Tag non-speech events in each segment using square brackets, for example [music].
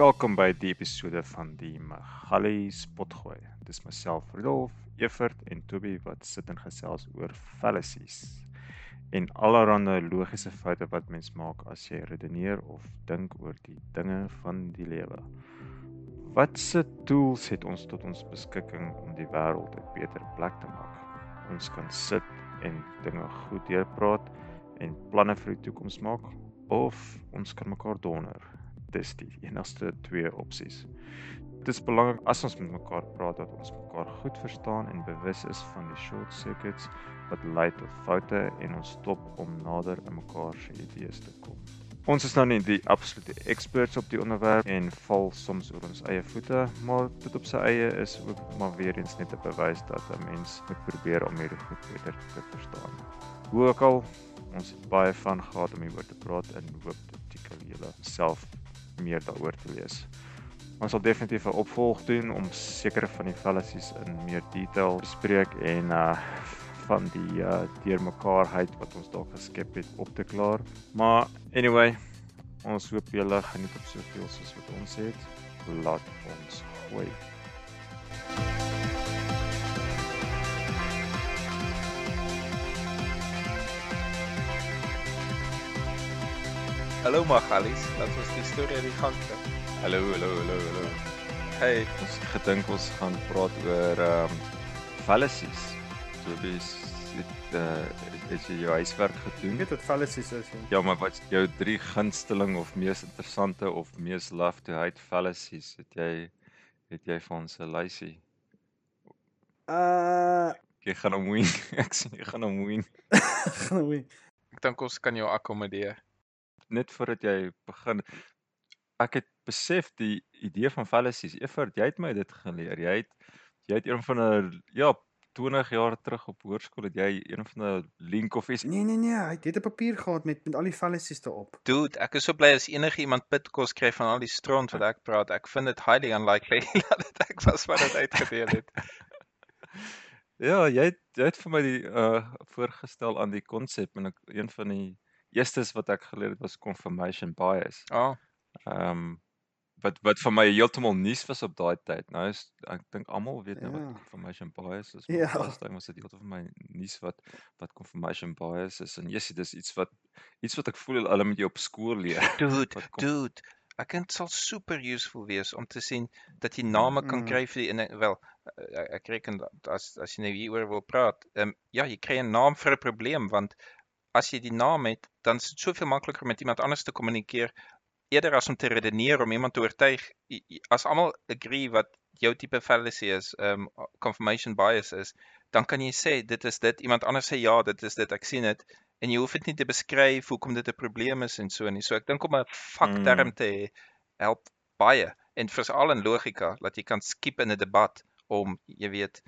Welkom by die episode van die Magali Spotgooi. Dis myself Rudolf, Evert en Toby wat sit en gesels oor fallacies en allerlei logiese foute wat mens maak as jy redeneer of dink oor die dinge van die lewe. Watse tools het ons tot ons beskikking om die wêreld 'n beter plek te maak? Ons kan sit en dinge goed deurpraat en planne vir die toekoms maak of ons kan mekaar donder dis die enigste twee opsies. Dit is belangrik as ons met mekaar praat dat ons mekaar goed verstaan en bewus is van die short circuits wat lei tot foute en ons stop om nader aan mekaar se idees te kom. Ons is nou nie die absolute experts op die onderwerp en val soms oor ons eie voete, maar dit op sy eie is ook maar weer eens net 'n bewys dat 'n mens moet probeer om hierdie goed beter te verstaan. Hoe ook al, ons het baie van gehad om hieroor te praat en hoop dit tikel julle self meer daaroor te lees. Ons sal definitief 'n opvolg doen om sekere van die fallacies in meer detail te bespreek en uh van die uh deurmekaarheid wat ons dalk geskep het op te klaar. Maar anyway, ons hoop julle geniet op soveel soos wat ons het. Laat ons gooi. Hallo Magalies, laat ons die storie aan die gang kry. Hallo, hallo, hallo, hallo. Hey, Ons het gedink ons gaan praat oor ehm um, fallacies. So dis dit uh is jy jou huiswerk Ek gedoen? weet wat fallacies is. Ja. Ja, maar wat is jou drie gunsteling of mees interessante of mees love to hate fallacies? Het jy het jy vir ons 'n lysie? Uh, Jy gaan hom win. [laughs] Ek sien jy gaan hom win. [laughs] gaan we. ek dink ons kan jou akkommodeer. Net voordat jy begin ek het besef die idee van fallacies. Evert, jy het my dit geleer. Jy het jy het een van 'n ja, 20 jaar terug op hoërskool het jy een van 'n link of iets Nee nee nee, hy het 'n papier gehad met met al die fallacies daarop. Dude, ek is so bly as enige iemand pitkos kry van al die stront wat ek praat. Ek vind dit highly unlikely [laughs] dat dit ek was wat dit uitgedeel het. [laughs] Ja, jy het jy het vir my die uh voorgestel aan die konsep en ek een van die eerstes wat ek geleer het was confirmation bias. Oh, Ehm um, wat wat vir my heeltemal nuus was op daai tyd. Nou is ek dink almal weet nou Ja. wat confirmation bias is. Ja. Laas tyd was dit heeltemal vir my nuus wat wat confirmation bias is en jessie dis iets wat iets wat ek voel hulle moet jou op skool leer. [laughs] dude, dude. Ek dink dit sal super useful wees om te sien dat jy name kan Mm. kry vir die en wel ek reken as as jy nou hieroor wil praat, ehm um, ja, jy kry 'n naam vir 'n probleem want as jy die naam het, dan is dit soveel makliker met iemand anders te kommunikeer eerder as om te redeneer om iemand te oortuig. As almal agree wat jou tipe fallacy is, um, confirmation bias is, dan kan jy sê dit is dit, iemand anders sê ja, dit is dit, ek sien dit en jy hoef dit nie te beskryf hoekom dit 'n probleem is en so nie. So ek dink om 'n vakterm Mm. te hê help baie en veral in logika dat jy kan skiep in 'n debat om jy weet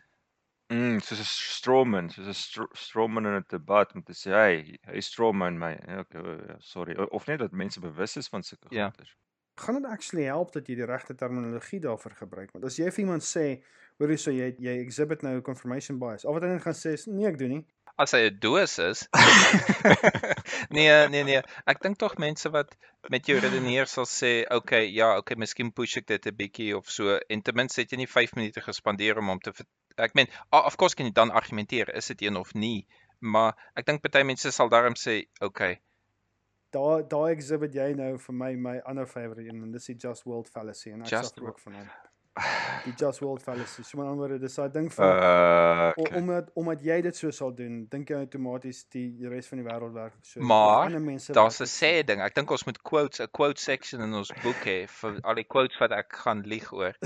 Mm, soos 'n strawman, soos 'n stro strawman in 'n debat om te sê, "Hey, hy strawman my." Ja, Okay, o- ja, sorry. O- Of net dat mense bewus is van sulke Ja. goeters. Gaan dit actually help dat jy die regte terminologie daarvoor gebruik? Want as jy vir iemand sê, hoor jy so jy jy exhibit nou confirmation bias. Al wat hy net gaan sê is, nee ek doen nie. As hy 'n doos is. nee, nee, nee. Ek dink tog mense wat met jou redeneer sal sê, "Oké, okay, ja, okay, miskien push ek dit 'n bietjie of so." En ten minste het jy nie 5 minute gespandeer om hom te ek meen, of course kan jy dan argumenteer, is dit een of nie, maar ek dink party mense sal daarom sê, "Oké, okay, Daar daar exhibit jy nou vir my my ander favourite een en dis die just world fallacy en ek suffer ook van hom. [sighs] Die just world fallacy. So met ander woorde, dis daai ding van Uh, okay. omdat omdat jy dit so sal doen, dink jy outomaties die die res van die wêreld werk so. Maar, daar's 'n sê ding. Ek dink ons moet quotes, 'n quote section in ons boek hê vir al die quotes wat ek gaan lieg oor.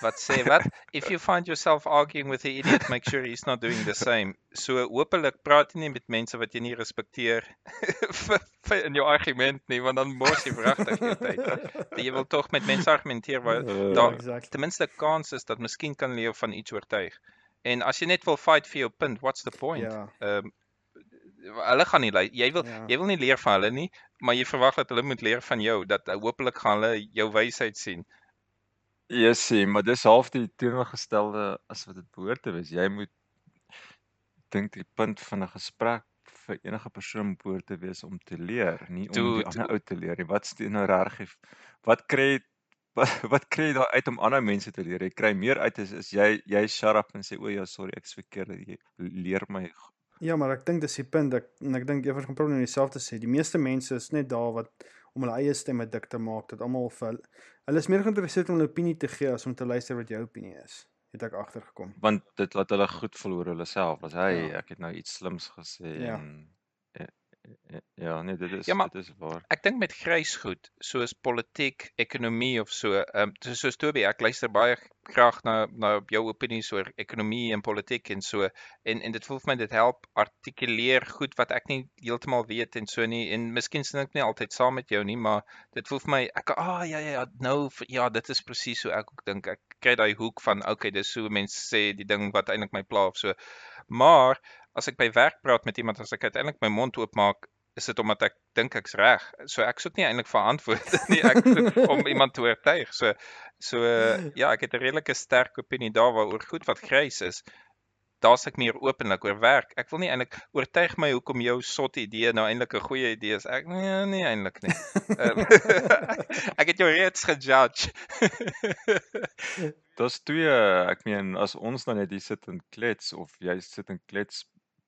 Wat sê wat? If you find yourself arguing with the idiot, make sure he's not doing the same. So hopelik praat jy nie met mense wat jy nie respekteer [laughs] vir, vir in jou argument nie, want dan mors jy wragtig jou tyd. [laughs] Jy wil tog met mense argumenteer waar Uh, daar exactly. ten minste kans is dat miskien kan hulle jou van iets oortuig. En as jy net wil fight vir jou punt, what's the point? Ja. Ehm hulle gaan nie lei. Jy wil Ja. jy wil nie leer van hulle nie, maar jy verwag dat hulle moet leer van jou dat uh, hopelik gaan hulle jou wysheid sien. Jessie, maar dis half die teenoorgestelde as wat dit behoort te wees. Jy moet dink die punt van 'n gesprek vir enige persoon behoort te wees om te leer, nie om Dude. die ander ou te leer nie. Wat's die nou reg? Wat kry wat [laughs] wat kry jy daar uit om ander mense te leer? Jy kry meer uit as as jy jy shut up en sê o ja, sorry, ek's verkeerd. Jy leer my Ja, maar ek dink dis die punt ek en ek dink Evers gaan probeer dieselfde sê. Die meeste mense is net daar wat om hulle eie stemme dik te maak dat almal vir hulle hulle is meer geïnteresseerd om 'n opinie te gee as om te luister wat jou opinie is. Het ek agtergekom. want dit laat hulle goed voel oor hulle self. As hy Ja. ek het nou iets slims gesê Ja. en ja, nee, dit is Ja, maar- dit is waar. Ek dink met grys goed, soos politiek, ekonomie of so, ehm um, soos Toby, ek luister baie graag na na jou opinies oor ekonomie en politiek en so en en dit voel vir my dit help artikuleer goed wat ek nie heeltemal weet en so nie en miskien sien ek nie altyd saam met jou nie, maar dit voel vir my ek ah ja ja ja nou ja, dit is presies hoe ek ook dink. Ek kry daai hoek van okay, dis hoe mense sê die ding wat eintlik my pla of so. Maar as ek by werk praat met iemand as ek uiteindelik my mond oopmaak is dit omdat ek dink ek's reg. So ek soek nie eintlik vir antwoorde nie. Ek soek [laughs] om iemand te oortuig. So so ja, ek het 'n redelike sterk opinie daaroor goed wat grys is. Daar's ek meer openlik oor werk. Ek wil nie eintlik oortuig my hoekom jou sot idee nou eintlik 'n goeie idee is. Ek nee, nee eintlik nie. Um, [laughs] [laughs] ek het jou reeds gejudge. Daar's twee, ek meen as ons dan net hier sit en klets of jy sit en klets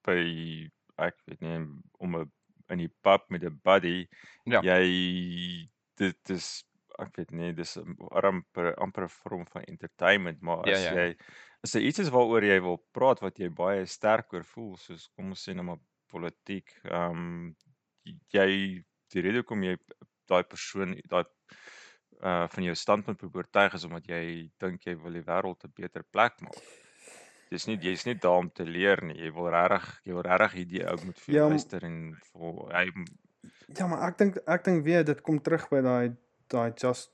by ek weet nie om 'n in die pub met 'n buddy, Ja. jy dit is ek weet nie, dis 'n amper amper 'n vorm van entertainment, maar Ja, as ja. jy as daar iets is waaroor jy wil praat wat jy baie sterk oor voel, soos kom ons sê nou maar politiek, ehm um, jy die rede hoekom jy daai persoon daai uh van jou standpunt probeer oortuig is omdat jy dink jy wil die wêreld 'n beter plek maak. Dis nie jy's nie daar om te leer nie. Jy wil regtig jy wil regtig hierdie ou moet vir Ja, luister en vir hy Ja, maar ek dink ek dink weer dit kom terug by daai daai just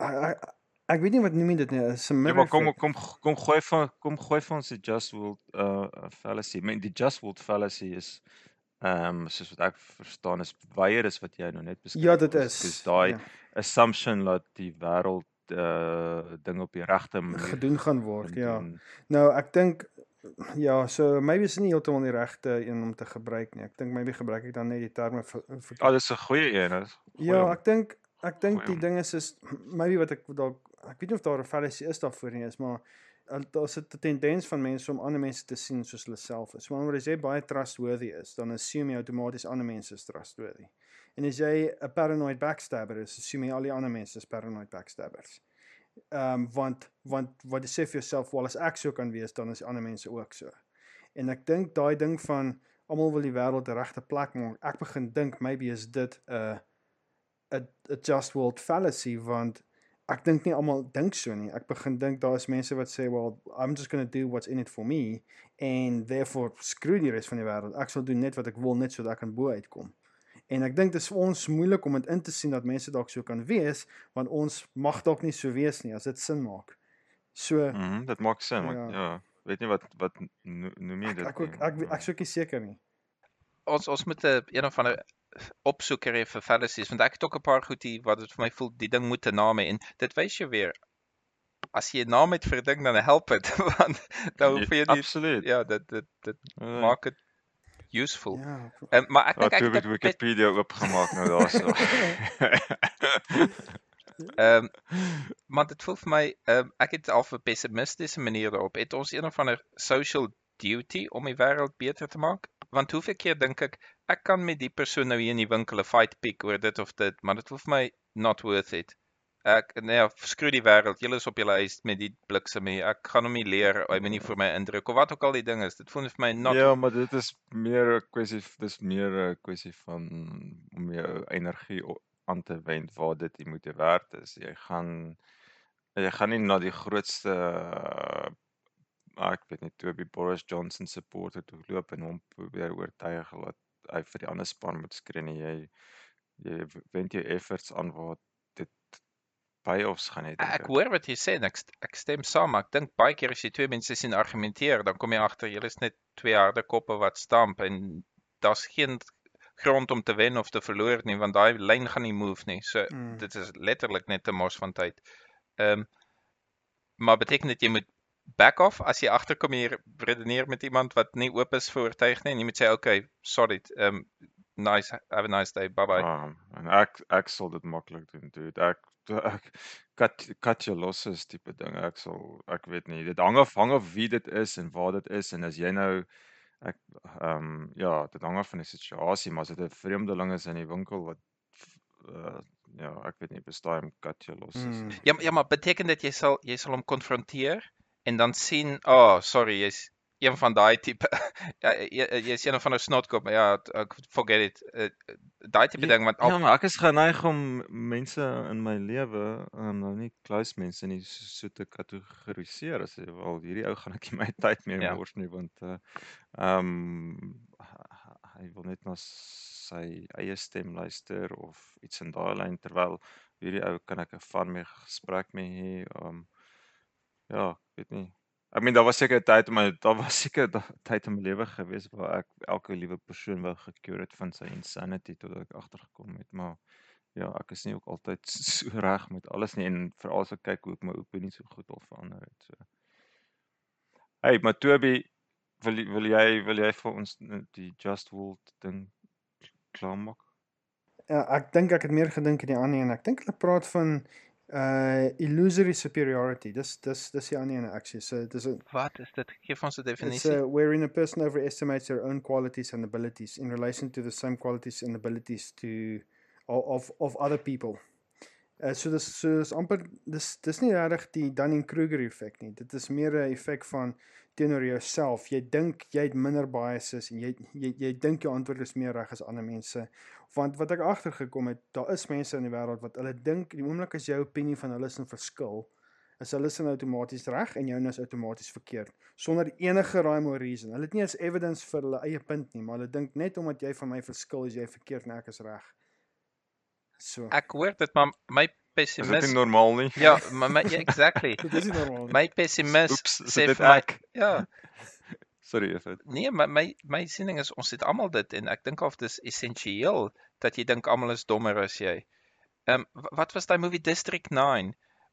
ek, ek, ek weet nie wat noem jy dit nie, 'n Ja, mirror maar kom kom kom gooi van kom gooi van die just world uh fallacy. I mean die just world fallacy is ehm um, soos wat ek verstaan is weier is wat jy nou net beskryf. Ja, dit is. Dis daai ja, assumption dat die wêreld uh ding op die regte manier gedoen gaan word, ja. doen. Nou, ek dink ja, so maybe is nie heeltemal die regte een om te gebruik nie. Ek dink maybe gebruik ek dan net die terme ver- Ah, dis 'n goeie een. Dis goeie Ja, om- ek dink ek dink die ding is is maybe wat ek dalk ek weet nie of daar 'n fallacy is daarvoor nie is, maar daar's 'n tendens van mense om ander mense te sien soos hulle self is. Maar as jy baie trustworthy is, dan assume jy outomaties ander mense is trustworthy. En as jy 'n paranoid backstabber is, assume jy al die ander mense is paranoid backstabbers. Ehm um, want want wat jy sê vir jouself, wel as ek so kan wees, dan is ander mense ook so. En ek dink daai ding van almal wil die wêreld 'n regte plek maak. Ek begin dink maybe is dit 'n 'n 'n just world fallacy want ek dink nie almal dink so nie. Ek begin dink daar is mense wat sê, "Well, I'm just going to do what's in it for me and therefore screw die res van die wêreld. Ek sal doen net wat ek wil net sodat ek kan bo uitkom." En ek dink dit is vir ons moeilik om dit in te sien dat mense dalk so kan wees want ons mag dalk nie so wees nie as dit sin maak. So Mhm, dit maak sin, want Ja. ja, weet nie wat wat no- noem jy ek dit ek nie, ek maar- ek sou nie seker nie. ons ons moet 'n een of ander opsoeker hê vir fallacies want ek het ook 'n paar goed hier wat dit vir my voel die ding moet 'n naam hê en dit wys jou weer as jy 'n naam het vir 'n ding dan help dit [laughs] want dan hoef jy nie Absoluut. ja dit dit dit Ja. maak dit useful. Ja. Um, maar ek dink ek het 'n bit- Wikipedia oopgemaak nou daarso. Ehm maar dit voel vir my ehm ek het al 'n pessimistiese manier daarop. Het ons een of ander social duty om die wêreld beter te maak? Want hoeveel keer dink ek ek kan met die persoon nou hier in die winkel 'n fight pick oor dit of dit, maar dit voel vir my not worth it. Ek nee, ja, skroei die wêreld. Julle is op julle eis met die bliksem hier. Ek gaan hom nie leer, hy moet nie vir my indruk of wat ook al die ding is. Dit voel vir my not ja, maar dit is meer 'n kwessie dis meer 'n kwessie van om jou energie aan te wend waar dit die moeite werd is. Jy gaan jy gaan nie na die grootste uh, ek weet nie Toby Boris Johnson supporter toe loop en hom probeer oortuig dat hy vir die ander span moet skree nie. Jy jy wend jou efforts aan waar dit payoffs gaan hê. dink Ek hoor wat jy sê en ek ek stem saam, maar ek dink baie keer as jy twee mense sien argumenteer, dan kom jy agter julle is net twee harde koppe wat stamp en daar's geen grond om te wen of te verloor nie want daai lyn gaan nie move nie. So Mm. dit is letterlik net 'n mors van tyd. Ehm maar beteken dit jy moet back off as jy agterkom jy redeneer met iemand wat nie oop is vir oortuig nie en jy moet sê okay, sorry, ehm Nice. Have a nice day. Bye bye. Um, en ek ek sal dit maklik doen, dude. Ek [laughs] ek cut cut your losses tipe ding. Ek sal ek weet nie. Dit hang af hang af wie dit is en waar dit is en as jy nou ek ehm um, ja, dit hang af van die situasie, maar as dit 'n vreemdeling is in die winkel wat uh, ja, ek weet nie, bestaan hom cut your losses. Mm. Ja, maar- ja, maar beteken dit jy sal jy sal hom konfronteer en dan sien, "Ag, oh, sorry, jy's een van daai tipe [laughs] ja, jy jy's een van 'n snotkop, maar ja, forget it. Uh, daai tipe Ja, ding want Ja, al maar ek is geneig om mense in my lewe, um, nou nie close mense nie, so, so te kategoriseer as wil. Hierdie ou gaan ek nie my [laughs] tyd mee Ja. mors nie want uh ehm hy wil net na sy eie stem luister of iets in daai lyn terwyl hierdie ou kan ek 'n van mee gesprek mee hê. Um ja, ek weet nie. Ek meen daar was seker 'n tyd in my daar was [laughs] seker 'n tyd in my lewe gewees waar ek elke liewe persoon wou gecure het van sy insanity totdat ek agtergekom het, maar ja, ek is nie ook altyd [laughs] so reg met alles nie en veral as ek kyk hoe ek my opinie so goed al verander het. So. Hey, maar Toby, wil wil jy wil jy vir ons die Just World ding klaarmaak? Ja, ek dink ek het meer gedink in die ander een. Ek dink hulle praat van uh illusory superiority. Dis dis dis die ander een ek sê. So dis 'n wat is dit? Gee vir ons 'n It's definisie. uh, wherein a person overestimates their own qualities and abilities in relation to the same qualities and abilities to of of, other people. Uh, so dis so is amper dis dis nie regtig die Dunning-Kruger effek nie. Dit is meer 'n effek van teenoor jouself. Jy dink jy het minder biases en jy jy jy dink jou antwoord is meer reg as ander mense. Want wat ek agtergekom het, daar is mense in die wêreld wat hulle dink die oomblik as jou opinie van hulle is 'n verskil, is hulle sin outomaties reg en joune is outomaties verkeerd sonder enige rhyme or reason. Hulle het nie eens evidence vir hulle eie punt nie, maar hulle dink net omdat jy van my verskil is jy verkeerd en ek is reg. So. Ek hoor dit maar my Is dit nie normaal nie? Ja, maar my ja, exactly. [laughs] Dit is nie normaal nie. My pessimis Oeps, is sê dit vir my ek? ja, Sorry if it. nee, my my my siening is ons het almal dit en ek dink of dis essensieel dat jy dink almal is dommer as jy. Ehm um, wat was daai movie District 9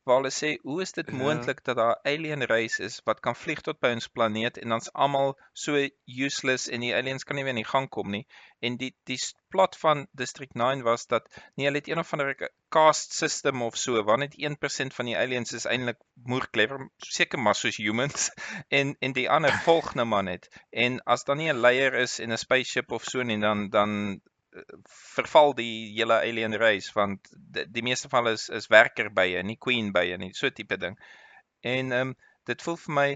waar hulle sê hoe is dit Ja. moontlik dat daar alien race is wat kan vlieg tot by ons planeet en dan's almal so useless en die aliens kan nie weer in die gang kom nie. En die die plot van District 9 was dat nee, hulle het een of ander caste system of so waar net 1% van die aliens is eintlik moer clever, seker maar soos humans [laughs] en en die ander volg nou maar net. En as daar nie 'n leier is en 'n spaceship of so nie, dan dan verval die hele alien race want die, die meeste van hulle is is werker bye, nie queen bye nie, so tipe ding. En ehm um, dit voel vir my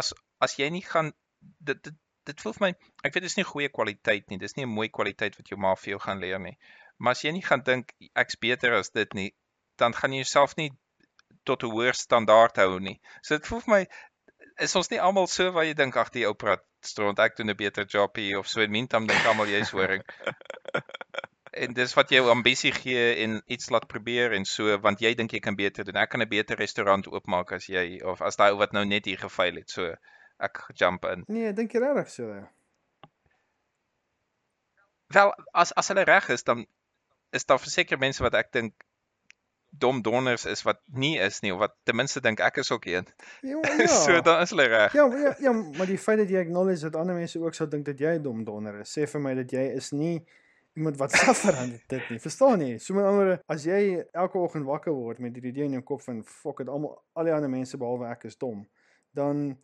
as as jy nie gaan dit dit dit voel vir my ek weet dit is nie goeie kwaliteit nie. Dis nie 'n mooi kwaliteit wat jou ma vir jou gaan leer nie. Maar as jy nie gaan dink ek's beter as dit nie, dan gaan jy jouself nie tot 'n hoër standaard hou nie. So dit voel vir my is ons nie almal so waar jy dink ag die ou praat stront ek doen 'n beter job hier of so en mintam dink almal jy's horing. en dis wat jou ambisie gee en iets laat probeer en so want jy dink jy kan beter doen. Ek kan 'n beter restaurant oopmaak as jy of as daai ou wat nou net hier gefaal het. So ek jump in. Nee, ek dink jy regtig so. Ja. Wel, as as hulle reg is, dan is daar verseker mense wat ek dink dom donners is wat nie is nie of wat ten minste dink ek is ook een. Ja, [laughs] Ja. so dan is hulle reg. Ja, ja, ja, maar die feit dat jy acknowledge dat ander mense ook sou dink dat jy 'n dom donder is, sê vir my dat jy is nie iemand wat [laughs] suffer aan dit nie. Verstaan jy? So met ander as jy elke oggend wakker word met hierdie idee in jou kop van fok dit almal al die ander mense behalwe ek is dom, dan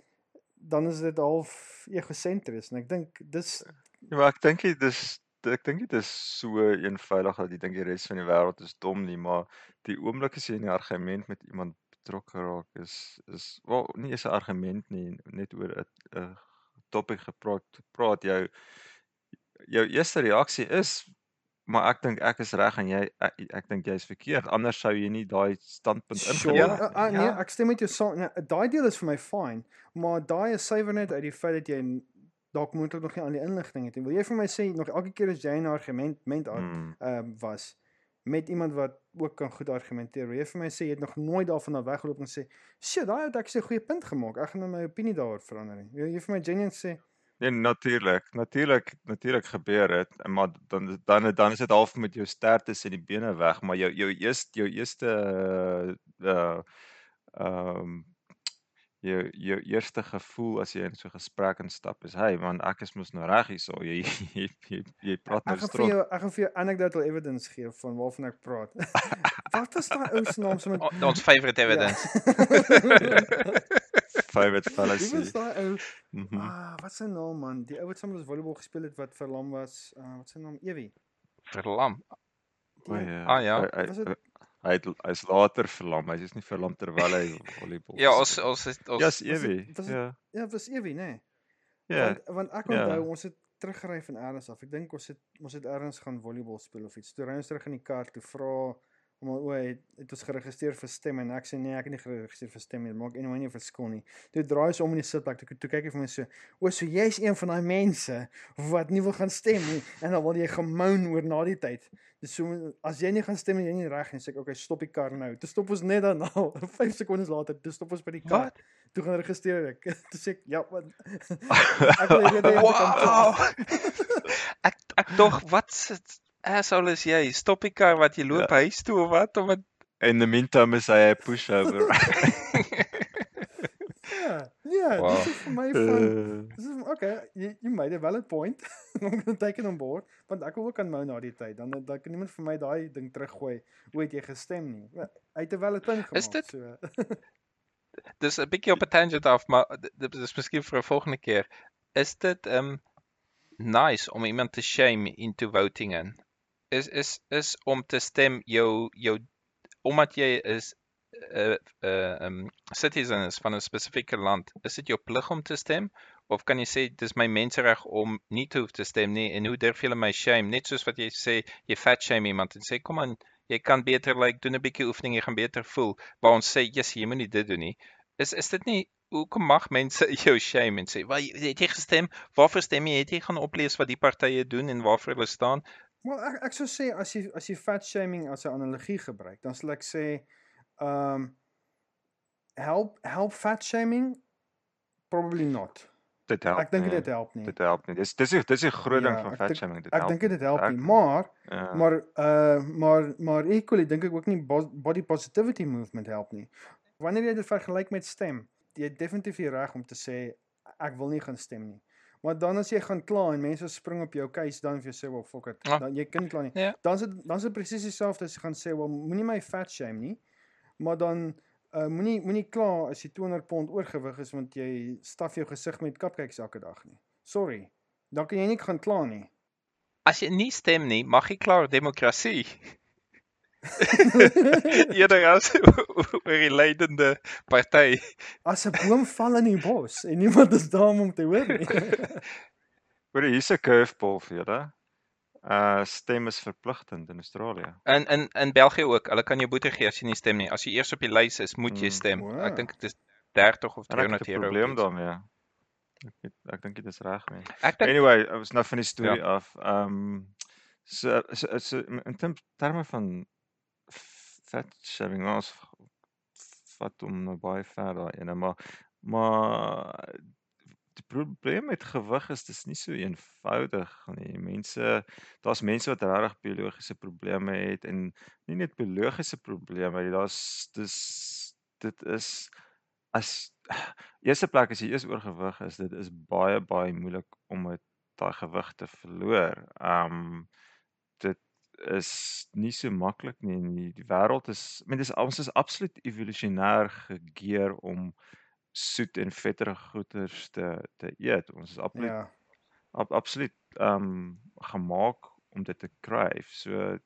dan is dit half egosentries en ek dink dis Ja, maar ek dink nie dis ek dink nie dis so eenvoudig dat jy dink die res van die wêreld is dom nie, maar die oomblik as jy in 'n argument met iemand betrokke raak is is wel nie eens 'n argument nie, net oor 'n 'n topik gepraat praat jou jou eerste reaksie is maar ek dink ek is reg en jy ek, ek dink jy's verkeerd. Anders sou jy nie daai standpunt Sure, ingeneem uh, het. uh, nee, ja. ek stem met jou saam. Nee, daai deel is vir my fyn, maar daai is suiwer net uit die feit dat jy dalk moontlik nog nie aan die inligting het. nie. Wil jy vir my sê nog elke keer as jy 'n argument ment nie. ehm Hmm. um, was met iemand wat ook kan goed argumenteer. Wil jy vir my sê jy het nog nooit daarvan af weggeloop en sê, "Shit, daai het ek 'n goeie punt gemaak. Ek gaan nou my opinie daaroor verander." nie." Wil jy vir my genuine sê, Nee, natuurlik. Natuurlik natuurlik gebeur dit, maar dan dan dan is dit half met jou sterktes en die bene weg, maar jou jou eerste jou eerste uh ehm jou jou eerste gevoel as jy in so 'n gesprek instap is, "Hey man, ek is mos nou reg hierso. Jy [laughs] jy jy, jy praat nou Ek gaan vir strot." jou ek gaan vir jou anecdotal evidence gee van waarvan ek praat. [laughs] Wat was daai ou se naam so met O- Ons favorite evidence. [laughs] Favorite Wie fallacy. was daai ou? Mhm. Ah, wat se naam man? Die ou wat saam met ons volleybal gespeel het wat verlam was. Uh, wat se naam? Ewie. Verlam. Die- ja. Ah, ja. Was dit- Hy het hy's later verlam. Hy's is nie verlam terwyl hy volleybal. Ja, ons ons is- ons Ja, Evie. was dit- Ja. Ja, was Ewie, nê? Nee. Ja. Want want ek ja. onthou ons het teruggery van ergens af. Ek dink ons het ons het ergens gaan volleybal speel of iets. Toe ry ons terug in die kar toe vra om o, het, het ons geregistreer vir stem en ek sê nee, ek het nie geregistreer vir stem nie. Maak anyway nie 'n verskil nie. Toe draai ons om in die sitplek toe, toe kyk hy vir my so, "O, so jy's een van daai mense wat nie wil gaan stem nie en dan wil jy gemoun oor na die tyd." Dis so as jy nie gaan stem en jy nie reg nie, sê ek, "Oké, stop die kar nou." Toe stop ons net daarna, [laughs] 5 sekondes later, toe stop ons by die kar. Wat? Toe gaan registreer ek. [laughs] Toe sê ek, "Ja, wat [laughs] ek wil jy moet Wow. ek ek dog wat asshole [laughs] is jy? Stop die kar wat jy loop Ja. huis toe of wat om dit In the meantime is hy 'n pushover. Ja, ja, Wow. dis is vir my van dis is okay, you, you made a valid point. [laughs] I'm going to take it on board, want ek wil ook aan mou na die tyd. Dan dan kan niemand vir my daai ding teruggooi. Hoe het jy gestem nie? Wel, Hy het 'n valid punt gemaak. Is dit- so? Dis 'n bietjie op 'n tangent af, maar dit is miskien vir 'n volgende keer. Is dit um nice om iemand te shame into voting in? Is is is om te stem jou jou omdat jy is 'n uh, 'n uh, um citizen is van 'n spesifieke land, is dit jou plig om te stem? Of kan jy sê dis my mensereg om nie te hoef te stem nie en hoe durf julle my shame? Net soos wat jy sê jy fat shame iemand en sê kom aan jy kan beter like doen 'n bietjie oefening jy gaan beter voel. Waar ons sê yes jy moenie dit doen nie. Is is dit nie hoekom mag mense [laughs] jou shame en sê waar het jy gestem? Waarvoor stem jy? Het jy gaan oplees wat die partye doen en waarvoor hulle staan Wel ek ek sou sê as jy as jy fat shaming as 'n analogie gebruik, dan sal ek sê um help help fat shaming probably not. dit help. Ek dink nie. dit help nie. Dit help nie. Dis dis dis die groot ding Ja, van ek fat shaming. Dit Ek help. dink dit help Ek- nie, maar Ja. Maar uh maar maar equally dink ek ook nie bo- body positivity movement help nie. Wanneer jy dit vergelyk met stem, jy het definitief die reg om te sê ek wil nie gaan stem nie. Maar dan as jy gaan kla en mense spring op jou case dan vir jou sê wel fuck it. Ja. Dan jy kan nie kla nie. Ja. Dan is dit dan is dit presies dieselfde as jy gaan sê wel moenie my fat shame nie. Maar dan uh moenie moenie kla as jy 200 pond oorgewig is want jy staf jou gesig met cupcakes elke dag nie. Sorry. Dan kan jy nie gaan kla nie. as jy nie stem nie mag jy klaar demokrasie [laughs] [laughs] eerder as [laughs] oor die leidende party As 'n boom val in die bos en niemand is daar om te hoor nie. [laughs] Hoor jy, hier's 'n curveball vir julle. Uh stem is verpligtend in Australië. in in in België ook hulle kan jou boete gee as jy nie stem nie as jy eers op die lys is moet jy Mm. stem Wow. ek dink dit is 30 of En ek het 300 'n euro probleem daarmee. Ek weet, ek dink dit is reg nie. ek dink Anyway, was nou van die storie Ja. af. Ehm um, so so, so in term, terme van fat shaming ons vat hom nou baie ver daai ene, maar maar die probleem met gewig is dis nie so eenvoudig nie. Mense daar's mense wat regtig biologiese probleme het en nie net biologiese probleme. Daar's dis dit is as eerste plek as jy eers oorgewig is, dit is baie baie moeilik om daai gewig te verloor. Um dit is nie so maklik nie. En Die, die wêreld is, ek meen dis ons is absoluut evolusionêr gegeer om soet en vetterige goeders te te eet. Ons is absoluut ja. ab, absoluut um gemaak om dit te kry. So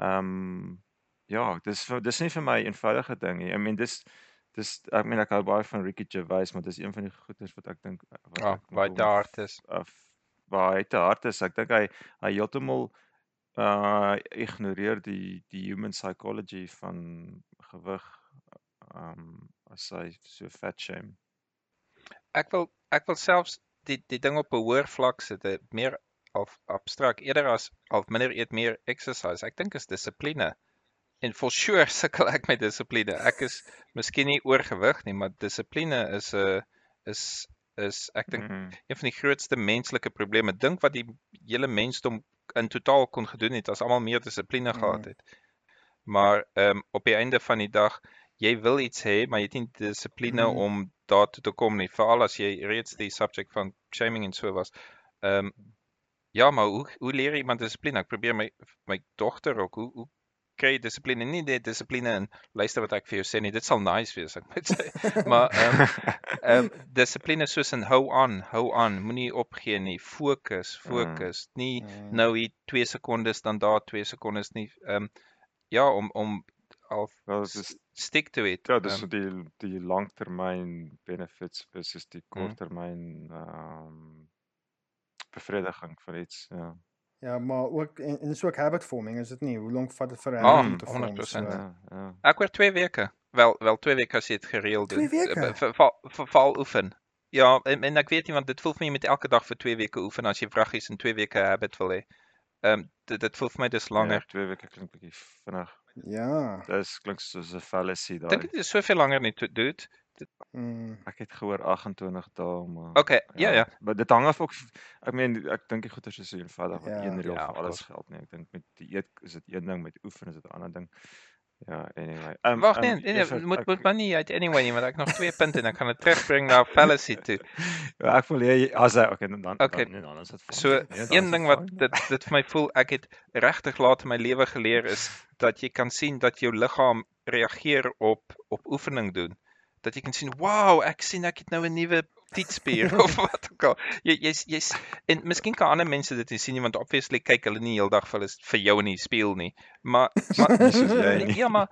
um ja, dis dis nie vir my 'n eenvoudige ding nie. I mean dis dis ek meen ek hou baie van Ricky Gervais, maar dis een van die goeders wat ek dink wat ja ek baie te hard is of waar hy te hard is. Ek dink hy hy heeltemal uh ignoreer die die human psychology van gewig um as hy so fat shame. ek wil ek wil selfs die die ding op 'n hoër vlak sit, dit meer of abstrakt eerder as of minder eet meer exercise. Ek dink is dissipline. En for sure sukkel ek met dissipline. Ek is miskien nie oorgewig nie, maar dissipline is 'n uh, is is ek dink Mm. een van die grootste menslike probleme. Dink wat die hele mensdom in totaal kon gedoen het as almal meer dissipline Mhm. gehad het. Maar ehm um, op die einde van die dag, jy wil iets hê, maar jy het nie dissipline Mhm. om daartoe te kom nie, veral as jy reeds die subject van shaming en so was. Ehm um, ja, maar hoe hoe leer iemand dissipline? Ek probeer my my dogter ook hoe hoe jy dissipline? Nie net dissipline en luister wat ek vir jou sê nie. Dit sal nice wees ek moet sê. maar ehm um, ehm [laughs] um, dissipline soos in hou aan, hou aan, moenie opgee nie. Fokus, fokus. Mm. Nie mm. nou hier 2 sekondes dan daar 2 sekondes nie. Ehm um, ja, om om al wel dit is stick to it. ja, dis um, die die langtermyn benefits versus die Mm. korttermyn ehm um, bevrediging vir iets, ja. Ja, maar ook en, en dis ook habit forming, is dit nie? Hoe lank vat dit vir 'n Ah, habit om te vorm? 100%. So, Ja, ja. Ek oor 2 weke. Wel wel 2 weke as jy dit gereeld doen. Twee weke? Eh, ver- Val ver- val oefen. Ja, en, en ek weet nie want dit voel vir my jy moet elke dag vir 2 weke oefen as jy vraggies in 2 weke habit wil hê. Ehm um, dit dit voel vir my dis Ja, langer. 2 weke klink bietjie vinnig. ja. Dis klink soos 'n fallacy Dink daai. dit is soveel langer nie to do. Mm. Ek het gehoor 28 dae, maar Okay, ja ja. Maar dit hang af ook ek meen ek dink die goeie is so eenvoudig wat Ja. een reël Ja, vir alles course. geld nie. Ek dink met die eet is dit een ding, met oefen is dit 'n ander ding. Ja, anyway. Um, Wag um, nee, nee, nee Evert, moet ek- moet maar nie uit anyway nie, want ek nog 2 punte en ek gaan dit terugbring na fallacy toe. [laughs] Ja, ek wil hê as hy okay, dan dan Okay. dan, nee, dan is dit. So Nee, dan een ding wat dit dit vir my voel ek het regtig laat in my lewe geleer is dat jy kan sien dat jou liggaam reageer op op oefening doen. Dat jy kan sien, "Wow, ek sien ek het nou 'n nuwe tietspier [laughs] of wat ook al." Jy jy's jy's en miskien kan ander mense dit nie sien nie want obviously kyk hulle nie heeldag vir hulle vir jou in die spieël nie. Maar [laughs] maar [laughs] Nie ja, maar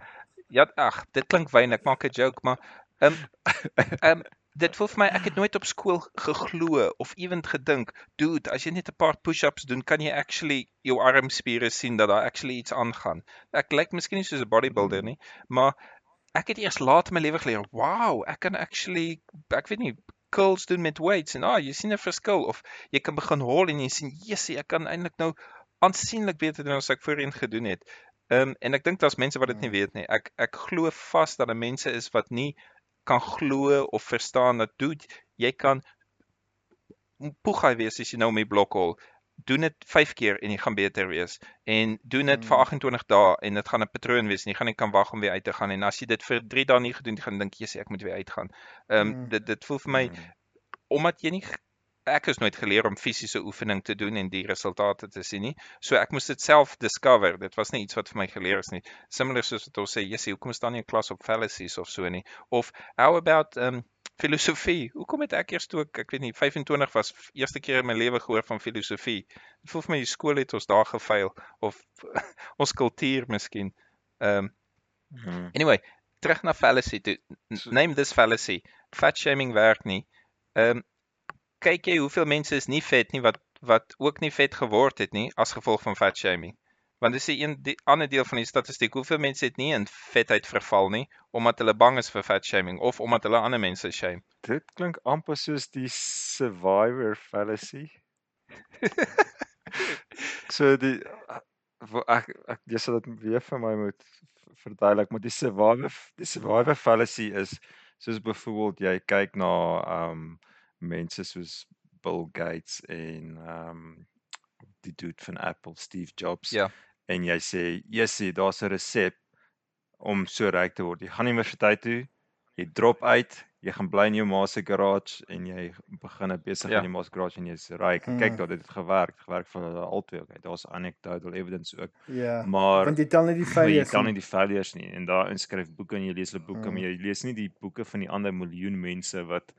ja, ag, dit klink wyn, ek maak 'n joke, maar ehm ehm dit voel vir my ek het nooit op skool geglo of ewent gedink, dude, as jy net 'n paar push-ups doen, kan jy actually jou armspiere sien dat daar actually iets aangaan. Ek lyk miskien nie soos 'n bodybuilder nie, maar ek het eers laat in my lewe geleer, wow, ek kan actually ek weet nie curls doen met weights en ah, jy sien 'n verskil of jy kan begin hol en jy sien, "Jessie, ek kan eintlik nou aansienlik beter doen as ek voorheen gedoen het." Ehm um, en ek dink daar's mense wat dit nie weet nie. Ek ek glo vas dat daar mense is wat nie kan glo of verstaan dat dude, jy kan poegai wees as jy nou mee blokhol. Doen dit 5 keer en jy gaan beter wees. En doen dit vir Mm. 28 dae en dit gaan 'n patroon wees en jy gaan nie kan wag om weer uit te gaan en as jy dit vir 3 dae nie gedoen het, gaan dink jy sê ek moet weer uitgaan. Ehm um, Mm. dit dit voel vir my Mm. omdat jy nie ek is nooit geleer om fisiese oefening te doen en die resultate te sien nie. So ek moes dit self discover. Dit was nie iets wat vir my geleer is nie. Similar soos wat ons sê, Jessie, hoekom staan jy in klas op fallacies of so nie? Of how about um filosofie? Hoekom het ek eers toe ek, ek weet nie 25 was eerste keer in my lewe gehoor van filosofie? Dit voel vir my die skool het ons daar gefaal of [laughs] ons kultuur miskien. Um Mm. Anyway, terug na fallacy toe. Name this fallacy. Fat shaming werk nie. Ehm um, kyk jy hoeveel mense is nie vet nie wat wat ook nie vet geword het nie as gevolg van fat shaming. Want dis 'n een die ander deel van die statistiek. Hoeveel mense het nie in vetheid verval nie omdat hulle bang is vir fat shaming of omdat hulle ander mense shame. Dit klink amper soos die survivor fallacy. [laughs] so die ek ek jy sal dit weer vir my moet verduidelik, maar die survivor die survivor fallacy is soos byvoorbeeld jy kyk na um, mense soos Bill Gates en um, die dude van Apple, Steve Jobs. Ja. En jy sê, "Jessie, daar's 'n resep om so ryk te word. Jy gaan universiteit toe, jy drop uit, jy gaan bly in jou ma se garage en jy begin 'n besigheid Ja. in jou ma se garage en jy's ryk. Mm. Kyk daar, dit het gewerk, gewerk vir hulle albei. Okay, daar's anecdotal evidence ook. Ja. Maar Want jy tel net die maar [clears throat] jy failures. kan nie. nie die failures nie en daar inskryf boeke en jy lees hulle boeke, Mm. maar jy lees nie die boeke van die ander miljoen mense wat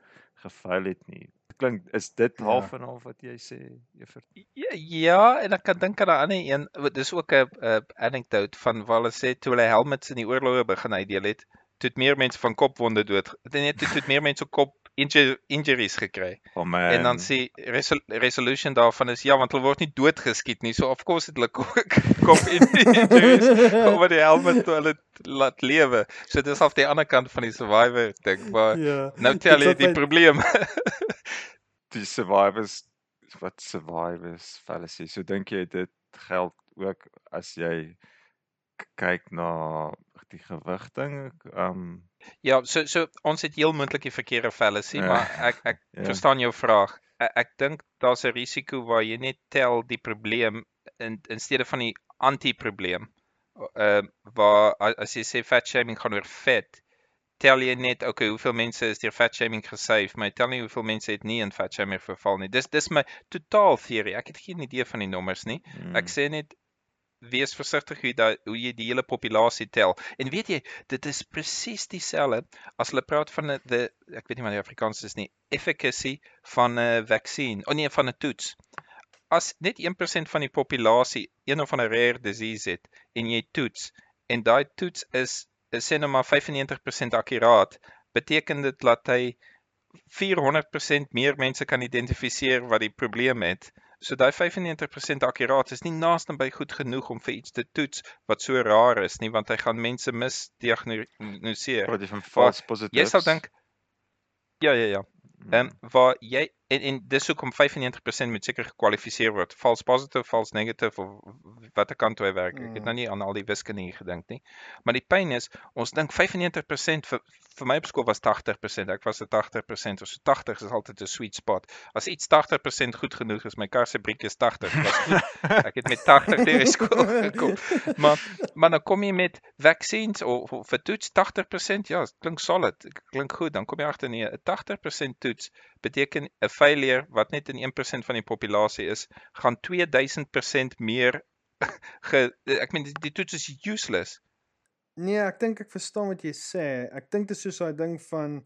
gefaal het nie. Klink is dit Ja. half en half wat jy sê, Juffrou? Ja, ja, en ek kan dink aan 'n ander een. Dis ook 'n anecdote van waar hulle sê toe hulle helmets in die oorloë begin uitdeel het, toe het meer mense van kopwonde dood. Nee, toe toe het meer mense kop inju injuries gekry. Oh man. En dan sê resol resolution daarvan is ja, want hulle word nie doodgeskiet nie. So of course het hulle ko- [laughs] kop injuries [laughs] omdat die helmet toe hulle laat lewe. So dis af die ander kant van die survivor ding, maar Ja. nou tel jy die my- probleem. [laughs] die survivors wat survivors fallacy. So dink jy dit geld ook as jy kyk na die gewigting? Um Ja, so so ons het heel moontlik die verkeerde fallacy, Ja. maar ek ek Ja. verstaan jou vraag. Ek, ek dink daar's 'n risiko waar jy net tel die probleem in in steede van die anti-probleem. Ehm uh, waar as jy sê fat shaming gaan oor vet, tel jy net okay, hoeveel mense is deur fat shaming gesave, maar tel nie hoeveel mense het nie in fat shaming verval nie. Dis dis my totaal teorie. Ek het geen idee van die nommers nie. Mm. Ek sê net wees versigtig hoe jy da, hoe jy die hele populasie tel. En weet jy, dit is presies dieselfde as hulle praat van 'n ek weet nie wat die Afrikaans is nie, efficacy van 'n vaksin, of nee, van 'n toets. As net 1% van die populasie een of ander rare disease het en jy toets en daai toets is, is sê nou maar 95% akkuraat, beteken dit dat hy 400% meer mense kan identifiseer wat die probleem het. So daai 95% akkuraat is nie naaste by goed genoeg om vir iets te toets wat so raar is nie, want hy gaan mense misdiagnoseer. Praat jy van false positives? Jy sal dink Ja, ja, ja. Mm. Ehm um, waar jy en en dis hoekom 95% moet seker gekwalifiseer word. False positive, false negative of watter kant toe hy werk. Ek het Mm. nou nie aan al die wiskunde hier gedink nie. Maar die pyn is, ons dink 95% vir vir my op skool was 80%. Ek was 'n 80% of so 80 is altyd 'n sweet spot. As iets 80% goed genoeg is, my kar se briek is 80. Was goed. [laughs] Ek het met 80 deur die skool gekom. Maar maar dan kom jy met vaksins of, of vir toets 80%, ja, klink solid, klink goed. Dan kom jy agter nee, 'n 80% toets beteken 'n failure wat net in 1% van die populasie is, gaan 2000% meer [laughs] ge ek meen die, die toets is useless. Nee, ek dink ek verstaan wat jy sê. Ek dink dit is soos daai ding van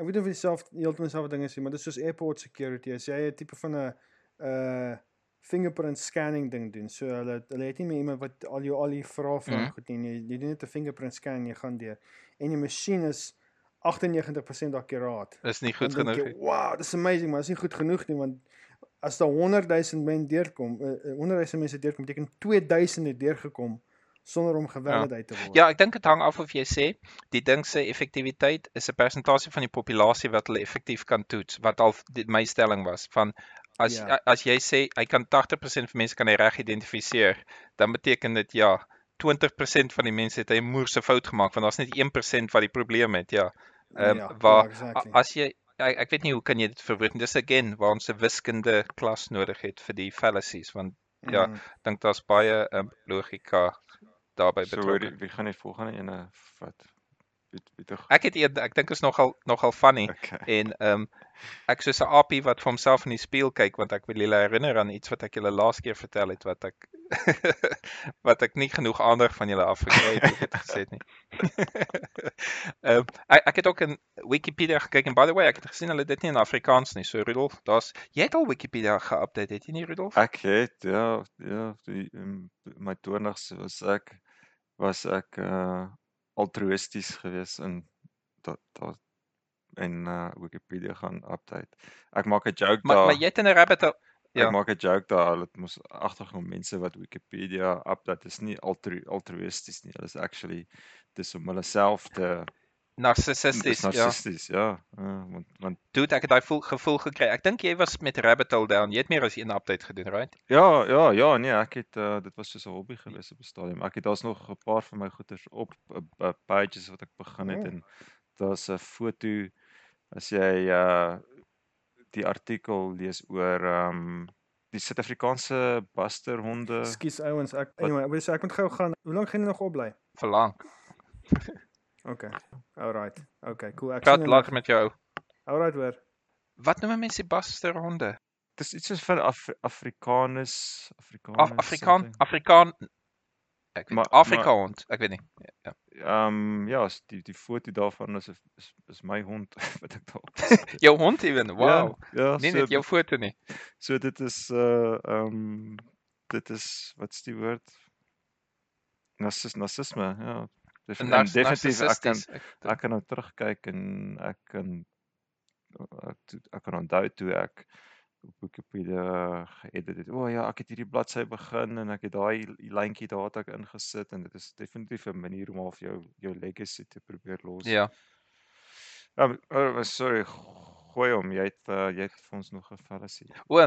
ek weet nie of dit self heeltemal dieselfde ding is nie, maar dit is soos airport security. As jy 'n tipe van 'n uh fingerprint scanning ding doen. So hulle hulle het nie meer iemand wat al jou al die vrae vra Mhm. goed nie. Jy, jy doen net 'n fingerprint scan jy gaan deur. En die masjien is 98% akkuraat. Is nie goed genoeg. Nie. wow, dis amazing, maar dis nie goed genoeg nie want as daar 100 000 mense deurkom, uh, uh, 100 000 mense deurkom, beteken 2000 het deurgekom sonder om gevalidate te word. Ja, ek dink dit hang af of jy sê die ding se effektiwiteit is 'n persentasie van die populasie wat hulle effektief kan toets, wat al die, my stelling was van as Ja. ja. as jy sê hy kan 80% van mense kan hy reg identifiseer, dan beteken dit ja, 20% van die mense het hy 'n moerse fout gemaak want daar's net 1% wat die probleem het, ja. Ehm Ja, ja, waar exactly. a- as jy ek, ek weet nie hoe kan jy dit verwoord nie. Dis again waar ons 'n wiskunde klas nodig het vir die fallacies want ja, ek dink daar's baie um, logika daarbey So betrokke. wie, wie gaan die volgende ene vat? Wie wie tog? Ek het een, ek dink is nogal nogal funny Okay. [laughs] en ehm um, ek soos 'n appie wat vir homself in die spieël kyk want ek wil julle herinner aan iets wat ek julle laas keer vertel het wat ek [laughs] wat ek nie genoeg aandag van julle afgekry het, dit gesê het nie. [laughs] Ehm um, ek, ek het ook in Wikipedia gekyk en by the way, ek het gesien hulle het dit nie in Afrikaans nie. So Rudolf, daar's jy het al Wikipedia geupdate, het jy nie Rudolf? Ek het ja, ja, die in my 20's was ek was ek uh altruïsties geweest in dat dat en uh Wikipedia gaan update. Ek maak 'n joke maar daar. maar jy het in 'n rabbit hole Ek ja. maak 'n joke daar, hulle het mos agtergekom mense wat Wikipedia update is nie altru altruïsties nie. Hulle is actually dis om hulle self te narcissisties, ja. narcissisties, ja. ja. want want Dude, ek het daai gevoel, gekry. Ek dink jy was met rabbit hole down. Jy het meer as een update gedoen, right? ja, ja, ja, nee, ek het uh, dit was soos 'n hobby gewees op 'n stadium. Ek het daar's nog 'n paar van my goeders op uh, uh, pages wat ek begin het Oh. en daar's 'n foto as jy uh die artikel lees oor ehm um, die Suid-Afrikaanse busterhonde. Ekskuus ouens, ek anyway, ek wil sê ek moet gou gaan. Hoe lank gaan jy nog opbly? Verlang. Okay. Alright. Okay, cool. Ek Praat later met jou. Alright hoor. Wat noem mense die baster honde? Dis iets soos van Af Afrikanus, Af Afrikanus. Afrikaan something. Afrikaan ek weet Maar- Afrika hond, ek weet nie. Ja. Ehm ja, s- die die foto daarvan is is, is my hond [laughs] wat ek daar. [laughs] Jou hond ewen. Wow. Ja, ja Nee so, net jou foto nie. so dit is uh ehm dit is wat's die woord? Narcis narcisme, ja. Def, en Nar- definitief ek kan. Ek- kan nou terugkyk en ek kan ek, toe- ek kan onthou toe ek op Wikipedia geëdit het. O oh, ja, ek het hierdie bladsy begin en ek het daai lyntjie daar het ek ingesit en dit is definitief 'n manier om half jou jou legacy te probeer los. Ja. Ja, oh, sorry, gooi hom. Jy het uh, jy het vir ons nog 'n fallacy. O,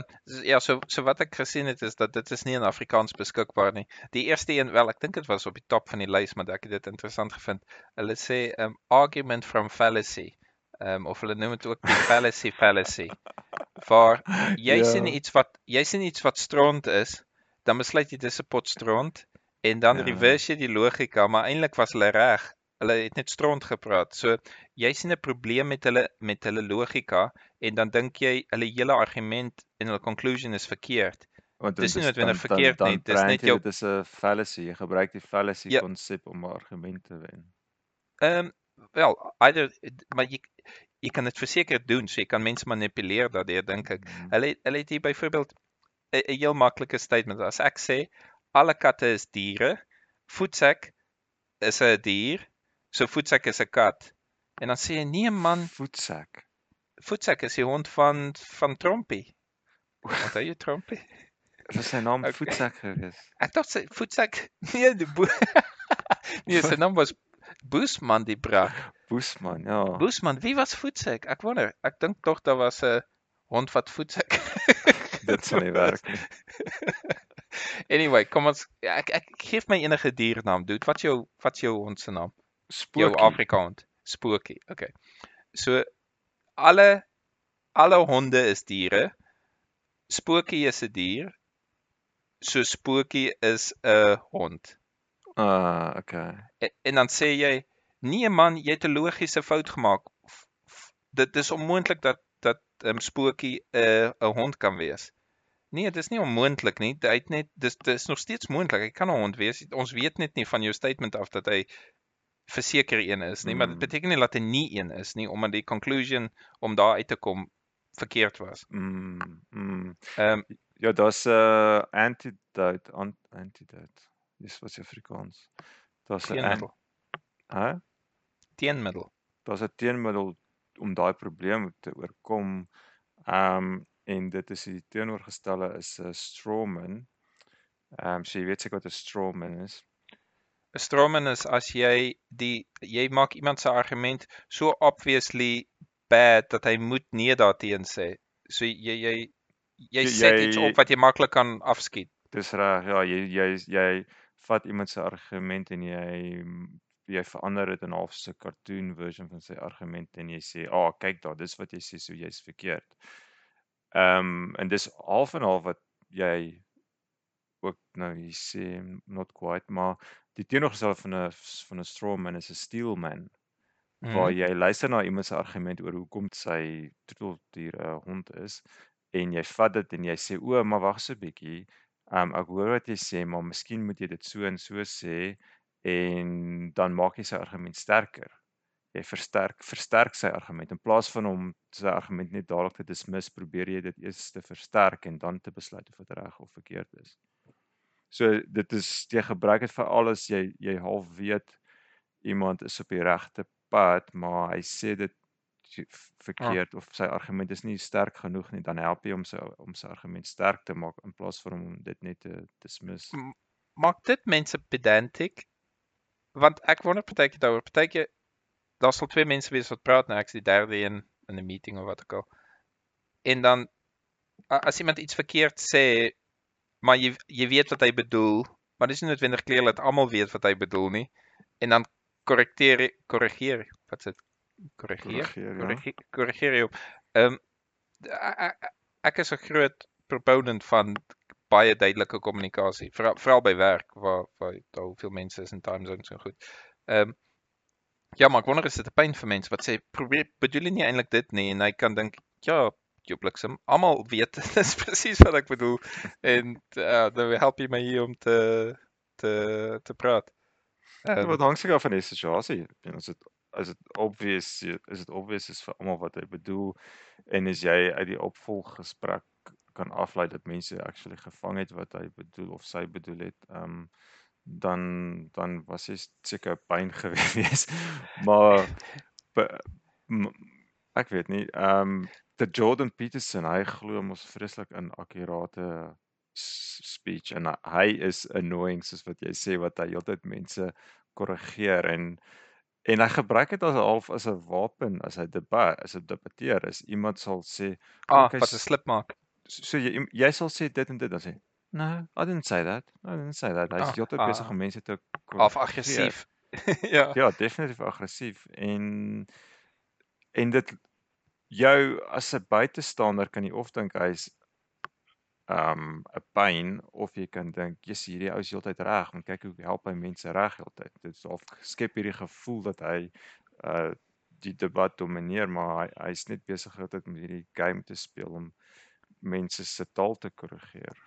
ja, so so wat ek gesien het is dat dit is nie in Afrikaans beskikbaar nie. Die eerste een, wel, ek dink dit was op die top van die lys, maar ek het dit interessant gevind. Hulle sê um argument from fallacy. Um of hulle noem dit ook die fallacy fallacy. [laughs] Waar jy Ja. sien iets wat jy sien iets wat stront is, dan besluit jy dis 'n pot stront en dan Ja. reverse jy die logika, maar eintlik was hulle reg hulle het net stront gepraat. So jy sien 'n probleem met hulle met hulle logika en dan dink jy hulle hele argument en hulle conclusion is verkeerd. Want Dis nie dan- noodwendig dan- verkeerd dan nie, dis net jou- dit is 'n fallacy. Jy gebruik die fallacy Ja. konsep om 'n argument te wen. Ehm um, wel, either maar jy jy kan dit verseker doen, so jy kan mense manipuleer daardeur dink ek. Mm. Hulle het- hulle het hier byvoorbeeld 'n heel maklike statement. As ek sê alle katte is diere, voetsak is 'n dier, so voetsak is 'n kat. En dan sê jy nee man, Voetsak. voetsak is die hond van van Trompie. Wat hy Trompie? [laughs] Was sy naam Okay. Voetsak gewees? Ek dink sy voetsak [laughs] nee, die boe [laughs] Nee, sy naam was Boesman die brak. Boesman, ja. Boesman, wie was voetsak? Ek wonder. Ek dink tog daar was 'n hond wat voetsak. Dit sal nie werk nie. anyway, kom ons ek ek gee my enige diernaam, dude. Wat's jou wat's jou hond se naam? Jou Spookie. Afrikaans. Spookie. Okay. So alle alle honde is diere. Spookie is 'n dier. So Spookie is 'n hond. Ah, okay. En, en dan sê jy, nee man, jy het 'n logiese fout gemaak. F- f- Dit is onmoontlik dat dat 'n um, Spookie 'n uh, 'n hond kan wees. Nee, dit is nie onmoontlik nie. Hy het net dis dis nog steeds moontlik. Hy kan 'n hond wees. Ons weet net nie van jou statement af dat hy verseker een is nie, maar dit Mm. beteken nie dat hy nie een is nie omdat die conclusion om daar uit te kom verkeerd was. Mm, mm. Ehm um, Ja, daar's 'n uh, antidote, an antidote. Dis wat se Afrikaans. Daar's 'n. Hæ? Teenmiddel. Daar's 'n teenmiddel om daai probleem te oorkom. Ehm um, en dit is die teenoorgestelde is 'n strawman. Ehm um, so jy weet seker wat 'n strawman is. 'n Strawman is as jy die jy maak iemand se argument so obviously bad dat hy moet nee daarteen sê. So jy jy jy Jy- set iets jy- op wat jy maklik kan afskiet. Dis reg. Ja, jy jy jy vat iemand se argument en jy jy verander dit in 'n half 'n cartoon version van sy argument en jy sê, "Ag, oh, kyk daar, dis wat jy sê, so jy's verkeerd." Ehm um, en dis half en half wat jy ook nou hier sê not quite, maar die teenoorgestelde van 'n van 'n strawman is 'n steelman waar Mhm. jy luister na iemand se argument oor hoekom sy troeteldier 'n hond is en jy vat dit en jy sê o, maar wag so 'n bietjie. Um ek hoor wat jy sê, maar miskien moet jy dit so en so sê en dan maak jy sy argument sterker. Jy versterk versterk sy argument in plaas van om sy argument net dadelik te dismiss, probeer jy dit eers te versterk en dan te besluit of dit reg of verkeerd is. So dit is jy gebruik dit vir alles jy jy half weet iemand is op die regte pad, maar hy sê dit v- verkeerd of sy argument is nie sterk genoeg nie, dan help jy om sy om sy argument sterk te maak in plaas van om dit net te dismiss. Maak dit mense pedantic? Want ek wonder partykeer daaroor. Partykeer daar sal twee mense wees wat praat en ek's die derde een in 'n meeting of wat ook al. En dan as iemand iets verkeerd sê, maar jy jy weet wat hy bedoel, maar dis nie noodwendig kleer dat almal weet wat hy bedoel nie. En dan korrekteer korrigeer, wat dit? Korrigeer? Korrigeer, ja. Korrigeer jy hom. Ehm ek- ek- is 'n groot proponent van baie duidelike kommunikasie, veral veral by werk waar waar daar hoeveel mense is in time zones so goed. Ehm ja, maar ek wonder is dit 'n pyn vir mense wat sê probeer bedoel jy nie eintlik dit nie en hy kan dink ja, jou bliksem, almal weet [laughs] dis presies wat ek bedoel en uh, dan help jy my hier om te te te praat. Ja, Ehm wat hang seker af van die situasie. En as dit as dit obvious is dit obvious is vir almal wat hy bedoel en as jy uit die opvolggesprek kan aflei dat mense actually gevang het wat hy bedoel of sy bedoel het, ehm um, dan dan was hy seker pyn [laughs] gewees. maar be, m, ek weet nie, ehm um, die Jordan Peterson, hy glo mos vreeslik in akkurate speech en hy- is annoying soos wat jy sê wat hy heeltyd mense korrigeer en en hy gebruik dit as half as 'n wapen as hy debat as hy debatteer is iemand sal sê ah, "Kyk, wat 'n slip maak. so jy jy sal sê dit en dit dan sê no I didn't say that I didn't say that hy's Ah, heeltyd ah. besig om mense te korrigeer. aggressief. [laughs] ja. Ja, definitief aggressief en en dit jou as 'n buitestander kan jy of dink hy's um 'n pyn of jy kan dink, "Jesus, hierdie ou is heeltyd reg, want kyk hoe help hy mense reg heeltyd." Dit is of skep hierdie gevoel dat hy uh die debat domineer, maar hy hy's net besig heeltyd met hierdie game te speel om mense se taal te korrigeer.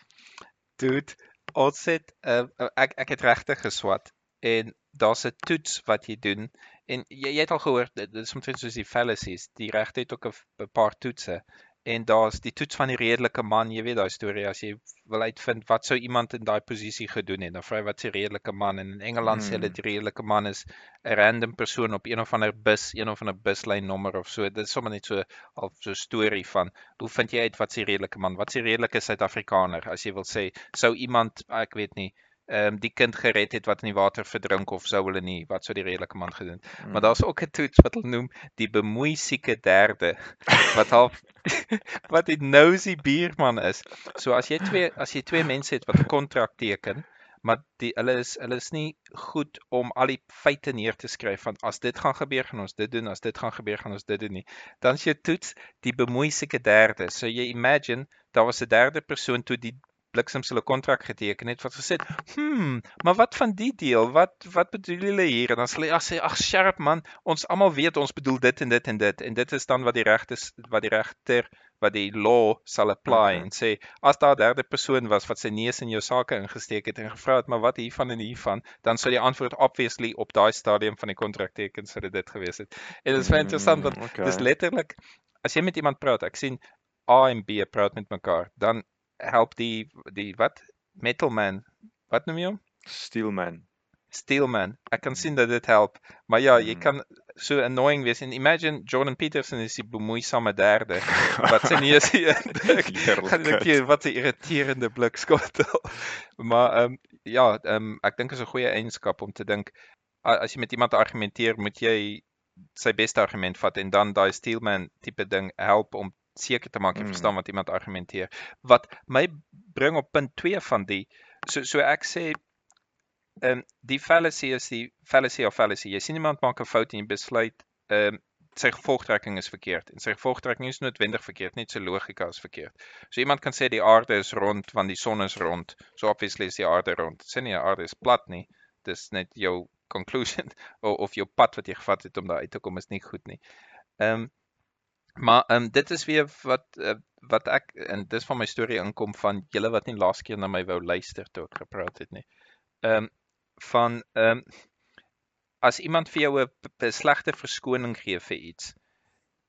Dude, ons het uh, ek ek het regtig geswat en daar's 'n toets wat jy doen en jy, jy het al gehoor dit is omtrent soos die fallacies, die regte het ook 'n paar toetse en daar's die toets van die redelike man, jy weet daai storie as jy wil uitvind wat sou iemand in daai posisie gedoen het, dan vra jy wat se redelike man en in Engeland sê hulle hmm. die redelike man is 'n random persoon op een of ander bus, een of ander buslyn nommer of so. Dit is sommer net so al so 'n storie van hoe vind jy uit wat se redelike man? Wat se redelike Suid-Afrikaner as jy wil sê sou iemand ek weet nie ehm um, die kind gered het wat in die water verdrink of sou hulle nie wat sou die redelike man gedoen. Mm. Maar daar's ook 'n toets wat hulle noem die bemoeisieke derde wat half [laughs] wat 'n nosy buurman is. So as jy twee as jy twee mense het wat 'n kontrak teken, maar die hulle is hulle is nie goed om al die feite neer te skryf van as dit gaan gebeur gaan ons dit doen, as dit gaan gebeur gaan ons dit doen nie. Dan is jy toets die bemoeisieke derde. So jy imagine daar was 'n derde persoon toe die Bliksems hulle kontrak geteken het wat gesê het, "Hm, maar wat van die deel? Wat wat bedoel julle hier?" En dan sê hulle, "Ag, ag skerp man, ons almal weet ons bedoel dit en dit en dit." En dit is dan wat die regte wat die regter wat die law sal apply okay. en sê as daar 'n derde persoon was wat sy neus in jou sake ingesteek het en gevra het maar wat hiervan en hiervan dan sou die antwoord obviously op daai stadium van die kontrak teken sou dit gewees het. En dit is baie interessant want mm, okay. dis letterlik as jy met iemand praat, ek sien A en B praat met mekaar, dan help die die wat? Metalman wat noem jy hom? Steelman steelman ek kan sien dat dit help. Maar ja jy hmm. kan so annoying wees en imagine Jordan Peterson is die bemoeisame derde. [laughs] Wat sy nie is [laughs] hier wat 'n irriterende blik skottel [laughs] maar ehm um, ja ehm um, ek dink is 'n goeie eienskap om te dink as jy met iemand argumenteer moet jy sy beste argument vat en dan daai steelman tipe ding help om seker te maak jy mm. verstaan wat iemand argumenteer. Wat my bring op punt 2 van die so so ek sê ehm um, die fallacy is die fallacy of fallacy. Jy sien iemand maak 'n fout en jy besluit ehm um, sy gevolgtrekking is verkeerd en sy gevolgtrekking is noodwendig verkeerd, net sy logika is verkeerd. So iemand kan sê die aarde is rond want die son is rond. So obviously is die aarde rond. Sê nie die aarde is plat nie. Dis net jou conclusion [laughs] of, of jou pad wat jy gevat het om daar uit te kom is nie goed nie. Ehm um, Maar ehm um, dit is weer wat uh, wat ek en dis van my storie inkom van julle wat nie laas keer na my wou luister toe ek gepraat het nie. Ehm um, van ehm um, as iemand vir jou 'n slegte verskoning gee vir iets,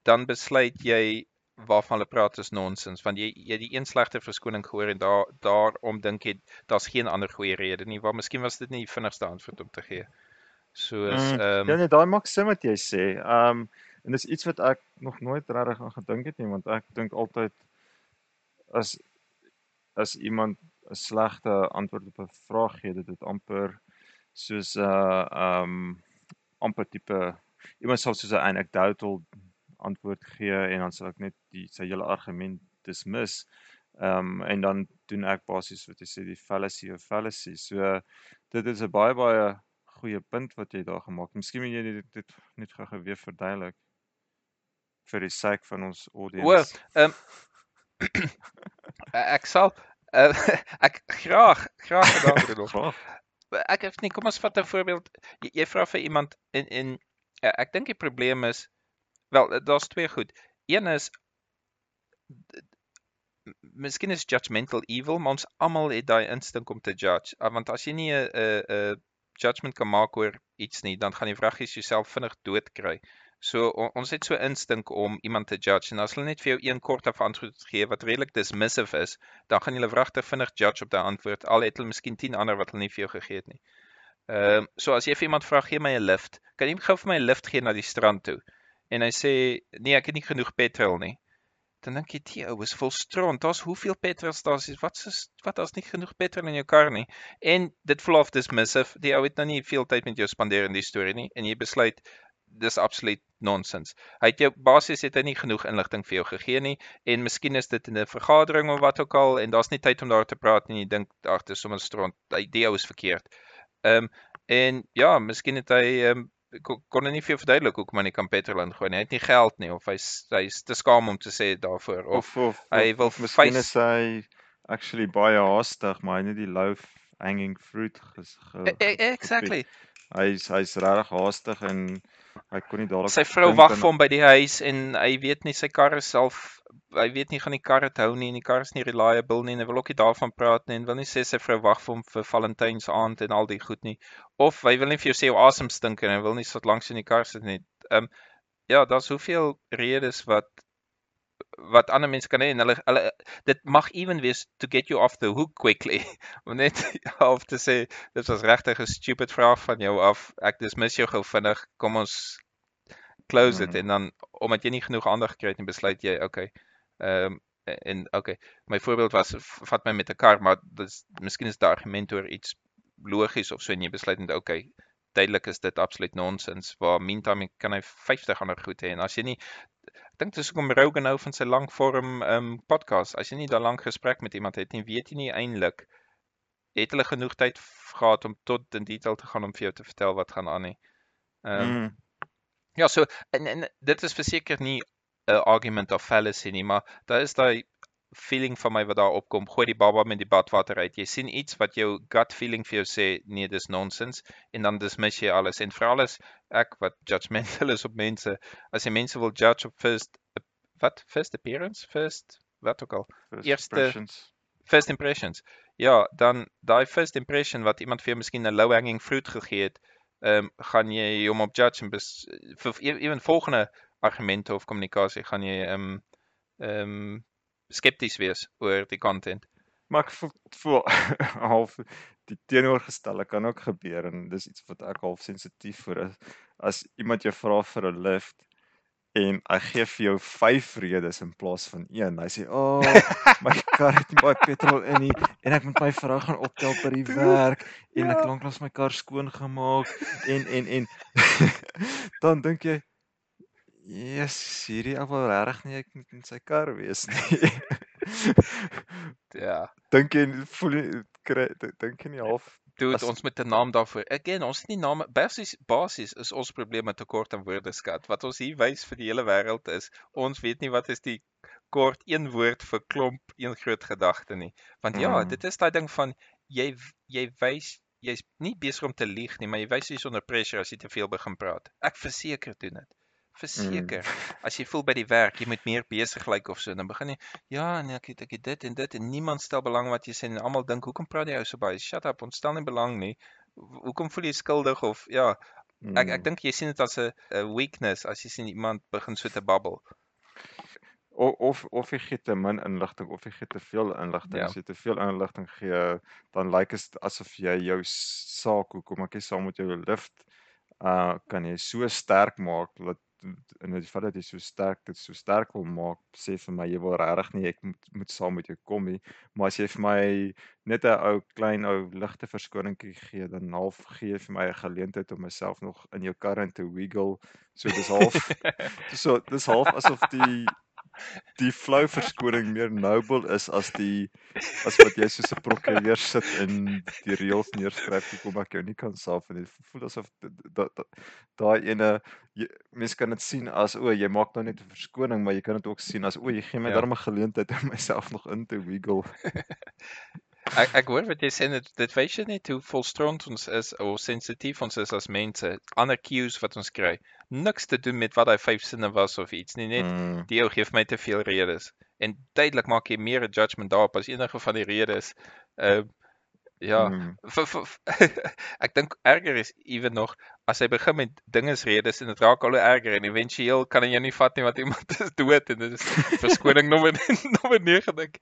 dan besluit jy waarvan hulle praat is nonsens want jy jy die een slegte verskoning gehoor en daar daarom dink jy daar's geen ander goeie rede nie. Waar miskien was dit nie die vinnigste antwoord om te gee. Soos mm, ehm um, Ja nee, daai maak sin wat jy sê. Ehm um, En dis iets wat ek nog nooit regtig aan gedink het nie, want ek dink altyd as as iemand 'n slegte antwoord op 'n vraag gee, dit het amper soos 'n uh, ehm um, amper tipe iemand sal soos 'n anecdotal antwoord gee en dan sal ek net die sy hele argument dismiss. Ehm um, en dan doen ek basies wat jy sê die fallacy of fallacy. So dit is 'n baie baie goeie punt wat jy daar gemaak. Miskien moet jy dit net gou-gou weer verduidelik vir die sake van ons audience. O, ehm um, ek sal uh, ek graag graag gedagte nog. ek het nie kom ons vat 'n voorbeeld. Jy, jy vra vir iemand en en uh, ek dink die probleem is wel daar's twee goed. Een is miskien is judgmental evil, maar ons almal het daai instink om te judge. Uh, want as jy nie 'n 'n 'n judgment kan maak oor iets nie, dan gaan jy vragies jouself vinnig dood kry. So on, ons het so instink om iemand te judge en as hulle net vir jou een kort af antwoord gee wat redelik dismissive is, dan gaan jy wragtig vinnig judge op daai antwoord al het hulle miskien 10 ander wat hulle nie vir jou gegee het nie. Ehm um, so as jy vir iemand vra gee my 'n lift, kan jy gou vir my 'n lift gee na die strand toe? En hy sê nee, ek het nie genoeg petrol nie. Dan dink jy, "Die ou is vol stront. Daar's hoeveel petrolstasies? Wat is wat as nie genoeg petrol in jou kar nie?" En dit voel of dismissive. Die ou het nou nie veel tyd met jou spandeer in die storie nie en jy besluit dis absoluut nonsens. Hy het jou basies het hy nie genoeg inligting vir jou gegee nie en miskien is dit in 'n vergadering of wat ook al en daar's nie tyd om daar te praat nie. Jy dink ag, dis sommer stront. Die idee is verkeerd. Ehm um, en ja, miskien het hy ehm um, kon hy nie vir jou verduidelik hoekom hy nie kan petrol ingooi nie. Hy het nie geld nie of hy's hy's te skaam om te sê daarvoor of, of, of hy wil miskien is hy actually baie haastig, maar hy het net die low hanging fruit ges, ge, E- e- Exactly. Hy's hy's regtig haastig en hy kon nie dadelik Sy vrou wag vir hom by die huis en hy weet nie sy kar is self hy weet nie gaan die kar dit hou nie en die kar is nie reliable nie en hy wil ook nie daarvan praat nie en wil nie sê sy vrou wag vir hom vir Valentynsaand en al die goed nie. Of hy wil nie vir jou sê hoe asem stink en hy wil nie sit langs in die kar sit nie. Ehm um, ja, daar's hoeveel redes wat wat ander mense kan hê en hulle hulle dit mag ewen wees to get you off the hook quickly. [laughs] Om net [laughs] half te sê dit was regtig 'n stupid vraag van jou af. Ek dismiss jou gou vinnig. Kom ons close dit Mhm. en dan omdat jy nie genoeg aandag gekry het nie besluit jy okay ehm um, en okay my voorbeeld was vat my met 'n kar maar dis miskien is die argument oor iets logies of so en jy besluit net okay duidelik is dit absoluut nonsens. Waar meantime kan hy 50 ander goed hê en as jy nie ek dink dis hoekom Rogan nou van sy lang vorm um podcast as jy nie daai lank gesprek met iemand het nie weet jy nie eintlik het hulle genoeg tyd gehad om tot in detail te gaan om vir jou te vertel wat gaan aan nie. Ehm um, Mm, ja, so en, en dit is verseker nie 'n argument of fallacy nie, maar daar is daai feeling van my wat daar opkom. Gooi die baba met die badwater uit. Jy sien iets wat jou gut feeling vir jou sê nee, dis nonsens en dan dismiss jy alles. En veral as ek wat judgmental [laughs] is op mense, as jy mense wil judge op first wat first appearance, first wat ook al first eerste- impressions. first impressions. Ja, dan daai first impression wat iemand vir jou miskien 'n low hanging fruit gegee het, ehm um, gaan jy hom op judge en bes, vir e- ewen volgende argumente of kommunikasie gaan jy ehm um, ehm um, skepties wees oor die content. Maar ek voel, voel [laughs] half die teenoorgestelde kan ook gebeur en dis iets wat ek half sensitief vir is. As iemand jou vra vir 'n lift en hy gee vir jou 5 redes in plaas van 1. Hy sê, "O, oh, [laughs] my kar het nie baie petrol in nie en ek moet my vrou gaan optel by die werk en ek Ja. lanklaas my kar skoon gemaak en en en [laughs] dan dink jy Yes, hierdie ou wil regtig nie ek moet in sy kar wees nie. Ja. dink jy voel jy kry dink jy nie half Dude, As- ons moet 'n naam daarvoor. Again, ons het nie name basies basies is ons probleme tekort aan woordeskat. Wat ons hier wys vir die hele wêreld is, ons weet nie wat is die kort een woord vir klomp een groot gedagte nie. Want ja, Mm. dit is daai ding van jy jy wys jy's nie besig om te lieg nie, maar jy wys jy's onder pressure as jy te veel begin praat. Ek verseker doen dit. Verseker. As jy voel by die werk, jy moet meer besig lyk of so, dan begin jy ja, nee, ek het ek het dit en dit en niemand stel belang wat jy sê en almal dink hoekom praat jy ou so baie? Shut up, ons stel nie belang nie. Ho- Hoekom voel jy skuldig of ja, ek ek Mm. dink jy sien dit as 'n weakness as jy sien iemand begin so te babbel. of of of jy gee te min inligting of jy gee te veel inligting. Ja. As jy te veel inligting gee, dan lyk dit asof jy jou saak hoekom ek jy saam met jou lift uh kan jy so sterk maak dat in die geval dat jy so sterk dit so sterk wil maak, sê vir my jy wil regtig nie ek moet moet saam met jou kom nie, maar as jy vir my net 'n ou klein ou ligte verskoningkie gee, dan half gee vir my 'n geleentheid om myself nog in jou kar in te wiggle. So dis half [laughs] so dis half asof die die flou verskoning meer noble is as die as wat jy soos 'n prokureur sit en die reëls neerskryf hoekom ek jou nie kan saaf en dit voel asof daai daai ene jy- mens kan dit sien as o jy maak nou net 'n verskoning maar jy kan dit ook sien as o jy gee my Ja. darm 'n geleentheid om myself nog in te wiggle [laughs] Ek ek hoor wat jy sê dit dit wys jy net hoe volstrond ons is of sensitief ons is as mense. Ander cues wat ons kry. Niks te doen met wat daai vyf sinne was of iets nie, net mm, die ou gee vir my te veel redes. En duidelik maak jy meer 'n judgement daarop as enige van die redes. Ehm uh, ja, mm, v, v, v, [laughs] ek dink erger is ewen nog as hy begin met dingesredes en dit raak al hoe erger en éventueel kan hy jou nie vat nie want iemand is dood en dit is [laughs] verskoning nommer [laughs] nommer 9 dink.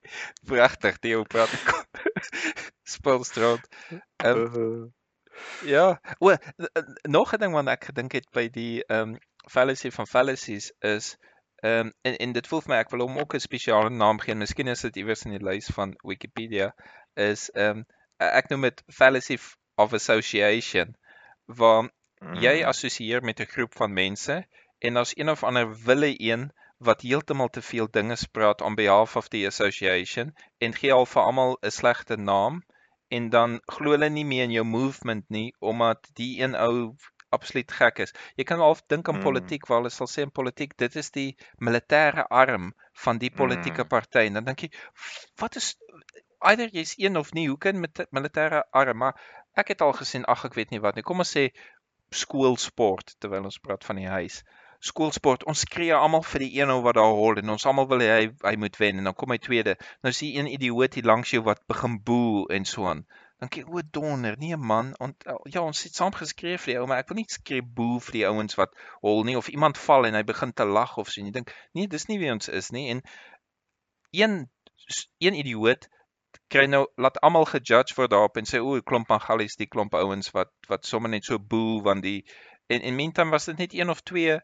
Pragtig, die ou praat [laughs] spulstraat. Ehm uh, ja, o nog 'n ding wat ek gedink het by die ehm um, fallacy van fallacies is ehm um, en en dit voel vir my ek wil hom ook 'n spesiale naam gee. en Miskien is dit iewers in die lys van Wikipedia is ehm um, ek noem dit fallacy of association waar jy mm, assosieer met 'n groep van mense en as een of ander wille een wat heeltemal te veel dinge spraak on behalf of the association en gee al vir almal 'n slegte naam en dan glo hulle nie meer in jou movement nie omdat die een ou absoluut gek is. Jy kan half dink aan Mm. politiek waar hulle sal sê in politiek dit is die militêre arm van die politieke Mm. party en dan dink jy wat is either jy's een of nie, hoe kan met militêre arm, maar ek het al gesien, ag ek weet nie wat nie. Kom ons sê skoolsport terwyl ons praat van die huis. Skoolsport, ons skree almal vir die een ou wat daar hol en ons almal wil hy hy moet wen. En dan kom hy tweede. Nou sien een idioot hier langs jou wat begin boe en so aan. Dan kyk o donder, nee man, ont, ja, ons het saam geskree vir die ou, maar ek wil nie skree boe vir die ouens wat hol nie of iemand val en hy begin te lag of so en jy dink, nee, dis nie wie ons is nie. En een een idioot kry nou laat almal gejudge word daarop en sê o, klomp Angalies, die klomp ouens wat wat sommer net so boel want die en en meantime was dit net een of twee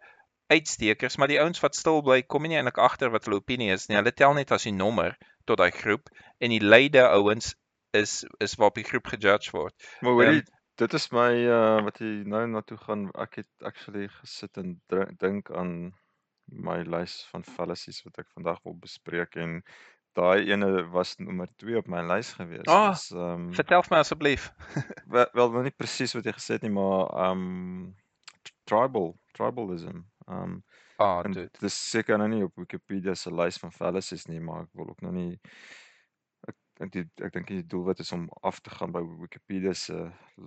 uitstekers, maar die ouens wat stil bly, kom nie eintlik agter wat hulle opinie is nie. Hulle tel net as die nommer tot daai groep en die leide ouens is is waarop die groep gejudge word. Maar hoorie, um, dit is my uh wat jy nou na toe gaan. Ek het actually gesit en dink aan my lys van fallacies wat ek vandag wil bespreek en daai ene was nommer 2 op my lys gewees. Oh, dus, um, vertel my asseblief. wel, wel nie presies wat jy gesê het nie, maar um tribal, tribalism. Um Ah, oh, dit is seker nou nie op Wikipedia se lys van fallacies nie, maar ek wil ook nou nie ek die, ek dink die doelwit is om af te gaan by Wikipedia se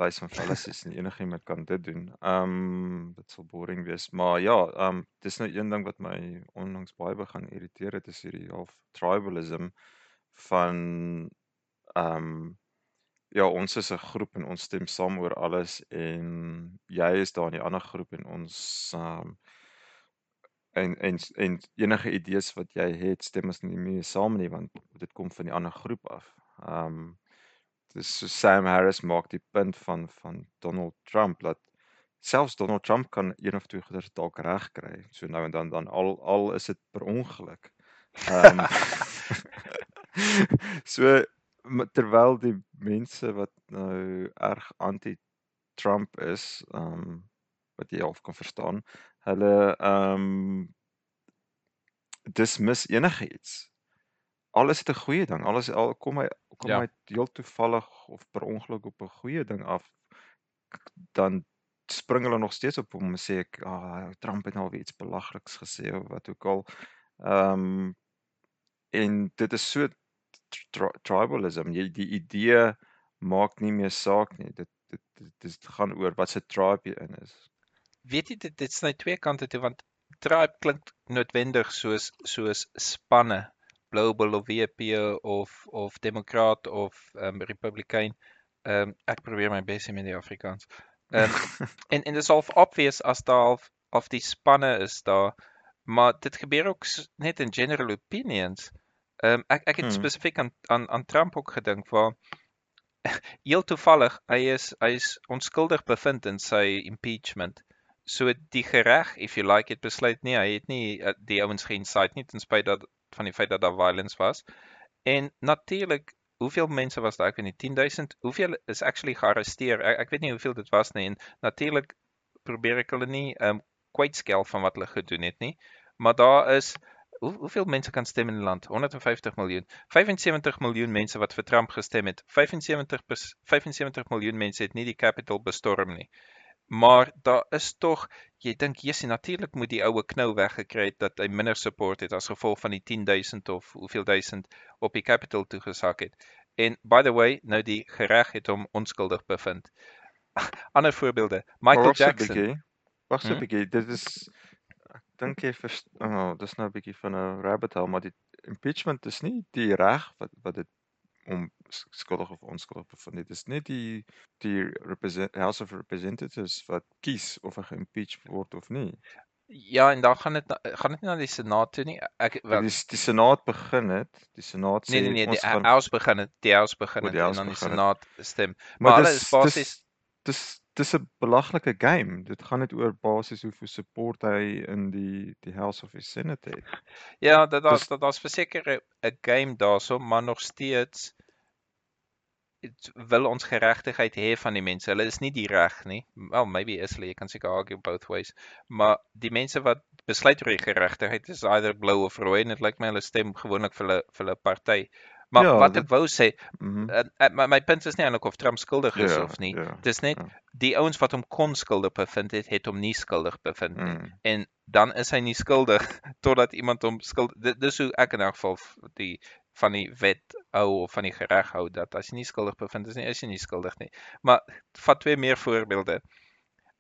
lys van fallacies en enigiemand kan dit doen. Ehm um, dit sal boring wees, maar ja, ehm um, dis nou een ding wat my onlangs baie begin irriteer het, is hierdie half tribalism van ehm um, ja, ons is 'n groep en ons stem saam oor alles en jy is daar in die ander groep en ons ehm um, en en en enige idees wat jy het stem ons nie mee saam nie want dit kom van die ander groep af. Ehm um, dis so Sam Harris maak die punt van van Donald Trump dat selfs Donald Trump kan een of twee goeders dalk reg kry. So nou en dan dan al al is dit per ongeluk. Ehm um, [laughs] so terwyl die mense wat nou erg anti-Trump is, ehm um, wat jy half kan verstaan, hulle ehm um, dismiss enigiets. Alles het 'n goeie ding. Alles al kom hy kom ja. hy heel toevallig of per ongeluk op 'n goeie ding af dan spring hulle nog steeds op hom en sê ek ah oh, Trump het nou weer iets belagliks gesê of wat ook al. Ehm um, en dit is so tri tribalism. Jy die idee maak nie meer saak nie. Dit dit dit gaan oor wat se tribe jy in is weet jy dit dit sny twee kante toe want tribe klink noodwendig soos soos spanne. Global of WP of of demokraat of um, republikein. Um, ek probeer my bes met die afrikaans. Um, [laughs] en en dit is al obvious as daar of die spanne is daar maar dit gebeur ook net in general opinions. Um, ek ek het hmm. spesifiek aan, aan aan Trump ook gedink waar [laughs] heel toevallig hy is hy is onskuldig bevind in sy impeachment so die gereg if you like het besluit nie hy het nie uh, die ouens geinsight nie ten spyte dat van die feit dat daar violence was. En natuurlik hoeveel mense was daar? Ek weet nie 10000 hoeveel is actually gearresteer? Ek, ek weet nie hoeveel dit was nie. En natuurlik probeer ek hulle nie um kwytskel van wat hulle gedoen het nie. Maar daar is hoe, hoeveel mense kan stem in die land? 150 miljoen. 75 miljoen mense wat vir Trump gestem het. 75 75 miljoen mense het nie die capital bestorm nie Maar daar is tog, jy dink Jessie natuurlik moet die oue knou weggekry het dat hy minder support het as gevolg van die 10000 of hoeveel duisend op die capital toegesak het. En by the way, nou die gereg het hom onskuldig bevind. [laughs] Ander voorbeelde, Michael Wacht Jackson. Wag so 'n hm? bietjie, dit is ek dink jy vir oh, dis nou 'n bietjie van 'n rabbit hole, maar die impeachment is nie die reg wat wat dit om skuldig of onskuldig bevind. Dit is net die die House of Representatives wat kies of hy geimpeach word of nie. Ja, en dan gaan dit gaan dit nie na die Senaat toe nie. Ek wel die, die Senaat begin het. Die Senaat nee, sê nee nee nee, die gaan, House begin het. Die House begin het en dan die Senaat stem. Maar, maar hulle is basies dis dis 'n belaglike game. Dit gaan net oor basies hoeveel support hy in die die House of the Senate het. Ja, dat daar's dat daar's verseker 'n game daarso, maar nog steeds wil ons geregtigheid hê van die mense. Hulle is nie die reg nie. Well, maybe is hulle, jy kan seker argue both ways. Maar die mense wat besluit oor die geregtigheid is either blou of rooi en dit lyk my hulle stem gewoonlik vir hulle vir hulle party. Maar ja, wat dit, ek wou sê, mm -hmm. uh, my, my punt is nie eintlik of Trump skuldig is ja, of nie. Ja, Dis net ja. die ouens wat hom kon skuldig bevind het, het hom nie skuldig bevind nie. Mm. En dan is hy nie skuldig [laughs] totdat iemand hom skuld dis hoe ek in elk geval die van die wet hou of van die reg hou dat as jy nie skuldig bevind is nie, is jy nie skuldig nie. Maar vat twee meer voorbeelde.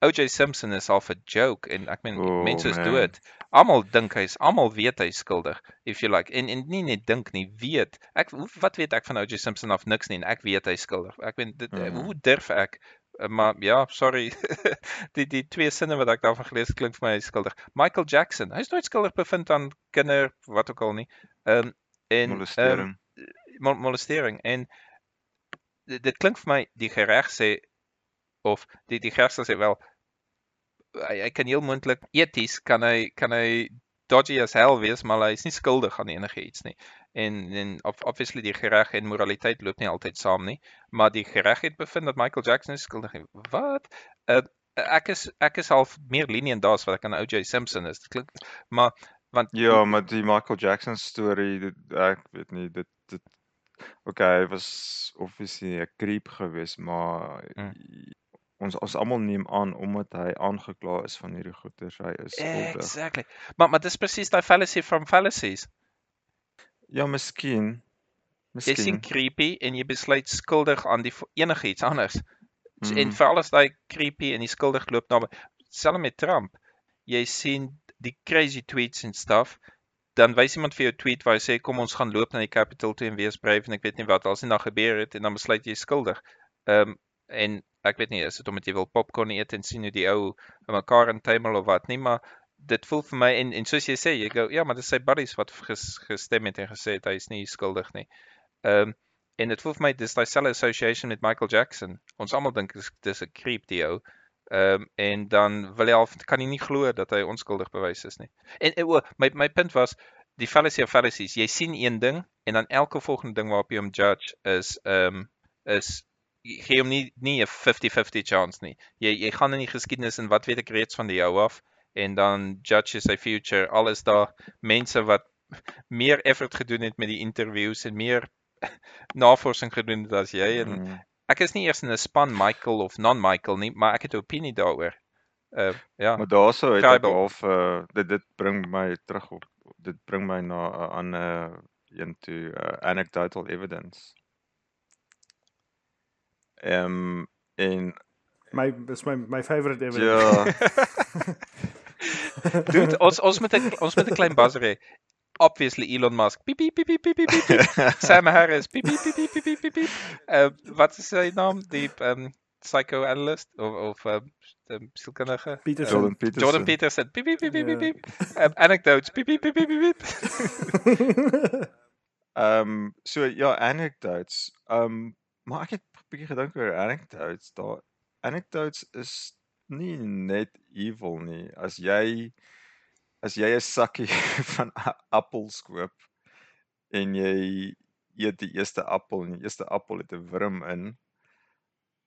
O.J. Simpson is al 'n joke en ek meen Oh, mense is man. dood. Almal dink hy's almal weet hy's skuldig if you like. En en nie net dink nie, weet. Ek wat weet ek van O.J. Simpson of niks nie en ek weet hy's skuldig. Ek meen dit Mhm. hoe durf ek Uh, maar ja, sorry. [laughs] die die twee sinne wat ek daarvan gelees het, klink vir my hy's skuldig. Michael Jackson, hy's nooit skuldig bevind aan kinder wat ook al nie. Ehm en ehm, molestering. mol molestering en dit, dit klink vir my die gereg sê of die die reg sal sê wel hy, hy kan heel moontlik eties kan hy kan hy dodgy as hell wees maar hy's nie skuldig aan enige iets nie en en obviously die gereg en moraliteit loop nie altyd saam nie maar die gereg het bevind dat Michael Jackson is skuldig wat uh, ek is ek is half meer lenient daar's wat ek aan O.J. Simpson is dit klink maar want Ja, maar die Michael Jackson storie, dit ek weet nie, dit dit okay, hy was obviously 'n creep geweest, maar Mm. Ons ons almal neem aan omdat hy aangekla is van hierdie goeters, hy is skuldig. exactly maar maar dis presies daai fallacy from fallacies Ja, miskien. Jy sien Miskien. creepy en jy besluit skuldig aan die enigiets anders. Mm. En Mm. veral as daai creepy en die skuldig loop naby. Selfs met Trump. Jy sien die crazy tweets en stuff. Dan wys iemand vir jou tweet waar hy sê kom ons gaan loop na die Capitol toe en wees braaf en ek weet nie wat als nie dan gebeur het en dan besluit jy skuldig. Ehm um, en ek weet nie is dit omdat jy wil popcorn eet en sien hoe die ou mekaar intuimel of wat nie, maar dit voel vir my en en soos jy sê, jy go ja, maar dis sy buddies wat ges, gestem het en gesê het hy is nie skuldig nie. Ehm um, en dit voel vir my dis daai selfe association met Michael Jackson. Ons almal dink dis 'n creep die ou. Ehm um, en dan wil hy al kan hy nie glo dat hy onskuldig bewys is nie. En, en o, my my punt was die fallacy of fallacies. Jy sien een ding en dan elke volgende ding waarop jy hom judge is ehm um, is gee hom nie nie 'n 50-50 chance nie. Jy jy gaan in die geskiedenis en wat weet ek reeds van die ou af en dan judge jy sy future. Alles daar mense wat meer effort gedoen het met die interviews en meer [laughs] navorsing gedoen het as jy en Mm. ek is nie eers in 'n span Michael of non-Michael nie, maar ek het 'n opinie daaroor. Uh ja. Maar daarso het ek half uh dit dit bring my terug op dit bring my na 'n ander een toe uh, anecdotal evidence. Ehm um, en My is my my favorite ever. ja, Dude, ons ons moet 'n ons moet 'n klein buzzer hê. Obviously Elon Musk. Piep piep piep piep piep piep. piep. Sam Harris. Piep piep piep piep piep piep. Uh wat is sy naam? Die um psychoanalyst of of um, um sielkundige? Peterson. Jordan Peterson. Jordan Peterson. Piep piep piep piep piep. Ja. piep. Um, anecdotes. Piep piep piep piep piep. Ehm um, so ja, anecdotes. Ehm um, maar ek het bietjie gedink oor anecdotes. Daar anecdotes is nie net evil nie. As jy as jy 'n sakkie [laughs] van appels koop en jy eet die eerste appel en die eerste appel het 'n wurm in,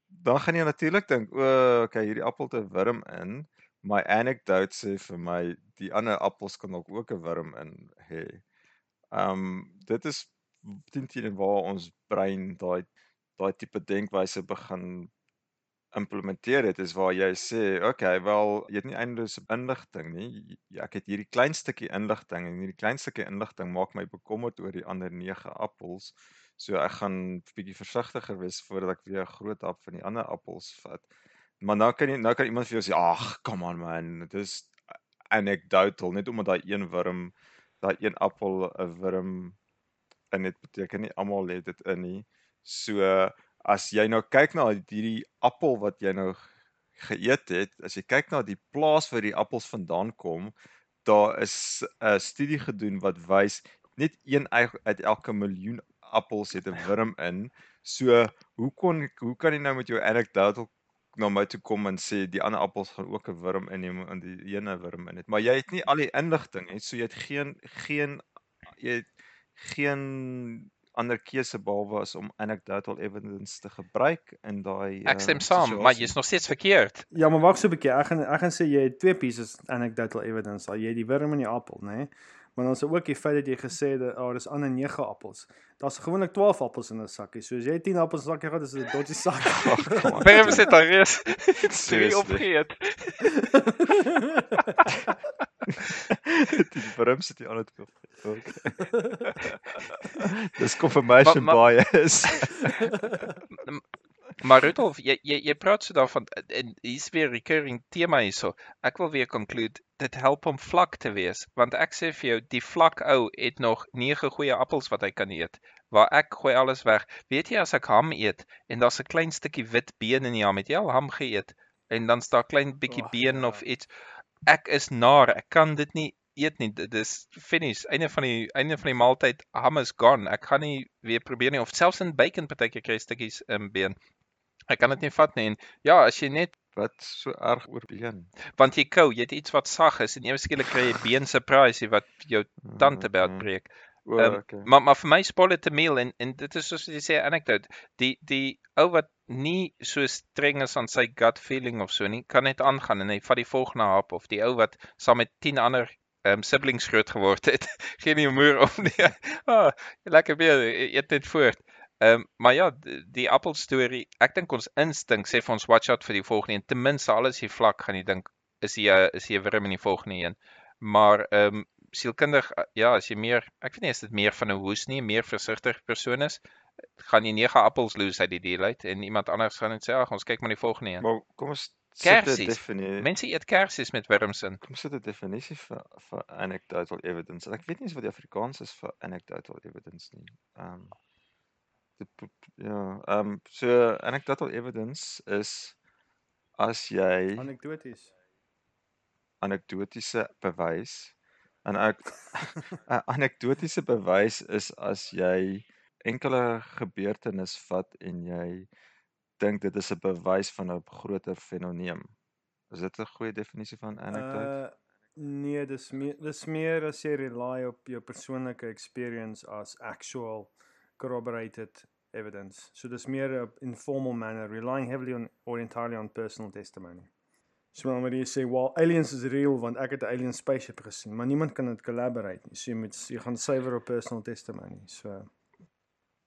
dan gaan jy natuurlik dink, o, okay, hierdie appel het 'n wurm in. My anecdote sê vir my die ander appels kan dalk ook 'n wurm in hê. Ehm um, dit is teen teen waar ons brein daai daai tipe denkwyse begin implementeer het is waar jy sê, okay, wel jy het nie eindelose inligting nie. Ek het hierdie klein stukkie inligting en hierdie klein stukkie inligting maak my bekommerd oor die ander 9 appels. So ek gaan bietjie versigtiger wees voordat ek weer 'n groot hap van die ander appels vat. Maar nou kan jy nou kan iemand vir jou sê, "Ag, come on man, dit is anecdotal net omdat daai een wurm, daai een appel 'n wurm in dit beteken nie almal het dit in nie. So as jy nou kyk na hierdie appel wat jy nou geëet het, as jy kyk na die plaas waar die appels vandaan kom, daar is 'n studie gedoen wat wys net een uit elke miljoen appels het 'n wurm in. So hoe kon hoe kan jy nou met jou anecdotal na my toe kom en sê die ander appels gaan ook 'n wurm inneem en die ene wurm in het. Maar jy het nie al die inligting nie, so jy het geen geen jy het geen ander keuse behalwe as om anecdotal evidence te gebruik in daai Ek stem uh, saam, maar situasie. jy's nog steeds verkeerd. Ja, maar wag so 'n bietjie. Ek gaan ek gaan sê jy het twee pieces anecdotal evidence. Al jy het die wurm in die appel, né? Nee? Maar dan is daar ook die feit dat jy gesê het dat oh, dis ander 9 appels. Daar's gewoonlik 12 appels in 'n sakkie. So as jy 10 appels in 'n sakkie gehad, is dit 'n dodgy sak. [laughs] On. Waarom sit daar reus? Drie [laughs] Seriously. opgeëet. [laughs] die wurm sit die ander twee. Okay. Dis confirmation Maar- maar- bias. Maar Rudolf, jy jy jy praat so daarvan en hier's weer 'n recurring tema hierso. Ek wil weer conclude dit help om vlak te wees want ek sê vir jou die vlak ou het nog 9 goeie appels wat hy kan eet. Waar ek gooi alles weg. Weet jy as ek ham eet en daar's 'n klein stukkie wit been in die ham, het jy al ham geëet en dan staan klein bietjie Ag, been ja. of iets. Ek is naar, ek kan dit nie eet nie. Dit is finish. Einde van die einde van die maaltyd, ham is gone. Ek gaan nie weer probeer nie of selfs in bacon partykeer kry stukkies um, been. Ek kan dit nie vat nie en ja, as jy net Wat so erg oor been. want jy kou, jy het iets wat sag is en ewe skielik kry jy been surprise wat jou tande by Okay. breek. O, Ehm, okay. Maar maar vir my spoil dit 'n meal en en dit is soos jy sê 'n anecdote. Die die ou wat nie so streng is aan sy gut feeling of so nie, kan net aangaan en hy vat die volgende hap of die ou wat saam met 10 ander um, siblings groot geword het. [laughs] Geen humor of nie. [laughs] Ah, lekker weer, eet net voort. Ehm um, maar ja, d- die appel storie, ek dink ons instink sê vir ons watch out vir die volgende een. Ten minste al is jy vlak gaan jy dink is jy is jy wurm in die volgende een. Maar ehm um, sielkundig ja, as jy meer, ek weet nie is dit meer van 'n hoes nie, meer versigtig persoon is, gaan jy 9 appels lose uit die deal uit en iemand anders gaan net sê ag ons kyk maar die volgende een. Maar kom ons Kersies. Mense eet kersies met wurms in. Kom sit 'n definisie vir vir anecdotal evidence. Ek weet nie eens wat die Afrikaans is vir anecdotal evidence nie. Ehm um, dit ja, ehm um, so anecdotal evidence is as jy Anekdoties. anekdotiese bewys en ek [laughs] 'n anekdotiese bewys is as jy enkele gebeurtenis vat en jy dink dit is 'n bewys van 'n groter fenomeen. Is dit 'n goeie definisie van anecdote? Uh nee, dis meer dis meer as jy rely op jou persoonlike experience as actual corroborated evidence. So dis meer 'n informal manner relying heavily on or entirely on personal testimony. So wanneer jy sê, "Well, aliens is real want ek het 'n alien spaceship gesien," maar niemand kan dit collaborate nie. So jy moet jy gaan suiwer op personal testimony. So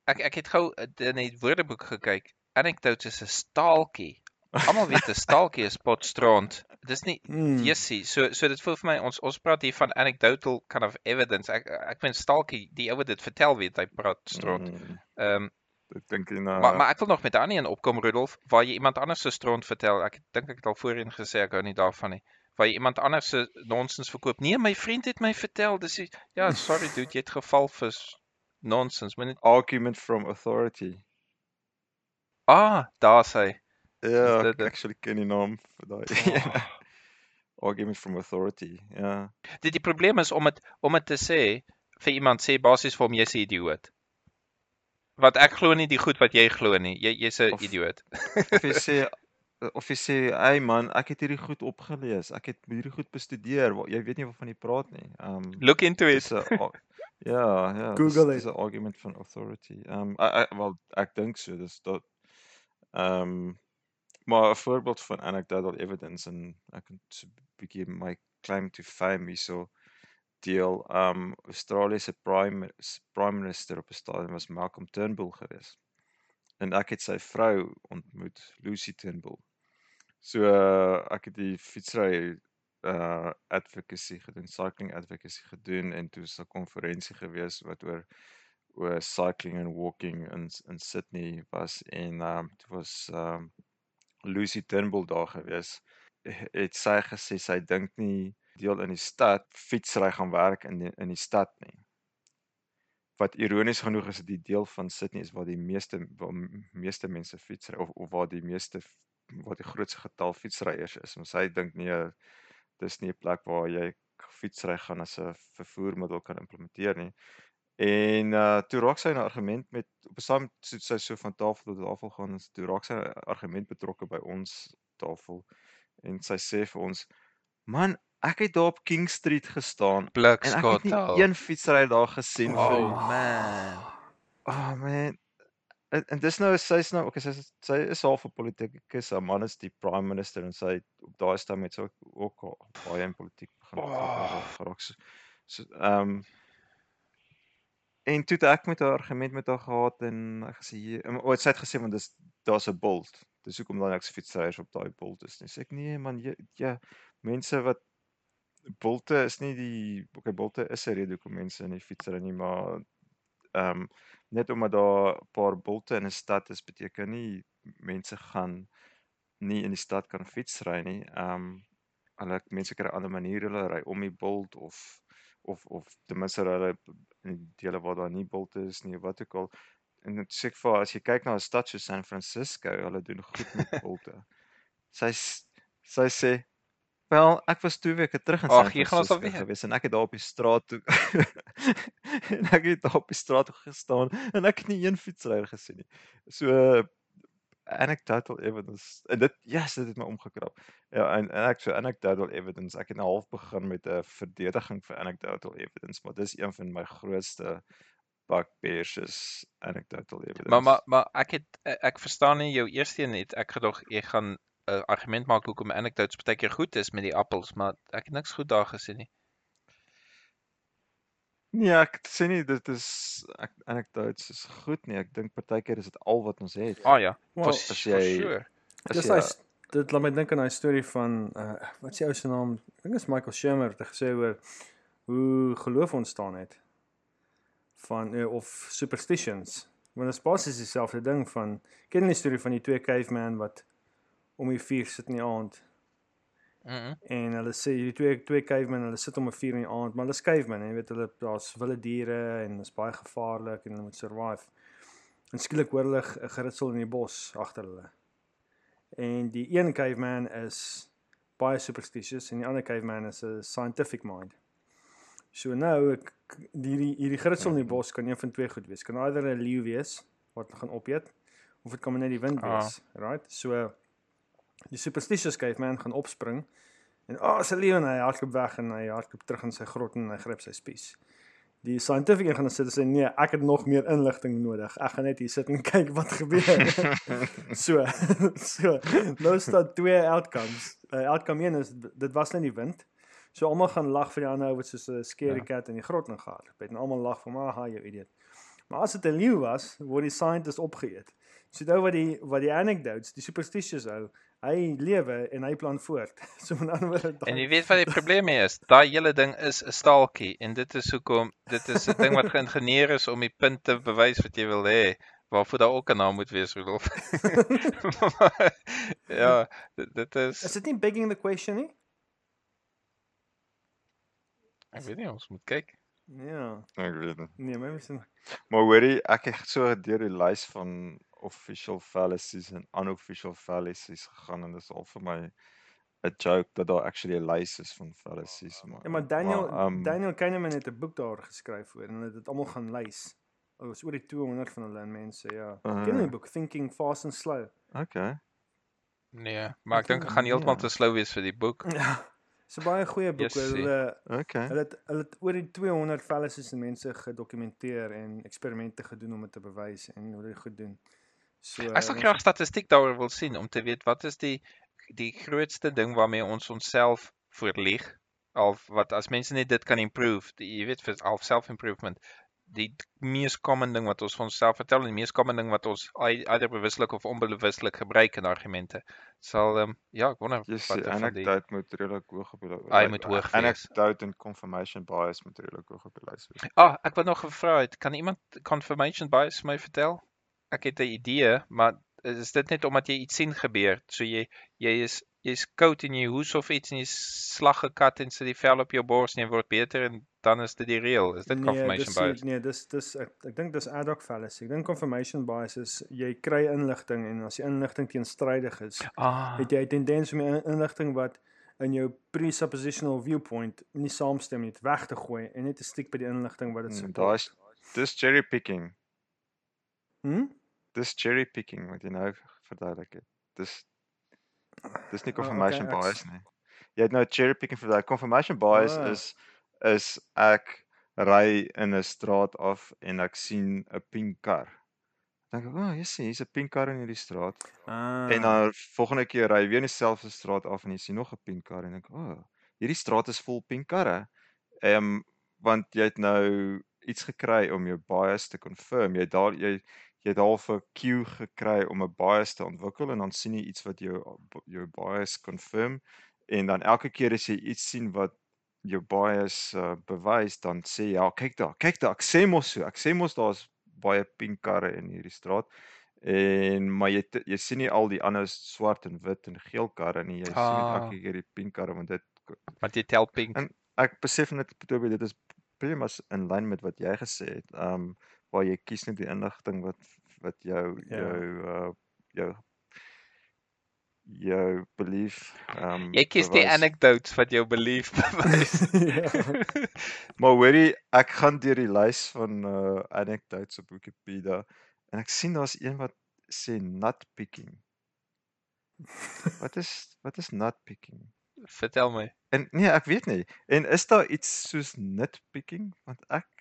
Ek ek het gou uh, in die woordeboek gekyk. Anecdotes is 'n staaltjie. Almal weet 'n staaltjie is potstront. Dis nie mm, Jessie, so so dit voel vir my ons ons praat hier van anecdotal kind of evidence. Ek ek meen stalkie, die ou wat dit vertel weet hy praat stront. Mm, Ehm um, ek dink jy nou maar maar ek wil nog met ander een opkom Rudolf waar jy iemand anders se stront vertel. Ek dink ek het al voorheen gesê ek hou nie daarvan nie. Waar jy iemand anders se nonsens verkoop. Nee, my vriend het my vertel. Dis ja, sorry dude, jy het geval vir nonsens. Moet net argument from authority. Ah, daar's hy. Ja, dit actually ken die naam vir daai. [laughs] Oh. argument from authority. Ja. Dit die probleem is om dit om dit te sê vir iemand sê basies vir hom jy's 'n idioot. Want ek glo nie die goed wat jy glo nie. Jy jy's 'n idioot. Of jy sê [laughs] of jy sê, "Hey man, ek het hierdie goed opgelees. Ek het hierdie goed bestudeer." Jy weet nie waarvan jy praat nie. Um Look into it. dis [laughs] Ja, ja, dis Google dis it. 'n argument van authority. Um ek ek wel ek dink so. Dis dat um maar 'n voorbeeld van anecdotal evidence en ek kan 'n bietjie my claim to fame hierso deel. Um Australië se prime prime minister op 'n stadium was Malcolm Turnbull geweest. En ek het sy vrou ontmoet, Lucy Turnbull. So uh, ek het die fietsry uh advocacy gedoen, cycling advocacy gedoen en toe was 'n konferensie gewees wat oor oor cycling and walking in in Sydney was en um toe was um Lucy Turnbull daar gewees. He- Het sy gesê sy dink nie deel in die stad fietsry gaan werk in die, in die stad nie. Wat ironies genoeg is dit die deel van Sydney is waar die meeste waar meeste mense fietsry of, of waar die meeste waar die grootste getal fietsryers is. Ons hy dink nee, dis nie 'n plek waar jy fietsry gaan as 'n vervoermiddel kan implementeer nie. En uh toe raak sy 'n argument met op 'n saam so sy so van tafel tot tafel gaan, en toe raak sy 'n argument betrokke by ons tafel en sy sê vir ons: "Man, ek het daar op King Street gestaan en ek het nie Blikskottel. een fietsry daar gesien vir Oh man. Oh man. En, en dis nou sy's nou okay sy sy is half 'n politikus. Haar man is die prime minister en sy op daai stadium het sy ook, ook baie in politiek begin Oh. geraak. So so ehm um, en toe het ek met haar argument met haar gehad en ek gesê en o, sy het gesê want dis daar's 'n bult. Dis hoekom dan ek se fietsryers op daai bult is. Dis ek nee man jy, ja mense wat bulte is nie die okay bulte is 'n rede hoekom mense in die fietsry nie maar ehm um, net omdat daar 'n paar bolte in 'n stad is beteken nie mense gaan nie in die stad kan fietsry nie. Ehm um, hulle mense kry ander maniere hulle ry om die bult of of of ten minste hulle in die dele waar daar nie bulte is nie wat ook al en dit sê ek vir as jy kyk na 'n stad so San Francisco, hulle doen goed met [laughs] bulte. sy sy sê Wel, ek was 2 weke terug in San Ag, jy gaan Francisco alweer. gewees en ek het daar op die straat toe [laughs] en ek het daar op die straat gestaan en ek het nie een fietsryer gesien nie. So anecdotal evidence en dit ja, yes, dit het my omgekrap. Ja, en, en ek so anecdotal evidence, ek het nou half begin met 'n verdediging vir anecdotal evidence, maar dis een van my grootste bugbears is anecdotal evidence. Maar maar maar ek het ek, ek verstaan nie jou eerste een net. Ek gedog jy gaan 'n uh, argument maak hoekom anecdotes baie keer goed is met die appels, maar ek het niks goed daar gesien nie. Nee, ek sê nie dit is ek anecdotes is goed nie. Ek dink partykeer is dit al wat ons het. Ah ja, Wel, for, as jy- sure. As jy hy dit laat my dink aan daai storie van uh wat is die ou se naam? Ek dink dit is Michael Shermer het gesê oor hoe geloof ontstaan het van uh, of superstitions. Want dit is basies dieselfde ding van ken jy die storie van die twee caveman wat om die vuur sit in die aand Mm -mm. en hulle sê die twee twee cavemen hulle sit om 'n vuur in die aand, maar hulle cavemen, jy weet hulle daar's wilde diere en dit is baie gevaarlik en hulle moet survive. En skielik hoor hulle 'n geritsel in die bos agter hulle. En die een caveman is baie superstitious en die ander caveman is 'n scientific mind. So nou ek hierdie hierdie geritsel in die bos kan een van twee goed wees. Kan either 'n leeu wees wat gaan opeet of dit kan maar net die wind Ah. wees, right? So die superstitious caveman gaan opspring en ah, oh, 'n leeu en hy hardloop weg en hy hardloop terug in sy grot en hy gryp sy spies. Die scientific een gaan sit en sê nee, ek het nog meer inligting nodig. Ek gaan net hier sit en [laughs] kyk wat gebeur. [laughs] so, [laughs] so nou staan twee outcomes. Uh, outcome 1 is dit was net die wind. So almal gaan lag vir die ander ou wat soos 'n scary Ja. cat in die grot ingehardloop het en almal lag van aha, jou idiot. Maar as dit 'n leeu was, word die scientist opgeëet. So nou wat die wat die anecdotes, die superstitious ou, hy lewe en hy plan voort. [laughs] So met ander woorde En jy weet wat die probleem is? Daai hele ding is 'n staaltjie en dit is hoekom dit is 'n ding wat geïngineer is om die punt te bewys wat jy wil hê. Waarvoor daar ook 'n naam moet wees, Rudolf. [laughs] [laughs] ja, dit, dit is is dit nie begging the question nie? ek weet nie, ons moet kyk. Ja. ek weet nie. Nee, my is Maar hoorie, ek het so deur die lys van official fallacies en unofficial fallacies gegaan en dis al vir my 'n joke dat daar actually 'n lys is van fallacies maar. Ja, maar Daniel maar, um, Daniel Kahneman het 'n boek daar geskryf oor en hulle het dit almal gaan lys. Daar was oor die 200 van hulle en mense, ja. Uh. Ken jy die boek Thinking Fast and Slow? Okay. Nee, maar ek Ek dink ek gaan heeltemal nee. te slou wees vir die boek. Ja. Dis 'n baie goeie boek. Jessie. Hulle Okay. hulle het hulle het oor die 200 fallacies en mense gedokumenteer en eksperimente gedoen om dit te bewys en hoe hulle dit goed doen. So Ek sal ons- graag statistiek daaroor wil sien om te weet wat is die die grootste ding waarmee ons onsself voorlieg of wat as mense net dit kan improve, die, jy weet vir half self-improvement. Die mees common ding wat ons vir onsself vertel en die mees common ding wat ons ei- either bewuslik of onbewuslik gebruik in argumente. Sal ehm um, ja, ek wonder sê wat van die anecdote moet redelik hoog op die Ah, hy moet hoog wees. Anecdote en confirmation bias moet redelik hoog op die lys wees. Ah, ek wou nog gevra het, kan iemand confirmation bias my vertel? Ek het 'n idee, maar is dit net omdat jy iets sien gebeur? So jy jy is jy's koud en jy hoes of iets en jy slag 'n kat en sit die vel op jou bors en jy word beter en dan is dit die reël. Is dit confirmation dis, bias? Nee, dis dis ek, ek dink dis ad hoc fallacy. Ek dink confirmation bias is jy kry inligting en as die inligting teenstrydig is, Ah, het jy 'n tendens om die in- inligting wat in jou presuppositional viewpoint nie saamstem nie, weg te gooi en net te stiek by die inligting wat dit Hmm, support. Daar's dis cherry picking. Hm? Dis cherry picking wat jy nou verduidelik het. Dis dis nie confirmation okay, ek bias nie. Jy het nou cherry picking verduidelik. Confirmation bias Ah. is is ek ry in 'n straat af en ek sien 'n pink kar. Dan dink ek, "O, oh, jy sien, hier's 'n pink kar in hierdie straat." Ah. En dan volgende keer ry jy weer in dieselfde straat af en jy sien nog 'n pink kar en ek, "O, oh, hierdie straat is vol pink karre." Ehm um, want jy het nou iets gekry om jou bias te confirm. Jy daar jy jy het half 'n cue gekry om 'n bias te ontwikkel en dan sien jy iets wat jou jou bias confirm en dan elke keer as jy iets sien wat jou bias uh, bewys dan sê ja, kyk daar, kyk daar, ek sê mos so, ek sê mos daar's baie pink karre in hierdie straat. En maar jy jy sien nie al die ander swart en wit en geel karre nie. Jy sien net Ah. elke keer die pink karre want dit Want jy tel pink. En- ek besef net Toby dit is pretty much in lyn met wat jy gesê het. Um waar jy kies net die inligting wat wat jou Ja. jou uh jou jou belief um Jy kies die bewys. anecdotes wat jou belief [laughs] bewys. [laughs] ja. Maar hoorie, ek gaan deur die lys van uh anecdotes op Wikipedia en ek sien daar's een wat sê nut picking. Wat is wat is nut picking? Vertel my. En nee, ek weet nie. En is daar iets soos nitpicking? Want ek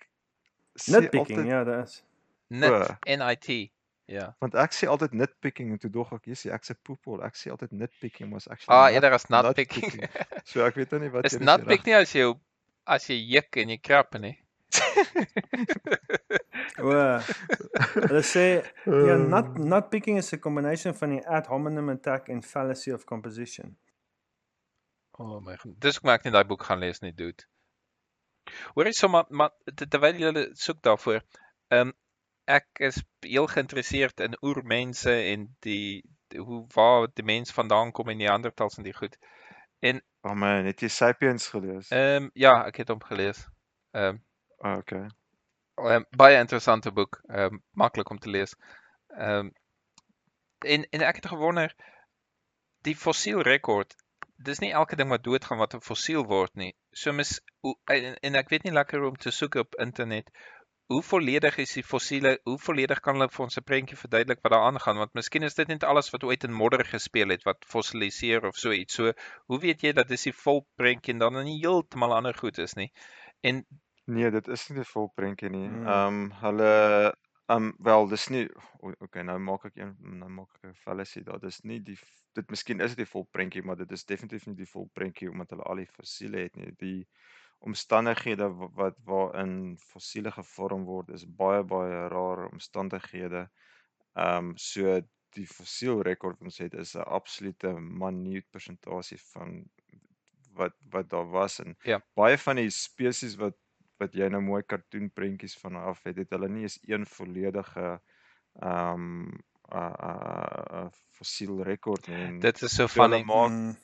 Nitpicking, altyd, ja, dit is. Nit, O. N-I-T. Ja. want ek sê altyd nitpicking en toe dog ek, "Jessie, ek sê poepel." Ek sê altyd nitpicking, maar is actually Ah, eerder as nutpicking. nutpicking. So ek weet nou nie wat Is jy nutpick nie as jy as jy juk en jy krap nie. [laughs] O. Hulle sê ja, nut Ehm. nut picking is 'n combination van die ad hominem attack en fallacy of composition. O oh my god. Dis ek nie daai boek gaan lees nie, dude. Hoorie sommer maar te- terwyl jy soek daarvoor. Ehm um, ek is heel geïnteresseerd in oermense en die, die hoe waar die mens vandaan kom en die Neandertals en die goed. Oh man, het jy Sapiens gelees? Ehm um, ja, ek het hom gelees. Ehm um, Oh, okay. um, baie interessante boek, ehm um, maklik om te lees. Ehm um, en en ek het gewonder die fossiel rekord. Dis nie elke ding wat doodgaan wat 'n fossiel word nie. So mis en, en ek weet nie lekker om te soek op internet. Hoe volledig is die fossiele? Hoe volledig kan hulle vir ons 'n prentjie verduidelik wat daar aangaan? Want miskien is dit net alles wat ooit in modder gespeel het wat fossiliseer of so iets. So, hoe weet jy dat dis die vol prentjie en dan nie heeltemal ander goed is nie? En Nee, dit is nie 'n vol prentjie nie. Mm. Ehm um, hulle ehm um, wel, dis nie okay, nou maak ek een nou maak ek 'n fallacy daar. Dis nie die dit miskien is dit die vol prentjie, maar dit is definitief nie die vol prentjie omdat hulle al die fossiele het nie. Die omstandighede wa- wat waarin fossiele gevorm word is baie baie rare omstandighede. Ehm um, so die fossiel rekord wat ons het is 'n absolute minute persentasie van wat wat daar was en Ja. baie van die spesies wat wat jy nou mooi kartoonprentjies van af het, het hulle nie eens een volledige ehm um, uh, uh, fossiel rekord nie. En dit is so so hulle maak Mm,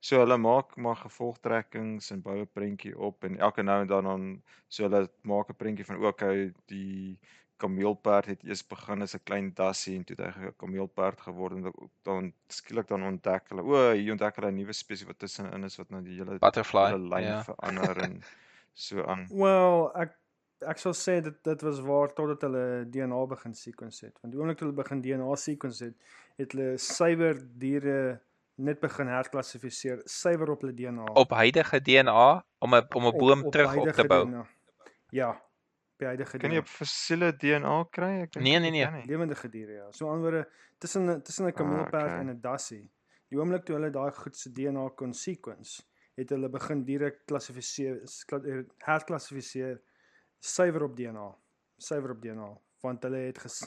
so hulle maak maar gevolgtrekkings en bou 'n prentjie op en elke nou en dan dan so hulle maak 'n prentjie van ook hy die kameelperd het eers begin as 'n klein dassie en toe het hy 'n kameelperd geword en dan- dan skielik dan ontdek hulle o, hier ontdek hulle 'n nuwe spesies wat tussenin is wat nou die hele Butterfly. hele lyn Ja. verander en [laughs] so aan. Wel, ek ek sal sê dit dit was waar totdat hulle DNA begin sequence het. Want die oomblik toe hulle begin DNA sequence het, het hulle suiwer diere net begin herklassifiseer, suiwer op hulle DNA. Op huidige DNA om 'n om 'n boom terug op huidige te bou. DNA. Ja, op die huidige Kan jy op fossiele DNA kry? Ek dink Nee, nee, nee. nie. Lewendige diere ja. So anderswoorde tussen tussen 'n kameelperd okay. en 'n dassie. Die oomblik toe hulle daai goed se DNA kon sequence, het hulle begin diere klassifiseer, eh, herklassifiseer suiwer op DNA. Suiwer op DNA, want hulle het ges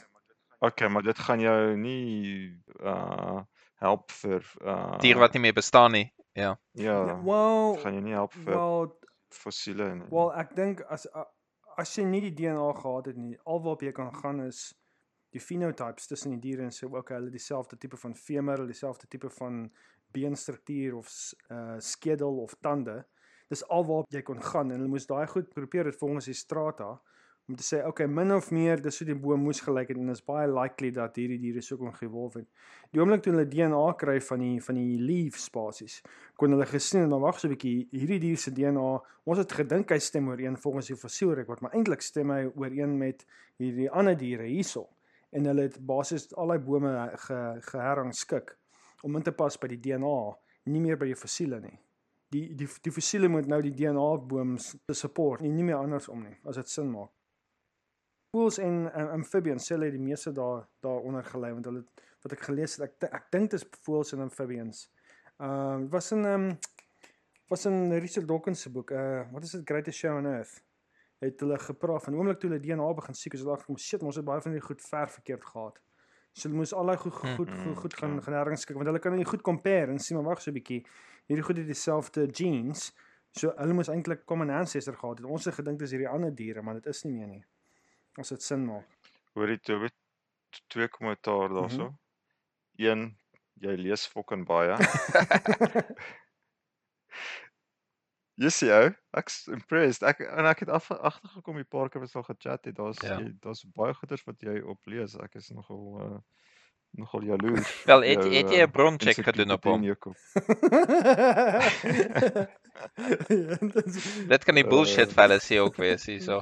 Okay, maar dit gaan jou nie uh help vir uh Diere wat nie meer bestaan nie. Ja. ja, Ja, wel dit gaan jou nie help vir wel fossiele nie. wel ek dink as as jy nie die DNA gehad het nie, alwaarop jy kan gaan is die phenotypes tussen die diere en sê okay, hulle dieselfde tipe van femur, hulle dieselfde tipe van beenstruktuur of uh skedel of tande. Dis alwaarop jy kon gaan en hulle moes daai goed probeer het volgens die strata om te sê okay, min of meer dis hoe die boom moes gelyk het en dit is baie likely dat hierdie diere so kon geëvolve het. Die oomblik toe hulle DNA kry van die van die leaf spasies, kon hulle gesien het, maar wag so 'n bietjie, hierdie dier se DNA, ons het gedink hy stem ooreen volgens die fossielrekord, maar eintlik stem hy ooreen met hierdie ander diere hierso. En hulle het basies al daai bome ge, geherrangskik om in te pas by die DNA, nie meer by die fossiele nie. Die die die fossiele moet nou die DNA boom s- support, nie, nie meer andersom nie, as dit sin maak. Voels en um, amphibians sê hulle die meeste daar daaronder gelê want hulle wat ek gelees het, ek ek dink dis voels en amphibians. Ehm uh, was in ehm um, was in Richard Dawkins se boek, uh wat is dit Greatest Show on Earth? Het hulle gepraat van oomblik toe hulle DNA begin siek is, hulle agterkom, shit, ons het baie van hierdie goed ver verkeerd gehad. So hulle moes al daai goed goed goed, goed, gaan ja. gaan herrangskik want hulle kan nie goed compare en sien maar wag so 'n bietjie. Hierdie goed het dieselfde genes, So hulle moes eintlik common ancestor gehad het. Ons het gedink dis hierdie ander diere, maar dit is nie meer nie. As dit sin maak. Hoorie toe weet twee kommentaar Mhm. daarso. Mm -hmm. Een, jy lees fucking baie. [laughs] Yes jou, ek's impressed. Ek en ek het af agtergekom die paar keer wat ons al gechat het. Daar's ja. daar's baie goeders wat jy oplees. Ek is nogal uh nogal jaloers. Wel, het jou, het jy uh, 'n broncheck gedoen op hom? Ja, dit is- Dit kan die Uh, bullshit fallacy ook wees hierso.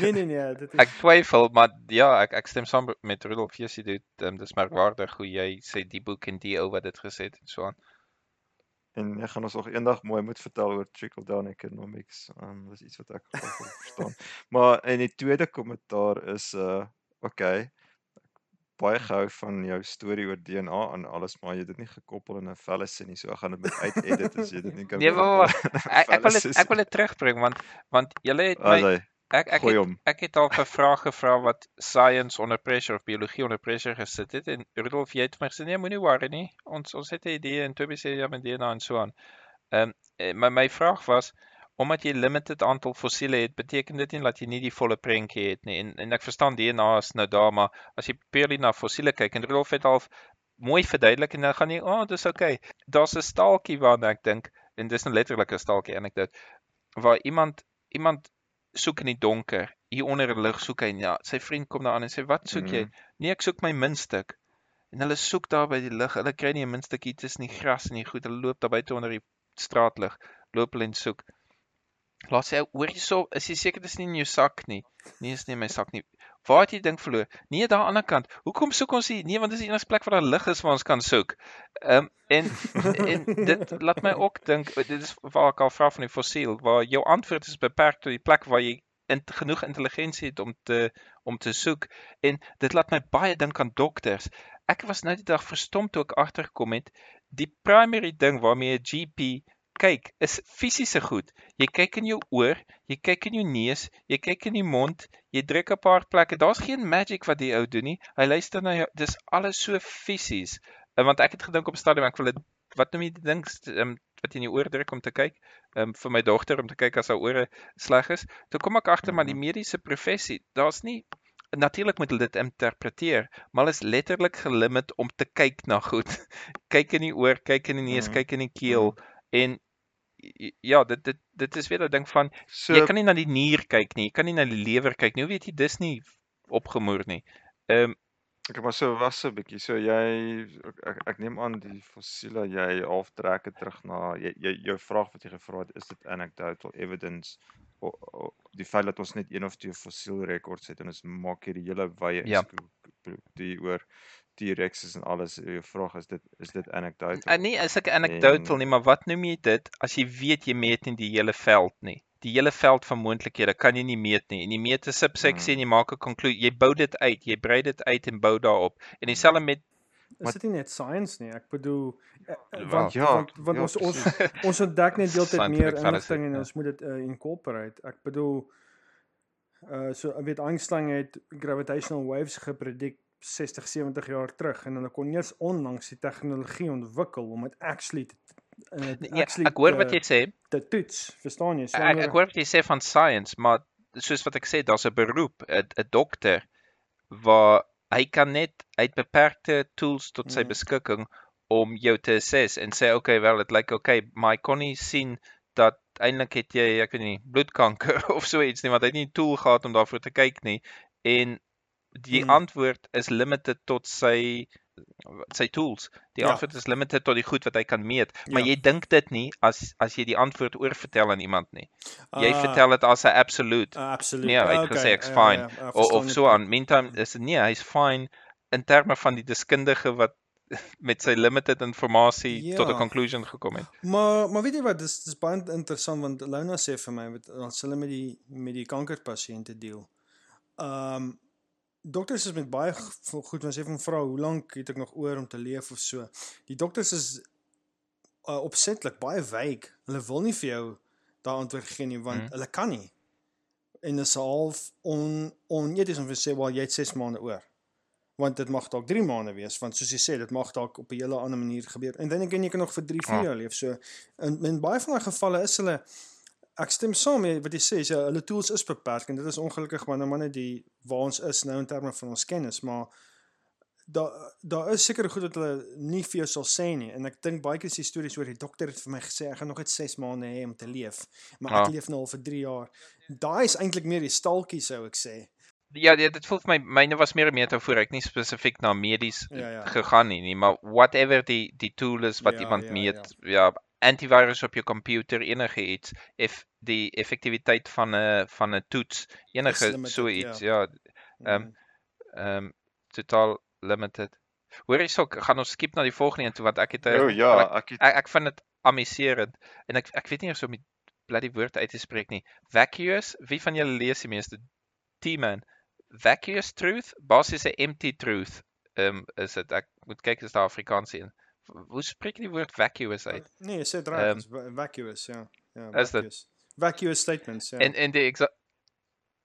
nee nee nee, dit is Ek twyfel, maar ja, ek ek stem saam met Rudolf Jessie dit. Um, dis merkwaardig hoe jy sê die boek en die ou wat dit gesê het en so aan. En jy gaan ons nog eendag mooi moet vertel oor trickle down economics. Um dis iets wat ek verstaan. Maar en die tweede kommentaar is uh okay. Baie gehou van jou storie oor DNA en alles, maar jy het dit nie gekoppel in 'n fallacy nie. So ek gaan dit met uit-edit as jy dit nie kan. Nee, maar koppel in 'n Ek ek wil dit ek wil dit terugbring want want julle het my hy ek ek het, ek het al 'n vraag gevra wat science onder pressure of biologie onder pressure gesit het en Rudolf jy het my gesê nee, moenie worry nie. Ons ons het 'n idee en Toby sê ja met DNA en so aan. Ehm um, my my vraag was omdat jy limited aantal fossiele het, beteken dit nie dat jy nie die volle prentjie het nie. En en ek verstaan DNA is nou daar, maar as jy purely na fossiele kyk en Rudolf het al mooi verduidelik en dan gaan jy, "O, oh, dis okay." Daar's 'n staaltjie waarna ek dink en dis 'n letterlike staaltjie anekdote waar iemand iemand soek in die donker. Hier onder 'n lig soek hy en ja, sy vriend kom daar aan en sê, "Wat soek jy?" Mhm. Nee, ek soek my muntstuk. En hulle soek daar by die lig. Hulle kry nie 'n muntstukkie tussen die gras en die goed. Hulle loop daar buite onder die straatlig. Loop hulle en soek. Laat sê, "Hoor hierso, is jy seker dis nie in jou sak nie?" Nee, is nie in my sak nie. Waar het jy ding verloor? Nee, daar aan die ander kant. Hoekom soek ons hier? Nee, want dis die enigste plek waar daar lig is waar ons kan soek. Ehm um, en [laughs] en dit laat my ook dink dit is waar ek al vra van die fossiel waar jou antwoord is beperk tot die plek waar jy in, genoeg intelligensie het om te om te soek en dit laat my baie dink aan dokters. Ek was nou die dag verstom toe ek agtergekom het die primary ding waarmee 'n GP kyk is fisiese goed. Jy kyk in jou oor, jy kyk in jou neus, jy kyk in die mond, jy druk 'n paar plekke. Daar's geen magic wat die ou doen nie. Hy luister na jou. Dis alles so fisies. Uh, want ek het gedink op 'n stadium ek wil dit wat noem jy die ding um, wat jy in jou oor druk om te kyk um, vir my dogter om te kyk as haar ore sleg is. Toe kom ek agter maar die mediese professie, daar's nie natuurlik moet hulle dit interpreteer, maar hulle is letterlik gelimit om te kyk na goed. [laughs] kyk in die oor, kyk in die neus, Mhm. kyk in die keel en ja, dit dit dit is weer 'n ding van So jy kan nie na die nier kyk nie, jy kan nie na die lewer kyk nie. Hoe weet jy dis nie opgemoer nie? Ehm Ek maar so was 'n bietjie. So jy ek, ek, ek neem aan die fossiele jy half trek dit terug na jy, jy jou vraag wat jy gevra het, is dit anecdotal evidence o, o, die feit dat ons net een of twee fossiel rekords het en ons maak hier die hele wye Ja. die oor T-Rexes en alles. Jou vraag is dit is dit anecdotal? uh, nee, is ek anecdotal En- nie, maar wat noem jy dit as jy weet jy meet nie die hele veld nie? Die hele veld van moontlikhede kan jy nie meet nie. En jy meet 'n subseksie en jy maak 'n konklusie. Jy bou dit uit, jy brei dit uit en bou daarop. En dieselfde met is dit nie net science nie. Ek bedoel eh, eh, want ja, want, want ja, ons ons presies. [laughs] ons ontdek net [laughs] deeltyd meer inligting en ja. ons moet dit uh, incorporate. Ek bedoel uh so ek weet Einstein het gravitational waves gepredik 60 70 jaar terug en hulle kon eers onlangs die tegnologie ontwikkel om dit actually te, uh, ja, ek hoor wat jy sê. te toets, verstaan jy? So Ek ek hoor wat jy sê van science, maar soos wat ek sê, daar's 'n beroep, 'n dokter waar hy kan net het beperkte tools tot sy Mm. beskikking om jou te assess en sê okay, wel dit lyk okay, maar hy kon nie sien dat eintlik het jy ek weet nie bloedkanker [laughs] of so iets nie want hy het nie 'n tool gehad om daarvoor te kyk nie en die Mm. antwoord is limited tot sy sy tools. Die Ja. antwoord is limited tot die goed wat hy kan meet, maar Ja. jy dink dit nie as as jy die antwoord oorvertel aan iemand nie. Jy Ah, vertel dit as 'n absolute uh, absoluut. Nee, hy het Okay, gesê ek's ja, fine ja, ja, of, verstaan of so aan. Meantime is nee, hy's fine in terme van die deskundige wat [laughs] met sy limited informasie tot 'n Ja. conclusion gekom het. Maar maar weet jy wat, dis dis baie interessant want Lona sê vir my wat as hulle met die met die kankerpasiënte deel. Um dokters is met baie goed, want sê van vra hoe lank het ek nog oor om te leef of so. Die dokters is uh, opsetlik baie wyk. Hulle wil nie vir jou daai antwoord gee nie want Mhm. hulle kan nie. En dis half on oneties om te sê wel jy het 6 maande oor want dit mag dalk 3 maande wees want soos jy sê dit mag dalk op 'n hele ander manier gebeur en dan kan jy kan nog vir 3 4 Ah. jaar leef so in, in baie van daai gevalle is hulle Ek stem saam met wat jy sê, ja, hulle tools is beperk en dit is ongelukkig maar nou maar net die waar ons is nou in terme van ons kennis, maar daar daar is seker goed wat hulle nie vir jou sal sê nie en ek dink baie keer is die stories oor die dokter het vir my gesê ek gaan nog net 6 maande hê om te leef, maar Ja. ek leef nou al vir 3 jaar. Daai is eintlik meer die stalkie sou ek sê. Ja, ja, dit voel vir my myne was meer 'n metafoor, ek nie spesifiek na medies Ja, ja. gegaan nie, nie, maar whatever die die tool is wat Ja, iemand ja, meet, ja, antivirus op jou komputer, enige iets, if die effektiwiteit van 'n van 'n toets, enige limited, so iets, ja, Ehm, Mhm. ehm totaal limited. Hoor hierso, ek gaan ons skip na die volgende een toe want ek het 'n O ja, ek, ek het ek ek vind dit amuserend en ek ek weet nie hoe om die bloody woord uit te spreek nie. Vacuous, wie van julle lees die meeste? T-man. Vacuous truth, basies 'n empty truth. Ehm um, is dit ek moet kyk as daar Afrikaans een. Hoe spreek jy die woord vacuous uit? Nee, jy sê dit reg, va- vacuous, ja. Ja, is dit- vacuous. Vacuous statements, ja. En en die exa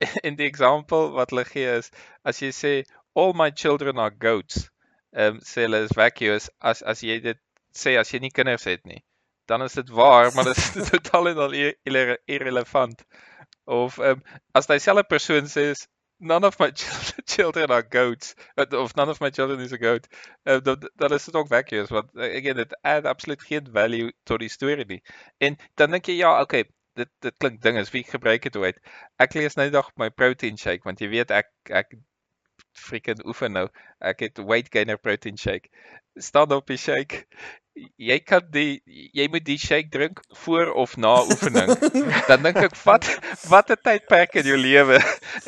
[laughs] en die example wat hulle gee is as jy sê all my children are goats. Ehm um, sê hulle is vacuous as as jy dit sê as jy nie kinders het nie. Dan is dit waar, maar dit is [laughs] totaal en al ir- irre- irrelevant. Of ehm um, as dieselfde persoon sê none of my [laughs] children, are goats uh, of none of my children is a goat. Uh, dan dan is dit ook vacuous want uh, again dit add absoluut geen value tot die storie nie. En dan dink jy ja, okay, dit dit klink dinges wie gebruik dit ooit. Ek lees nou dag my protein shake want jy weet ek ek freaking oefen nou. Ek het weight gainer protein shake. Staan op die shake. Jy kan die jy moet die shake drink voor of na oefening. Dan dink ek wat watter tydperk in jou lewe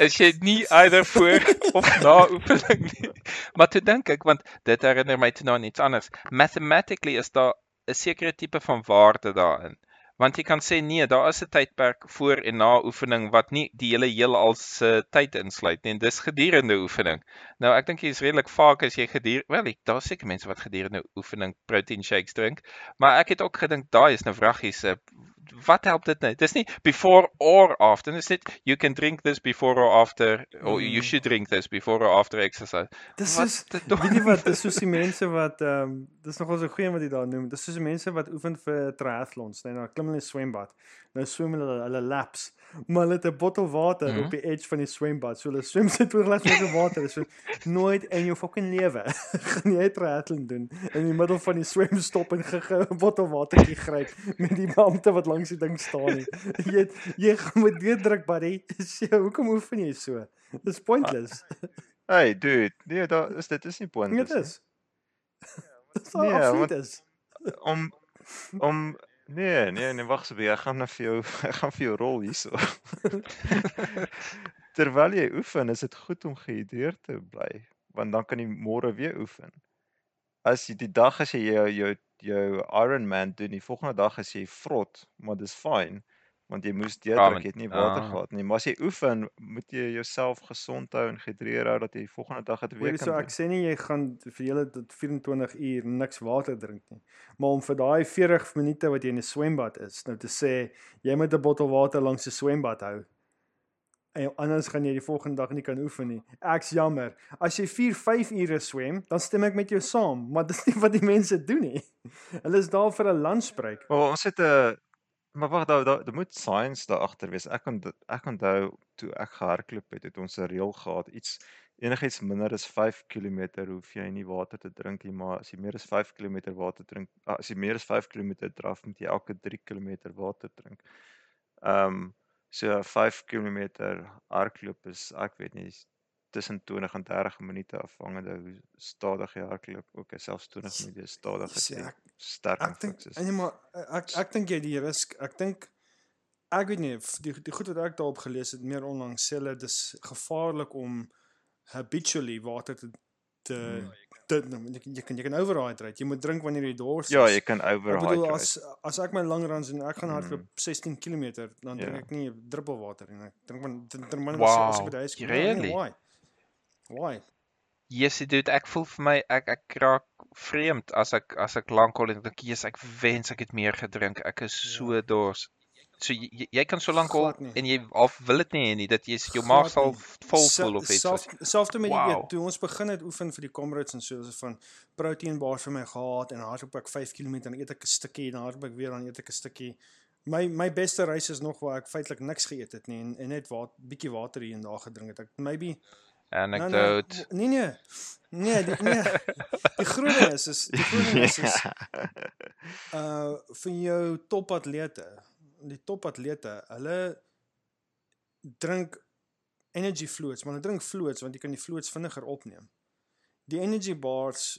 is jy nie either voor of na oefening nie. Maar toe dink ek want dit herinner my toe nou aan iets anders. Mathematically is daar 'n sekere tipe van waarde daarin. Want jy kan sê nee, daar is 'n tydperk voor en na oefening wat nie die hele heelal se tyd insluit nie. En dis gedurende oefening. Nou ek dink jy is redelik vaak as jy gedurende wel, daar's seker mense wat gedurende oefening protein shakes drink, maar ek het ook gedink daai is nou vraggies. uh, Wat help dit nou? Dis nie before or after. Dis net you can drink this before or after or you Mm. should drink this before or after exercise. Dis is dit weet jy wat, dis soos die [laughs] mense wat ehm um, dis nogal so 'n goeie wat jy daar noem. Dis soos die mense wat oefen vir triathlons, nee, nou klim hulle in die swembad. Nou swem hulle hulle laps, maar hulle het 'n bottel water mm. -hmm. op die edge van die swembad. So hulle swem sit oor glas met water. So nooit in jou fucking lewe [laughs] gaan jy 'n triathlon doen in die middel van die swem stop en gou 'n bottel watertjie gryp met die beampte wat langs die ding staan nie. [laughs] Jy het- jy moet deurdruk buddy. [laughs] So hoekom oefen jy so? Dis pointless. Hey dude, nee, daar is dit is nie Dit pointless. nie. is. [laughs] Dis Nee, absoluut is. Om om nee, nee, nee, wag so, ek gaan nou vir jou ek gaan vir jou rol hierso. Terwyl jy oefen, is dit goed om gehidreerd te bly, want dan kan jy môre weer oefen. As jy die dag as jy jou jou jou Ironman doen, die volgende dag as jy vrot, maar dis fyn want jy moes deurdruk, maar- jy het nie water ah. gehad nie. Maar as jy oefen, moet jy jouself gesond hou en gehidreerd hou dat jy die volgende dag dit weer kan so ek sê nie jy gaan vir julle tot 24 uur niks water drink nie. Maar om vir daai 40 minute wat jy in 'n swembad is, nou te sê jy moet 'n bottel water langs 'n swembad hou. En anders gaan jy die volgende dag nie kan oefen nie. Ek's jammer. As jy 4, 5 ure swem, dan stem ek met jou saam, maar dis nie wat die mense doen nie. [laughs] Hulle is daar vir 'n lunchbreak. Maar ons het 'n maar wag daar daar daar moet science daar agter wees. Ek ont, ek onthou toe ek gehardloop het, het ons 'n reël gehad. Iets enigiets minder as 5 km hoef jy nie water te drink nie, maar as jy meer as 5 km water drink, ah, as jy meer as 5 km draf, moet jy elke 3 km water drink. Ehm um, so 5 km hardloop is ek weet nie tussen 20 en 30 minute afhangende hoe stadig jy hardloop. Ook selfs 20 minute is stadig as jy ek sterk en ek dink is. nee maar ek ek dink jy die risk ek dink ek weet nie die die goed wat ek daarop gelees het meer onlangs sê hulle dis gevaarlik om habitually water te te Hmm. Te nou, jy, kan- jy kan jy kan overhydrate jy moet drink wanneer jy dors Ja, is. jy kan Ek bedoel as as ek my lang runs en ek gaan hardloop Mm. 16 km dan drink Ja. ek nie 'n druppel water nie. Ek drink maar drink maar Wow, as ek by die huis kom. Ja, really? Nee, why? Why? Jessie dude, ek voel vir my ek ek raak vreemd as ek as ek lankal en dink jy's ek wens ek het meer gedrink. Ek is so dors. So jy, jy- kan so lank nie. en jy of wil dit nie hê nie dat jy jou maag sal vol voel of iets. self selfs met die Wow. eet toe ons begin het oefen vir die comrades en so is van protein bars vir my gehad en hardloop ek 5 km dan eet ek 'n stukkie dan hardloop ek weer dan eet ek 'n stukkie My my beste reis is nog waar ek feitelik niks geëet het nie en, en net wat bietjie water hier en daar gedrink het. Ek maybe Anecdote. Nee nee. Nee, die, nee. Die groot ding is is die groot ding is, is [laughs] uh vir jou topatlete. Die topatlete, hulle drink energy fluids, maar hulle drink fluids want jy kan die fluids vinniger opneem. Die energy bars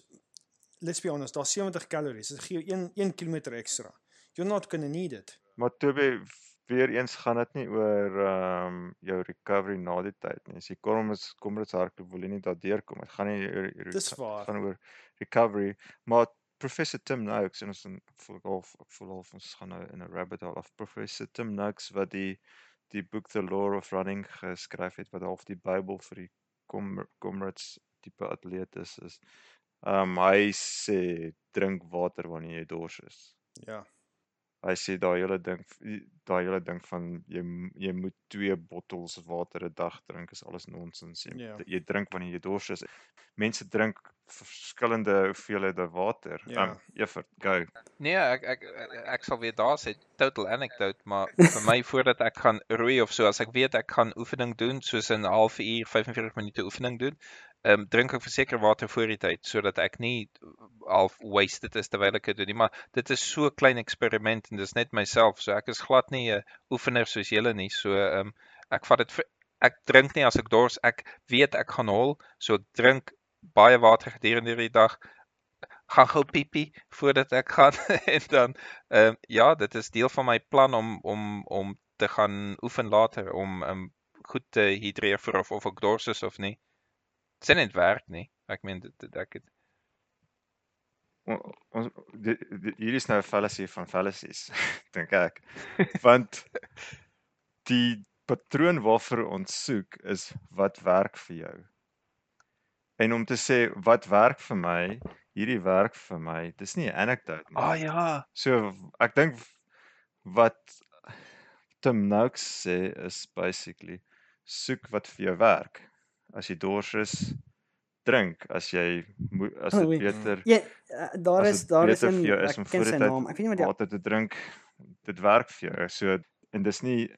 let's be honest, daar's 70 calories. Dit gee jou 1 1 km ekstra. You're not going to need it. Maar Toby weer eens gaan dit nie oor ehm um, jou recovery na die tyd nie. As jy kom is kom dit hardloop wil jy nie daardeur kom. Dit gaan nie oor waar. gaan oor recovery, maar Professor Tim Noakes en ons voel half ek half ons gaan nou in 'n rabbit hole of Professor Tim Noakes wat die die boek The Law of Running geskryf het wat half die Bybel vir die com, comrades tipe atleet is is ehm um, hy sê drink water wanneer jy dors is. Ja. Hy sê daai hele ding daai hele ding van jy jy moet 2 bottels water 'n dag drink is alles nonsens. Jy, Ja. jy drink wanneer jy dors is. Mense drink verskillende hoeveelhede water. Ja. Um, Evert, go. Nee, ek ek ek, ek sal weer daar sê total anecdote, maar vir my [laughs] voordat ek gaan roei of so, as ek weet ek gaan oefening doen, soos 'n halfuur, 45 minute oefening doen, um, drink ek verseker water voor die tyd sodat ek nie half wasted is terwyl ek dit doen nie, maar dit is so 'n klein eksperiment en dis net myself, so ek is glad nie 'n oefener soos julle nie, so ehm um, ek vat dit vir- ek drink nie as ek dors, ek weet ek gaan hol, so drink baie water gedurende die dag gaan gou piepie voordat ek gaan [laughs] en dan ehm um, ja, dit is deel van my plan om om om te gaan oefen later om um, goed te hidreer vir of of ek dors is of nie. Dit sien net werk nie. Ek meen dit, dit ek het Ons hierdie is nou 'n fallacy van fallacies, dink ek. Want die patroon waarvoor ons soek is wat werk vir jou. En om te sê wat werk vir my, hierdie werk vir my, dis nie 'n anekdote nie. Ah ja. So ek dink wat Tim Noakes sê is basically soek wat vir jou werk. As jy dors is, drink. As jy as Oh, dit beter Ja, uh, daar is daar is om voor sy die tyd naam. Ek weet nie wat die water te drink, dit werk vir jou. So en dis nie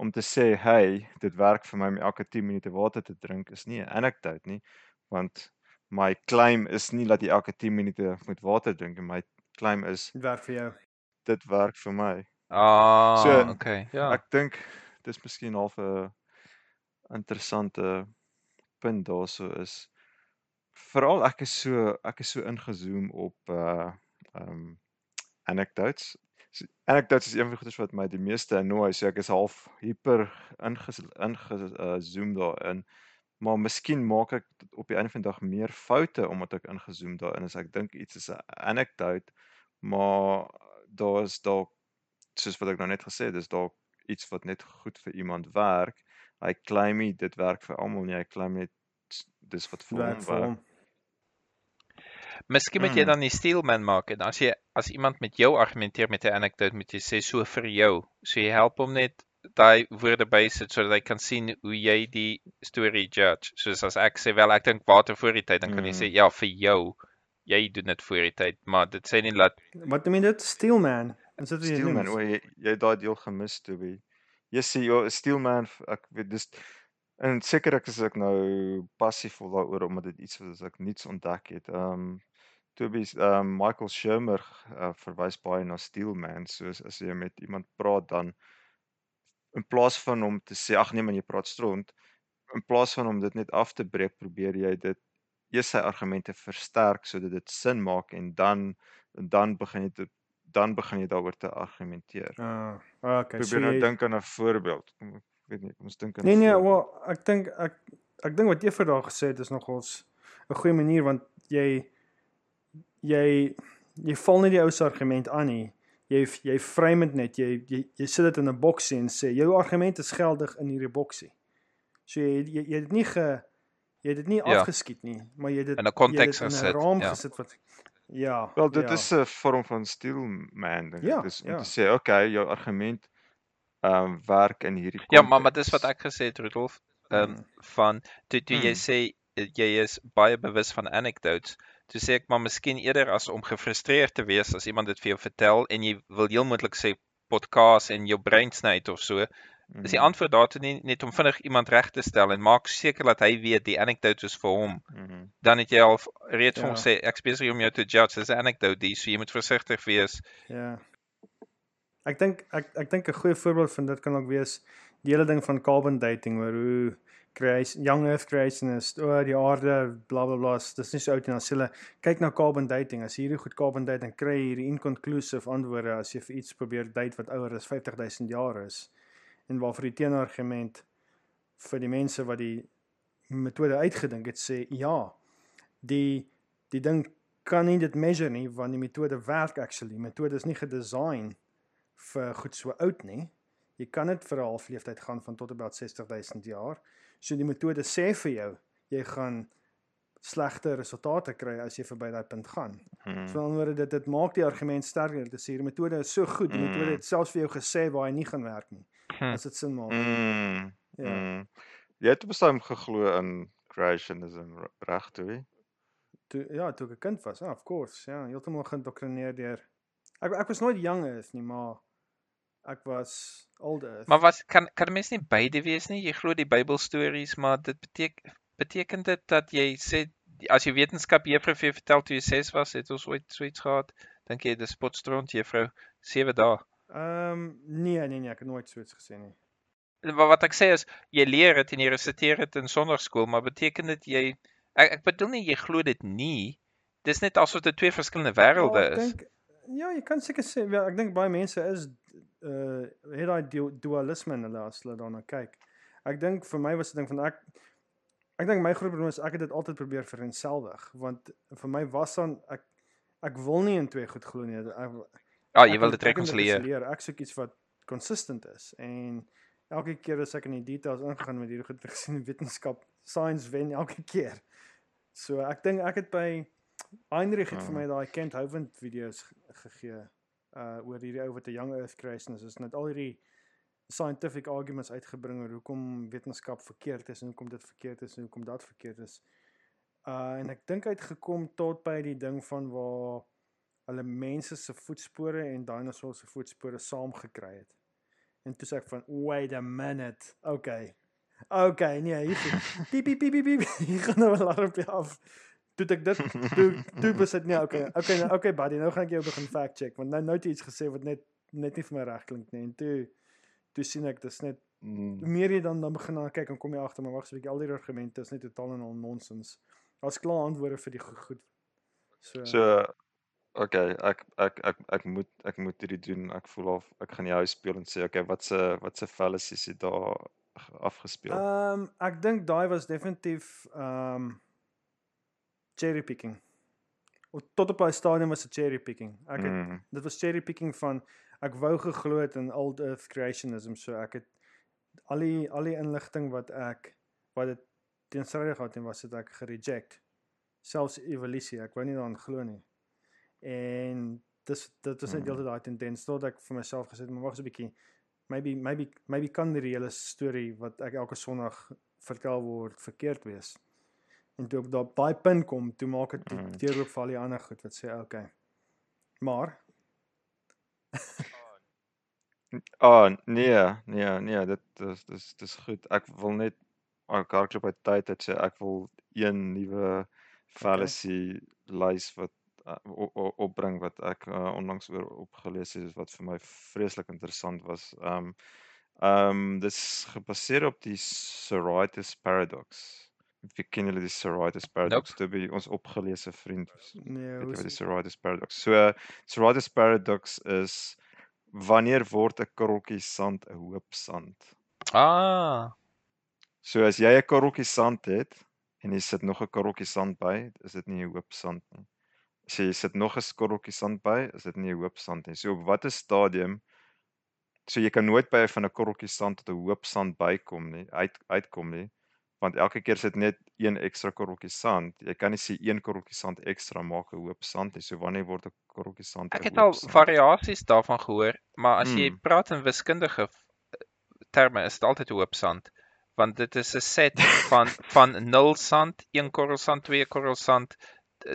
om te sê, "Hey, dit werk vir my om elke 10 minute water te drink" is nie 'n anekdote nie, want my claim is nie dat jy elke 10 minute moet water drink nie. My claim is Dit werk vir jou. dit werk vir my. Ah, So, okay. Ja. Ek dink dis miskien half 'n interessante punt daarso is veral ek is so ek is so ingezoom op uh um anecdotes. So, anecdotes is een van die goedes wat my die meeste annoy, so ek is half hyper inge inge uh, daarin. Maar miskien maak ek op die einde van die dag meer foute omdat ek ingezoom daarin is. Ek dink iets is 'n anecdote, maar daar is dalk soos wat ek nou net gesê het, dis dalk iets wat net goed vir iemand werk. Hy claim nie dit werk vir almal nie. Hy claim net dis wat vir hom Werk. Miskien moet jy Mm. dan die steelman maak en as jy as iemand met jou argumenteer met 'n anekdote moet jy sê so vir jou. So jy help hom net daai woorde bysit sodat hy kan sien hoe jy die storie judge. Soos as ek sê wel ek dink water voor die tyd dan kan jy sê ja vir jou. Jy doen dit voor die tyd, maar dit sê nie dat Wat noem jy dit? Steelman. Wat jy Steelman, o jy jy het daai deel gemis toe by. Jy sê ja, Steelman, f- ek weet dis en seker ek is ek nou passievol daaroor omdat dit iets wat ek niets ontdek het. Ehm um, Tobies ehm um, Michael Shermer uh, verwys baie na Steelman, soos as jy met iemand praat dan in plaas van om te sê ag nee man jy praat stront, in plaas van om dit net af te breek, probeer jy dit eers sy argumente versterk sodat dit sin maak en dan dan begin jy te dan begin jy daaroor te argumenteer. Ah, okay. Probeer So nou jy dink aan 'n voorbeeld. Ek weet nie, ons dink aan Nee nee, voorbeeld. wel ek dink ek ek dink wat jy vir daag gesê het is nogals 'n goeie manier want jy jy jy val nie die ou se argument aan nie. Jy jy frame dit net. Jy jy, jy sit dit in 'n boksie en sê jou argument is geldig in hierdie boksie. So jy jy, jy het dit nie ge jy het dit nie Ja. afgeskiet nie, maar jy het dit In 'n konteks dit in 'n gesit, raam ja. gesit wat Ja. Wel dit ja. is 'n vorm van steelman dink Ja, ek. Dis om ja. te sê, okay, jou argument ehm um, werk in hierdie Ja, maar maar dis wat ek gesê het Rudolf, ehm Mm. van toe toe jy Mm. sê eh, jy is baie bewus van anecdotes. Toe sê ek maar miskien eerder as om gefrustreerd te wees as iemand dit vir jou vertel en jy wil heel moontlik sê kaas en jou brein sny uit of so. Is die Mhm. antwoord daartoe nie net om vinnig iemand reg te stel en maak seker dat hy weet die anekdote is vir hom. Mhm. Dan het jy al reeds vir hom Ja. sê ek besig om jou te judge. Dis 'n anekdote, die, so jy moet versigtig wees. Ja. Ek dink ek ek dink 'n goeie voorbeeld van dit kan ook wees die hele ding van carbon dating waar hoe creation young earth creationist oor die aarde bla bla bla is- dis nie so oud dan sê hulle kyk na carbon dating as hierdie goed carbon dan kry hierdie inconclusive antwoorde as jy vir iets probeer date wat ouer as 50000 jaar is en waarvoor die teenargument vir die mense wat die metode uitgedink het sê ja die die ding kan nie dit measure nie want die metode werk actually. Die metode is nie gedesign vir goed so oud nie. Jy kan dit vir 'n halfleeftyd gaan van tot about 60000 jaar. So die metode sê vir jou jy gaan slegte resultate kry as jy verby daai punt gaan. Mhm. So anderwoorde dit dit maak die argument sterker te sê die metode is so goed, die metode Mm. het selfs vir jou gesê waar hy nie gaan werk nie. Hm. As dit sin maak. Mm. Ja. Mm. Jy het bestaan geglo in creationism reg toe. Toe ja, toe ek 'n kind was. Ja, of course. Ja, heeltemal geïndoktrineer deur ek ek was nooit young earth nie, maar ek was old earth. Maar was kan kan 'n mens nie beide wees nie? Jy glo die Bybelstories, maar dit beteken beteken dit dat jy sê as jy wetenskap juffrou vir jou vertel toe jy 6 was, het ons ooit so iets gehad? Dink jy dis potstront juffrou 7 dae? Ehm um, nee, nee nee, ek het nooit so iets gesê nie. Wa- Wat ek sê is jy leer dit en jy resiteer dit in sonnaarskool, maar beteken dit jy ek ek bedoel nie jy glo dit nie. Dis net asof dit twee verskillende wêrelde Ja, ek is. dink ja, jy kan seker sê ja, ek dink baie mense is uh het daai du dualisme in hulle as hulle daarna kyk. Ek dink vir my was dit ding van ek ek dink my groot probleem is ek het dit altyd probeer vereenselwig want vir my was dan ek ek wil nie in twee goed glo nie. Ek, Ja, jy wil dit rekonsilieer. Ek soek iets wat consistent is en elke keer as ek in die details ingegaan met hierdie goed het ek gesien wetenskap science wen elke [laughs] keer. So ek dink ek het by Heinrich het vir Ja. my daai Kent Hovind video's ge- gegee uh oor hierdie ou wat 'n young earth creation is. Is net al hierdie scientific arguments uitgebring oor hoekom wetenskap verkeerd is en hoekom dit verkeerd is en hoekom dat verkeerd is. Uh en ek dink hy het gekom tot by die ding van waar hulle mense se voetspore en dinosourus se voetspore saam gekry het. En toe sê ek van wait a minute. Okay. Okay, nee, hier [laughs] piep piep piep piep. [laughs] Hier gaan nou 'n alarmpie af. Toe ek dit toe toe besit nee, okay. Okay, nou, okay buddy, nou gaan ek jou begin fact check want nou nou het jy iets gesê wat net net nie vir my reg klink nie. En toe toe sien ek dis net Mm. hoe meer jy dan dan begin na kyk en kom jy agter maar wag so 'n bietjie al die argumente is net totaal en al nonsens. Daar's klaar antwoorde vir die go- goed. So, So okay, ek ek ek ek moet ek moet hierdie doen. Ek voel of ek gaan die huis speel en sê okay, wat se wat se fallacies het daar ge- afgespeel? Ehm um, ek dink daai was definitief ehm um, cherry picking. O, tot op daai stadium was dit cherry picking. Ek het Mm. dit was cherry picking van ek wou geglo het in old earth creationism so ek het al die al die inligting wat ek wat dit teenstrydig gehad en was dit ek gereject selfs evolusie ek wou nie daaraan glo nie en dis dit was net Mm. deeltyd daai tendens tot ek vir myself gesê het maar wag so 'n bietjie maybe maybe maybe kan die hele storie wat ek elke sonderdag vertel word verkeerd wees en toe ek daar op daai punt kom toe maak dit Mm. die deur oop vir al die ander goed wat sê okay maar Ah, nee, nee, nee, dit dis dis dis goed. Ek wil net ek hardloop uit tyd uit sê ek wil een nuwe fallacy lys wat uh, opbring wat ek uh, onlangs oor opgelees het wat vir my vreeslik interessant was. Um um dis gebaseer op die Sorites paradox. Wie ken julle die Sorites paradox? Dit by ons opgeleese vriend. nee Weet jy wat die is Sorites paradox? So Sorites paradox is wanneer word 'n korreltjie sand 'n hoop sand? Ah, So as jy 'n korreltjie sand het en jy sit nog 'n korreltjie sand by, is dit nie 'n hoop sand nie. As jy sit nog 'n korreltjie sand by, is dit nie 'n hoop sand nie. So op watter stadium so jy kan nooit by van 'n korreltjie sand tot 'n hoop sand bykom nie, uit uitkom nie, want elke keer sit net een ekstra korreltjie sand. Jy kan nie sê een korreltjie sand ekstra maak 'n hoop sand nie. So wanneer word 'n korreltjie sand 'n ek het hoop al sand? variasies daarvan gehoor, maar as jy Mm. praat in wiskundige v- terme is dit altyd 'n hoop sand, want dit is 'n set van [laughs] van 0 sand, 1 korrel sand, 2 korrel sand.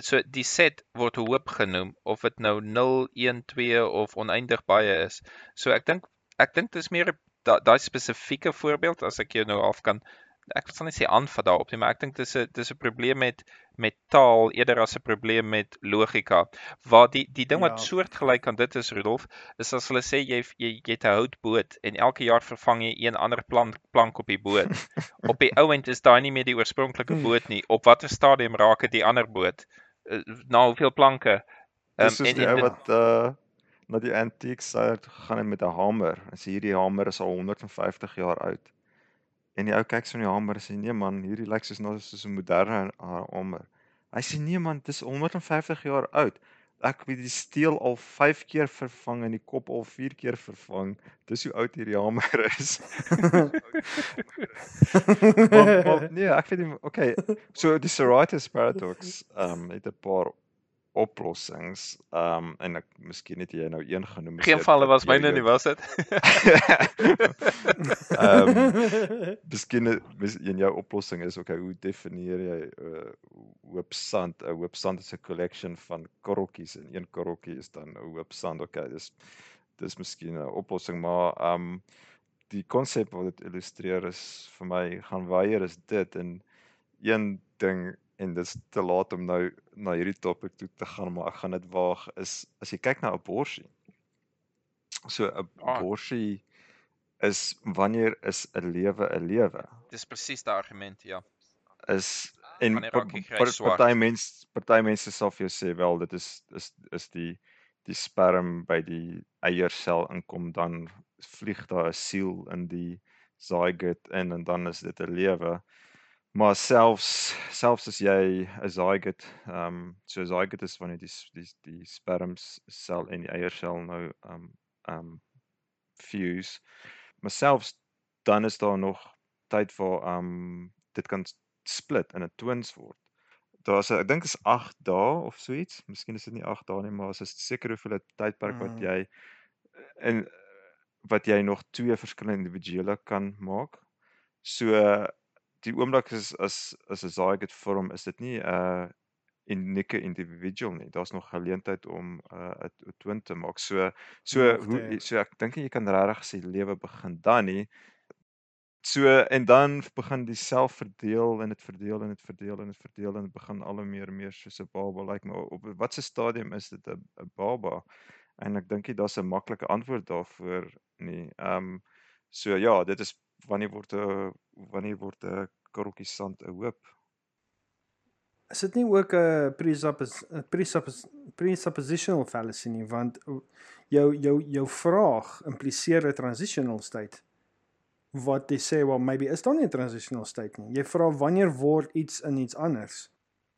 So die set word hoop genoem of dit nou 0 1 2 of oneindig baie is. So ek dink ek dink dis meer daai da spesifieke voorbeeld as ek jou nou af kan ek wil net sê aanvat daarop nie, maar ek dink dis 'n dis 'n probleem met met taal eerder as 'n probleem met logika. Waar die die ding ja. wat soortgelyk aan dit is Rudolf, is as hulle sê jy jy jy het 'n houtboot en elke jaar vervang jy een ander plank plank op die boot. [laughs] op die ouend is daai nie meer die oorspronklike boot nie. Op watter stadium raak dit die ander boot? Uh, na hoeveel planke? Um, dis en, en wat uh na die antiek sê gaan met 'n hamer. As hierdie hamer is al 150 jaar oud. En die ou kyk so in die hamer en sê nee man, hierdie lyk soos nou soos 'n moderne hamer. Hy sê nee man, dit is 150 jaar oud. Ek het die steel al 5 keer vervang en die kop al 4 keer vervang. Dis hoe oud hierdie hamer is. [laughs] maar, maar nee, ek weet nie, okay. So die Sorites paradox, ehm um, het 'n paar oplossings. Ehm um, en ek miskien net jy nou een genoem. Geen valle was myne nie, was dit? [laughs] Ehm [laughs] miskien in jou oplossing is okay, hoe definieer jy 'n uh, hoop sand? 'n Hoop sand is 'n collection van korreltjies en een korreltjie is dan 'n hoop sand. Okay, dis dis miskien 'n oplossing, maar ehm um, die konsep wat dit illustreer is vir my gaan weier is dit en een ding en dis te laat om nou na hierdie topik toe te gaan maar ek gaan dit waag is as jy kyk na abortus. So 'n abortus is wanneer is 'n lewe 'n lewe? Dis presies die argument, ja. Is en party mense party mense sal vir jou sê wel dit is is is die die sperm by die eiersel inkom dan vlieg daar 'n siel in die zygote in en dan is dit 'n lewe maar selfs selfs as jy 'n zygote ehm um, so 'n zygote is wanneer die die die sperms sel en die eiersel nou ehm um, ehm um, fuse. Maar selfs dan is daar nog tyd vir ehm um, dit kan split in 'n twins word. Daar's ek dink is 8 dae of so iets miskien is dit nie 8 dae nie maar as is seker hoeveel tydperk wat mm. jy in wat jy nog twee verskillende individue kan maak. So die oomblik is as as 'n zygote vorm is dit nie 'n uh, unieke individual nie. Daar's nog geleentheid om 'n uh, 'n twin te maak. So so ja, hoe so ek dink jy kan regtig sê lewe begin dan nie. So en dan begin die self verdeel en dit verdeel en dit verdeel en dit verdeel en dit begin al hoe meer meer soos 'n baba lyk like, maar op watse stadium is dit 'n 'n baba? En ek dink jy daar's 'n maklike antwoord daarvoor nie. Ehm um, so ja, dit is wanneer word 'n wanneer word 'n korreltjie sand 'n hoop? Is dit nie ook 'n presuppos presuppos presuppositional fallacy nie want jou jou jou vraag impliseer 'n transitional state wat jy sê wel maybe is daar nie 'n transitional state nie. Jy vra wanneer word iets in iets anders?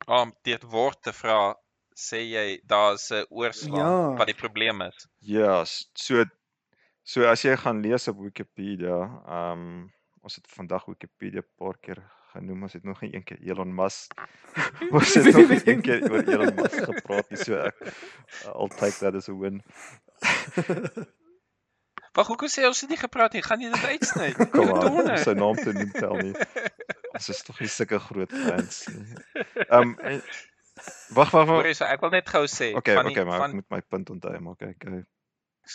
Om dit word te vra sê jy daar's 'n oorslag ja. wat die probleem is. Ja, so So as jy gaan lees op Wikipedia, ehm um, ons het vandag Wikipedia 'n paar keer genoem, ons het nog nie een keer Elon Musk ons het nog nie een keer oor Elon Musk gepraat nie, so ek I'll take that as a win. Wag, hoekom sê ons het nie gepraat nie? Gaan jy dit uitsny? Kom aan, sy naam te noem tel nie. Ons is tog nie sulke groot fans nie. Ehm um, Wag, wag, wag. Ek wil net gou sê, okay, van die, okay, maar van... ek moet my punt onthou, maar kyk, okay,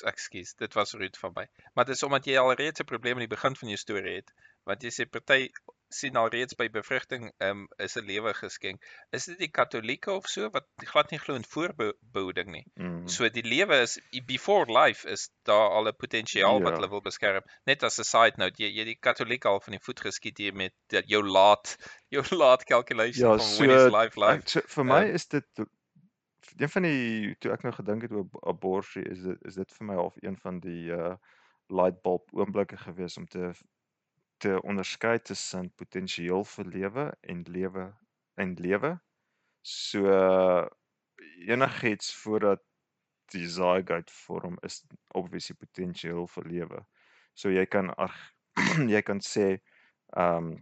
ekskuus, dit was ruud van my. Maar dit is omdat jy al reeds 'n probleem in die begin van jou storie het, want jy sê party sien al reeds by bevrugting um, is 'n lewe geskenk. Is dit die Katolieke of so wat glad nie glo in voorbehouding nie. Mm. So die lewe is before life is daar al 'n potensiaal ja. wat hulle wil beskerm. Net as 'n side note, jy jy die Katolieke al van die voet geskiet hier met dat jou laat [laughs] jou laat calculation ja, van so, when is life life. So, vir my um, is dit een van die toe ek nou gedink het oor abortus is dit is dit vir my half een van die uh light bulb oomblikke gewees om te te onderskei tussen potensieel vir lewe en lewe en lewe. So uh, enigiets voordat die zygote vorm is obviously potensieel vir lewe. So jy kan ag [clears throat] jy kan sê um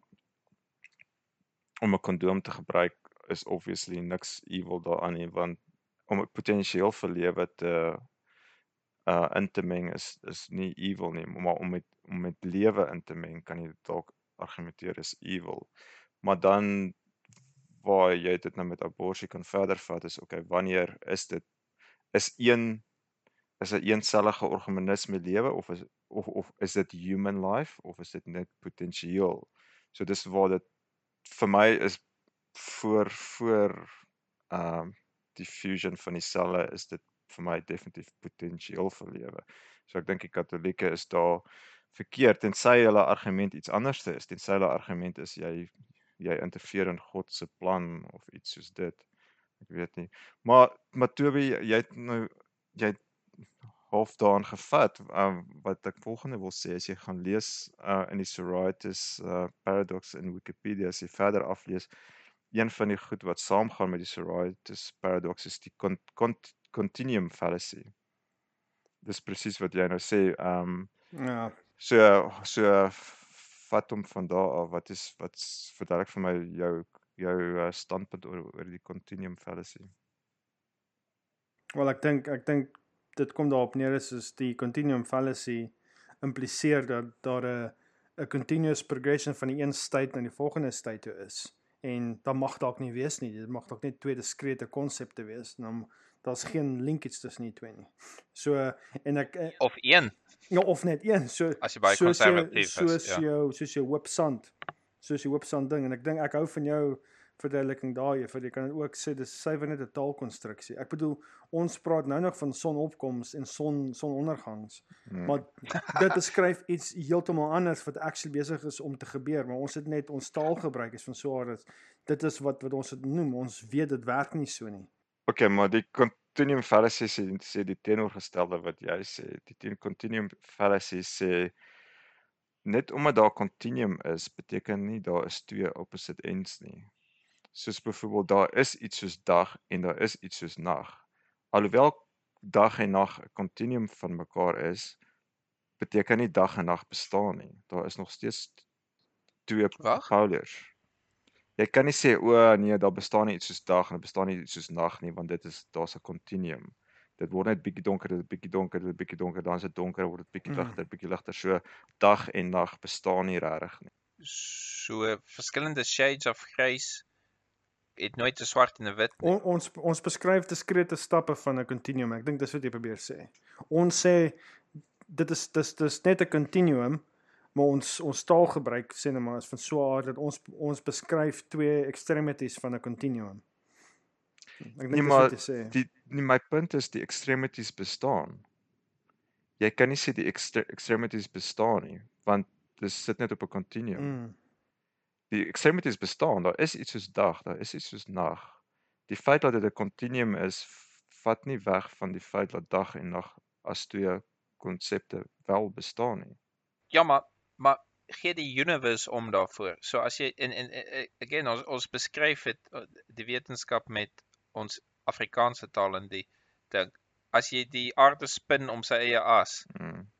om 'n kondoom te gebruik is obviously niks evil daaraan nie want om potensieel vir lewe te uh in te meng is is nie evil nie, maar om met om met lewe in te meng kan jy dalk argumenteer is evil. Maar dan waar jy dit nou met abortus kan verder vat is okay, wanneer is dit is een is 'n eensellige organisme lewe of is of of is dit human life of is dit net potensieel? So dis waar dit vir my is voor voor ehm um, die fusion van die selle is dit vir my definitief potensieel vir lewe. So ek dink die katolieke is daar verkeerd tensy hulle argument iets anderste is. Tensy hulle argument is jy jy interfereer in God se plan of iets soos dit. Ek weet nie. Maar Toby, jy het nou jy het half daarin gevat uh, wat ek volgende wil sê as jy gaan lees uh, in die Sorites uh, paradox in Wikipedia as jy verder aflees een van die goed wat saamgaan met die Sorites paradox is die con con continuum fallacy. Dis presies wat jy nou sê. Ehm um, Ja. so so vat hom van daar af. Wat is wat verduidelik vir my jou jou uh, standpunt oor oor die continuum fallacy? Wel ek dink ek dink dit kom daarop neer is is die continuum fallacy impliseer dat daar 'n 'n continuous progression van die een state na die volgende state toe is. En dan mag dalk nie wees nie. Dit mag dalk net twee diskrete konsepte wees. Dan daar's geen linkage tussen die twee nie. So en ek eh, of een ja of net een. So as jy baie konservatief is. Soos Ja. jou soos jou whipsand. Soos die whipsand ding en ek dink ek hou van jou verduideliking daar jy vir jy kan ook sê dis suiwer net 'n taalkonstruksie. Ek bedoel ons praat nou nog van sonopkoms en son sonondergangs. Hmm. Maar dit beskryf iets heeltemal anders wat actually besig is om te gebeur, maar ons het net ons taalgebruik is van so aard dat dit is wat wat ons dit noem. Ons weet dit werk nie so nie. Okay, maar die continuum fallacy sê sê die teenoorgestelde wat jy sê. Die teen continuum fallacy sê net omdat daar continuum is, beteken nie daar is twee opposite ends nie. Soos byvoorbeeld daar is iets soos dag en daar is iets soos nag. Alhoewel dag en nag 'n continuum van mekaar is, beteken nie dag en nag bestaan nie. Daar is nog steeds twee polars. Jy kan nie sê o nee, daar bestaan nie iets soos dag en daar bestaan nie iets soos nag nie, want dit is daar's 'n continuum. Dit word net bietjie donker, dit bietjie donker, dit bietjie donker, dan is dit donker, word dit bietjie Mm. ligter, bietjie ligter. So dag en nag bestaan nie regtig nie. So verskillende shades of grys het nooit 'n swart en 'n wit nie. On, ons ons beskryf diskrete stappe van 'n continuum. Ek dink dis wat jy probeer sê. Ons sê dit is dis dis net 'n continuum, maar ons ons taalgebruik sê net maar is van so 'n aard dat ons ons beskryf twee extremities van 'n continuum. Ek dink Nee, dis maar wat jy sê. Die nie, my punt is die extremities bestaan. Jy kan nie sê die extre extremities bestaan nie, want dit sit net op 'n continuum. Mm. Die extremities bestaan. Daar is iets soos dag, daar is iets soos nag. Die feit dat dit 'n continuum is, vat nie weg van die feit dat dag en nag as twee konsepte wel bestaan nie. Ja, maar maar gee die universe om daarvoor. So as jy en en- again ons ons beskryf dit uh, die wetenskap met ons Afrikaanse taal en die ding. As jy die aarde spin om sy eie as, Mm.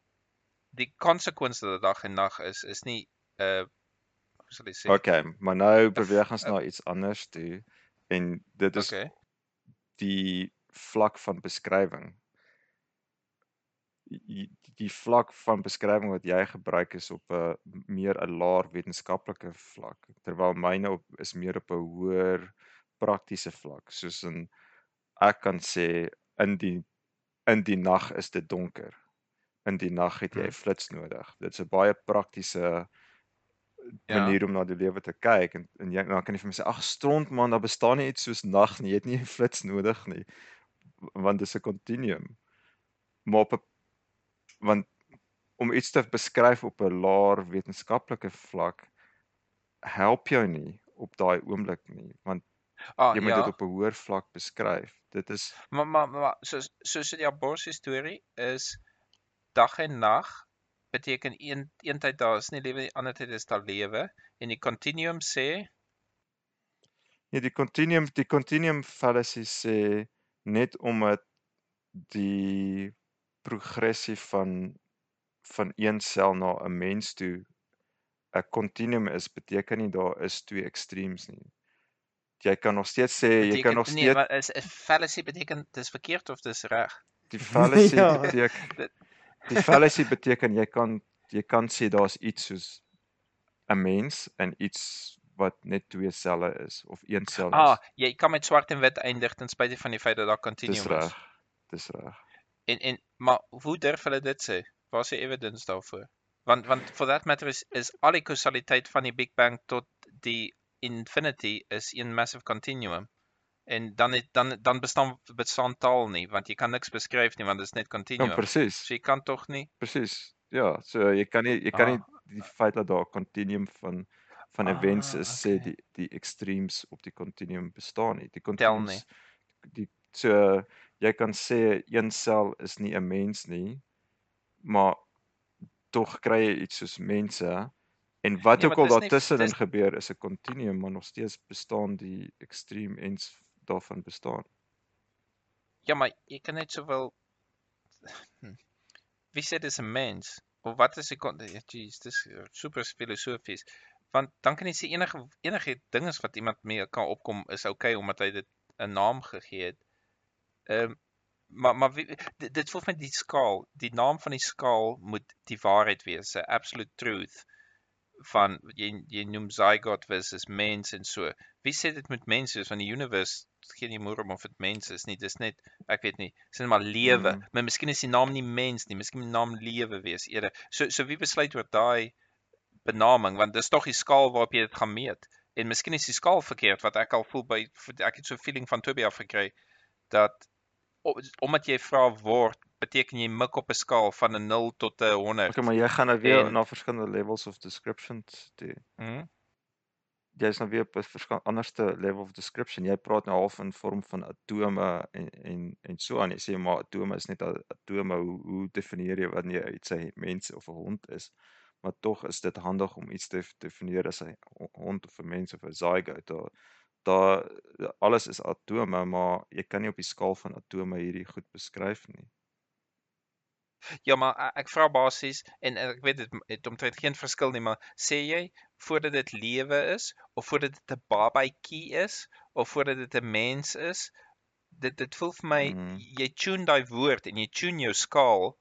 die konsekwensie dat dag en nag is is nie uh hoe sal ek sê? Okay, maar nou beweeg ons na iets anders toe en dit is Okay. die vlak van beskrywing. Die, die vlak van beskrywing wat jy gebruik is op 'n meer 'n laer wetenskaplike vlak, terwyl myne op is meer op 'n hoër praktiese vlak, soos in ek kan sê in die in die nag is dit donker. In die nag het jy Hmm. 'n flits nodig. Dit's 'n baie praktiese Ja. manier om na die lewe te kyk en, en jy dan kan jy vir my sê ag stront man, daar bestaan nie iets soos nag nie. Jy het nie 'n [laughs] flits nodig nie. Want dis 'n continuum. Maar op 'n want om iets te beskryf op 'n laer wetenskaplike vlak help jou nie op daai oomblik nie, want Ah jy moet ja. dit op 'n hoër vlak beskryf. Dit is Maar maar maar soos soos die abortus storie is dag en nag beteken een een tyd daar is nie lewe die ander tyd is daar lewe en die continuum sê nee, die continuum die continuum fallacy sê net omdat die progressie van van een sel na 'n mens toe 'n continuum is, beteken nie daar is twee extremes nie. Jy kan nog steeds sê jy kan nog nee, steeds maar is 'n fallacy beteken dis verkeerd of dis reg? die fallacy [laughs] Ja. beteken die fallacy beteken jy kan jy kan sê daar's iets soos 'n mens en iets wat net twee selle is of een sel is. Ah, jy kan met swart en wit eindig ten spyte van die feit dat daar dis continuum is. reg. Dis reg. En en maar hoe durf hulle dit sê? Waar is die evidence daarvoor? Want want for that matter is is al die kausaliteit van die Big Bang tot die infinity is een massive continuum. En dan het, dan dan bestaan bestaan taal nie want jy kan niks beskryf nie want dit is net Ja, continuum. presies. so jy kan tog nie. Presies. Ja, so jy kan nie jy kan nie Ah. die feit dat daar 'n continuum van van events Ah, is sê okay. die die extremes op die continuum bestaan nie. Die Tel continuums nie. die so jy kan sê een sel is nie 'n mens nie, maar tog kry jy iets soos mense en wat Nee, ook al nie- daartussenin gebeur is 'n continuum, maar nog steeds bestaan die extreme ends daarvan bestaan. Ja, maar jy kan net sowel hm. Wie sê dis 'n mens? Of wat is die ja, jeez, dis eh, super filosofies. Want dan kan jy sê enige enige ding is wat iemand mee kan opkom is okay omdat hy dit 'n naam gegee het. Ehm um, maar maar wie, dit, dit voel my die skaal, die naam van die skaal moet die waarheid wees, 'n absolute truth van jy jy noem zygote versus mens en so. Wie sê dit moet mens wees van die universe geen nie moer om of dit mens is nie. Dis net ek weet nie, net maar lewe. Mm. Maar miskien is die naam nie mens nie, miskien die naam lewe wees eerder. So so wie besluit oor daai benaming want dis tog die skaal waarop jy dit gaan meet. En miskien is die skaal verkeerd wat ek al voel by ek het so 'n feeling van Toby af gekry dat omdat jy vra word beteken jy mik op 'n skaal van 'n 0 tot 'n 100. Okay, maar jy gaan nou weer En- na verskillende levels of descriptions toe. Hmm? Jy's nou weer op 'n anderste level of description. Jy praat nou half in vorm van atome en en en so aan. Jy sê maar atome is net atome. Hoe hoe definieer jy wanneer iets 'n mens of 'n hond is? Maar tog is dit handig om iets te def- definieer as 'n ho- hond of 'n mens of 'n zygote. Daar daar alles is atome, maar jy kan nie op die skaal van atome hierdie goed beskryf nie. Ja, maar e- ek vra basies en ek weet dit het omtrent geen verskil nie, maar sê jy voordat dit lewe is of voordat dit 'n babatjie is of voordat dit 'n mens is? Dit dit voel vir my Mm. jy tune daai woord en jy tune jou skaal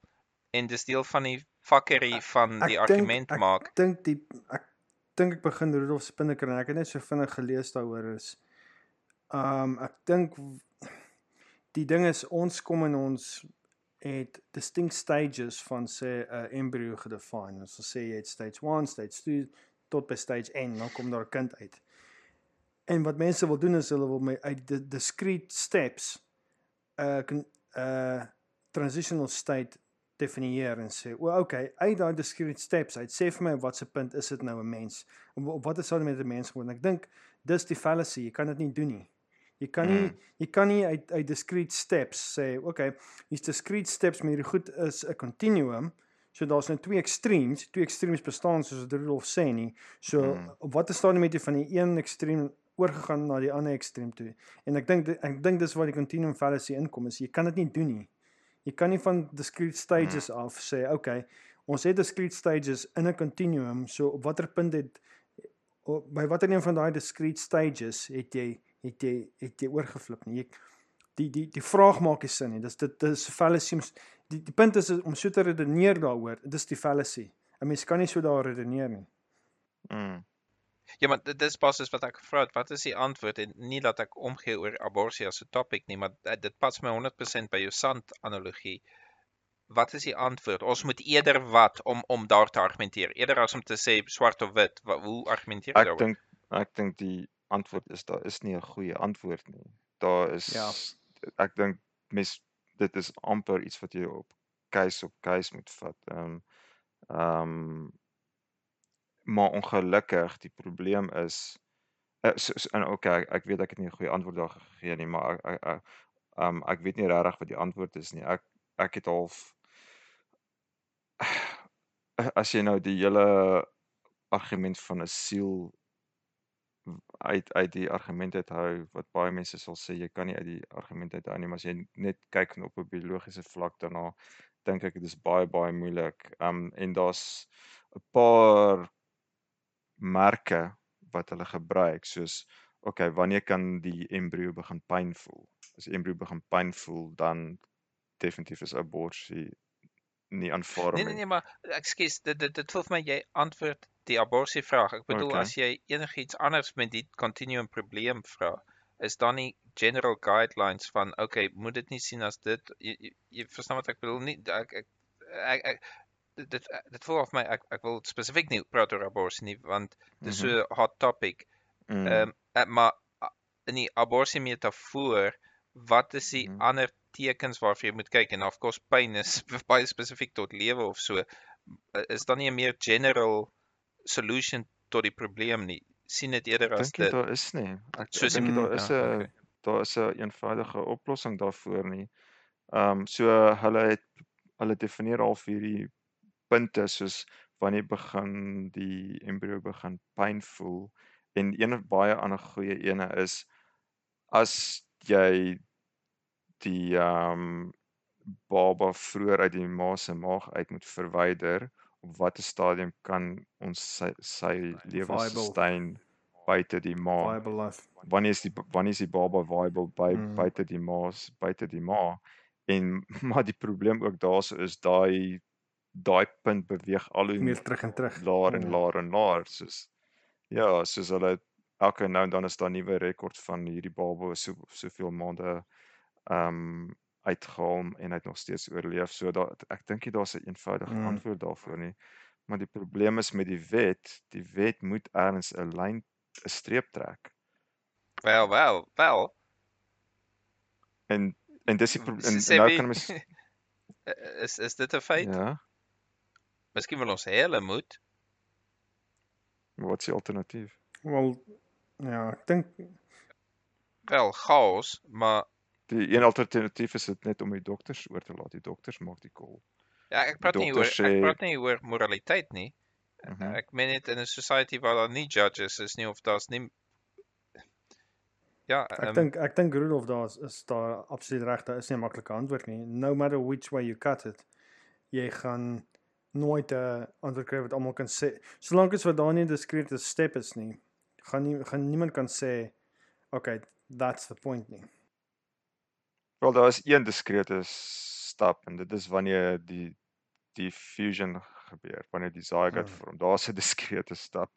en dis deel van die vakkerie van die argument ek maak. dink die ek dink ek begin Rudolf Spinneker en ek het net so vinnig gelees daaroor is. Um ek dink die ding is ons kom in ons het distinct stages van sê 'n uh, embryo gedefine. Ons sal sê jy het stage 1, stage 2 tot by stage N, dan kom daar 'n kind uit. En wat mense wil doen is hulle wil my uit die discrete steps 'n uh, 'n uh, transitional state definieer en sê, "O, okay, uit daai discrete steps uit sê vir my wat se punt is dit nou 'n mens? Op, op watter sou met 'n mens geword?" Ek dink dis die fallacy, jy kan dit nie doen nie. Jy kan nie Mm. jy kan nie uit uit discrete steps sê, "Okay, hier's discrete steps, maar hierdie goed is 'n continuum." So daar's nou twee extremes, twee extremes bestaan soos wat Rudolf sê nie. So Mm. op watter stadium het jy van die een ekstreem oorgegaan na die ander ekstreem toe? En ek dink ek dink dis waar die continuum fallacy inkom is jy kan dit nie doen nie. Jy kan nie van discrete stages Mm. af sê, okay, ons het discrete stages in 'n continuum, so op watter punt het op, by watter een van daai discrete stages het jy het jy het jy oorgeflip nie. Jy die die die vraag maak nie sin nie. Dis dit dis fallacy. Die die punt is om so te redeneer daaroor. Dis die fallacy. 'n Mens kan nie so daar redeneer nie. Mm. Ja, maar dit dis basies wat ek vra het. Wat is die antwoord? En nie dat ek omgee oor abortus as 'n topik nie, maar dit, dit pas my 100% by jou sand analogie. Wat is die antwoord? Ons moet eerder wat om om daar te argumenteer. Eerder as om te sê swart of wit. Wa, hoe argumenteer jy Ek daaroor? dink ek dink die antwoord is daar is nie 'n goeie antwoord nie. Daar is Ja. ek dink mes dit is amper iets wat jy op case op case moet vat. Ehm um, ehm um, maar ongelukkig die probleem is uh, so, so, en okay, ek, ek weet ek het nie 'n goeie antwoord daar gegee nie, maar ek ek ek, um, ek weet nie regtig wat die antwoord is nie. Ek ek het half as jy nou die hele argument van 'n siel uit uit die argument uit hou wat baie mense sal sê jy kan nie uit die argument uit hou nie maar as jy net kyk op 'n biologiese vlak daarna dink ek dit is baie baie moeilik. Um en daar's 'n paar merke wat hulle gebruik soos okay, wanneer kan die embrio begin pyn voel? As die embrio begin pyn voel, dan definitief is abortus nie aanvaar Nee nee nie. nee, maar ekskuus, dit dit dit voel vir my jy antwoord die abortus vraag. Ek bedoel Okay. as jy enigiets anders met die continuum probleem vra, is daar nie general guidelines van okay, moet dit nie sien as dit jy, jy, jy verstaan wat ek bedoel nie ek ek ek, ek dit dit dit voel of my ek ek wil spesifiek nie praat oor abortus nie want dit is so 'n hot topic. Mm. Ehm um, maar in die abortus metafoor, wat is die Mhm. ander tekens waarvoor jy moet kyk en of course pyn is [laughs] baie spesifiek tot lewe of so. Is daar nie 'n meer general solution tot die probleem nie? sien dit eerder Ek as dink dit daar is nie. Ek ek soos dink in- daar is 'n ja, okay. daar is 'n eenvoudige oplossing daarvoor nie. Ehm um, so hulle het hulle definieer al vir hierdie punte soos wanneer begin die embrio begin pyn voel en een baie ander goeie ene is as jy die ehm um, baba vroeër uit die ma se maag uit moet verwyder op watter stadium kan ons sy, sy lewe sustain buite die ma wanneer is die wanneer is die baba viable by Mm. buite die ma buite die ma en [laughs] maar die probleem ook daarso is daai daai punt beweeg al hoe Meer terug en terug. laer en Ja. laer en laer soos ja soos hulle elke nou en dan is daar nuwe rekord van hierdie baba so soveel maande um, uitgehaal en hy het nog steeds oorleef so dat ek dink nie daar's 'n eenvoudige Mm. antwoord daarvoor nie maar die probleem is met die wet die wet moet ergens 'n lyn 'n streep trek wel wel wel en en dis die en, S- en nou sê kan mens [laughs] is is dit 'n feit? ja Miskien wil ons hulle moet. wat is die alternatief Wel ja, ek dink Wel chaos, maar die een alternatief is dit net om die dokters oor te laat die dokters maak die call ja, ek praat nie oor dokters ek sê- praat nie oor moraliteit nie. Mhm. Ek meen net in 'n society waar daar nie judges is nie of daar's nie Ja, ek ehm, dink ek dink Rudolf daar is, is daar absoluut reg, daar is nie 'n maklike antwoord nie. No matter which way you cut it, jy gaan nooit 'n antwoord kry wat almal kan sê. Solank as wat daar nie 'n diskrete step is nie, gaan nie gaan niemand kan sê okay, that's the point nie. Wel daar is een diskrete stap en dit is wanneer die die fusion gebeur, wanneer die zygote Hmm. vorm. Daar's 'n [laughs] diskrete stap.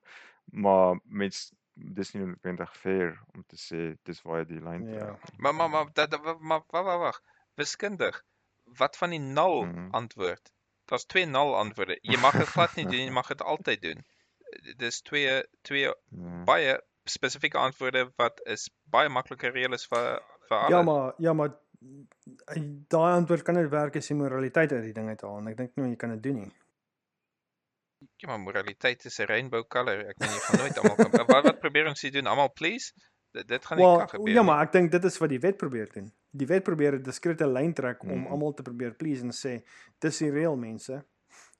Maar mens dis nie noodwendig fair om te sê dis waar die lyn Ja. trek. nie. maar maar maar dat maar wag wag wag. Wiskundig. Wat van die nul Mhm. antwoord? Daar's twee nul antwoorde. Jy mag dit glad nie doen, jy mag dit altyd doen. Dis twee twee Ja. baie spesifieke antwoorde wat is baie makliker reël is vir vir alle. Ja, maar ja, maar daai antwoord kan net werk as jy moraliteit uit die ding uithaal en ek dink nie jy kan dit doen nie. Ja, maar moraliteit is 'n rainbow color. Ek meen jy gaan nooit almal kan wat wat probeer ons hier doen? Almal please? Dit, dit gaan nie Wel, kan gebeur ja, nie. maar ek dink dit is wat die wet probeer doen. Die wet probeer 'n diskrete lyn trek om Mhm. almal te probeer please en sê dis die reël mense.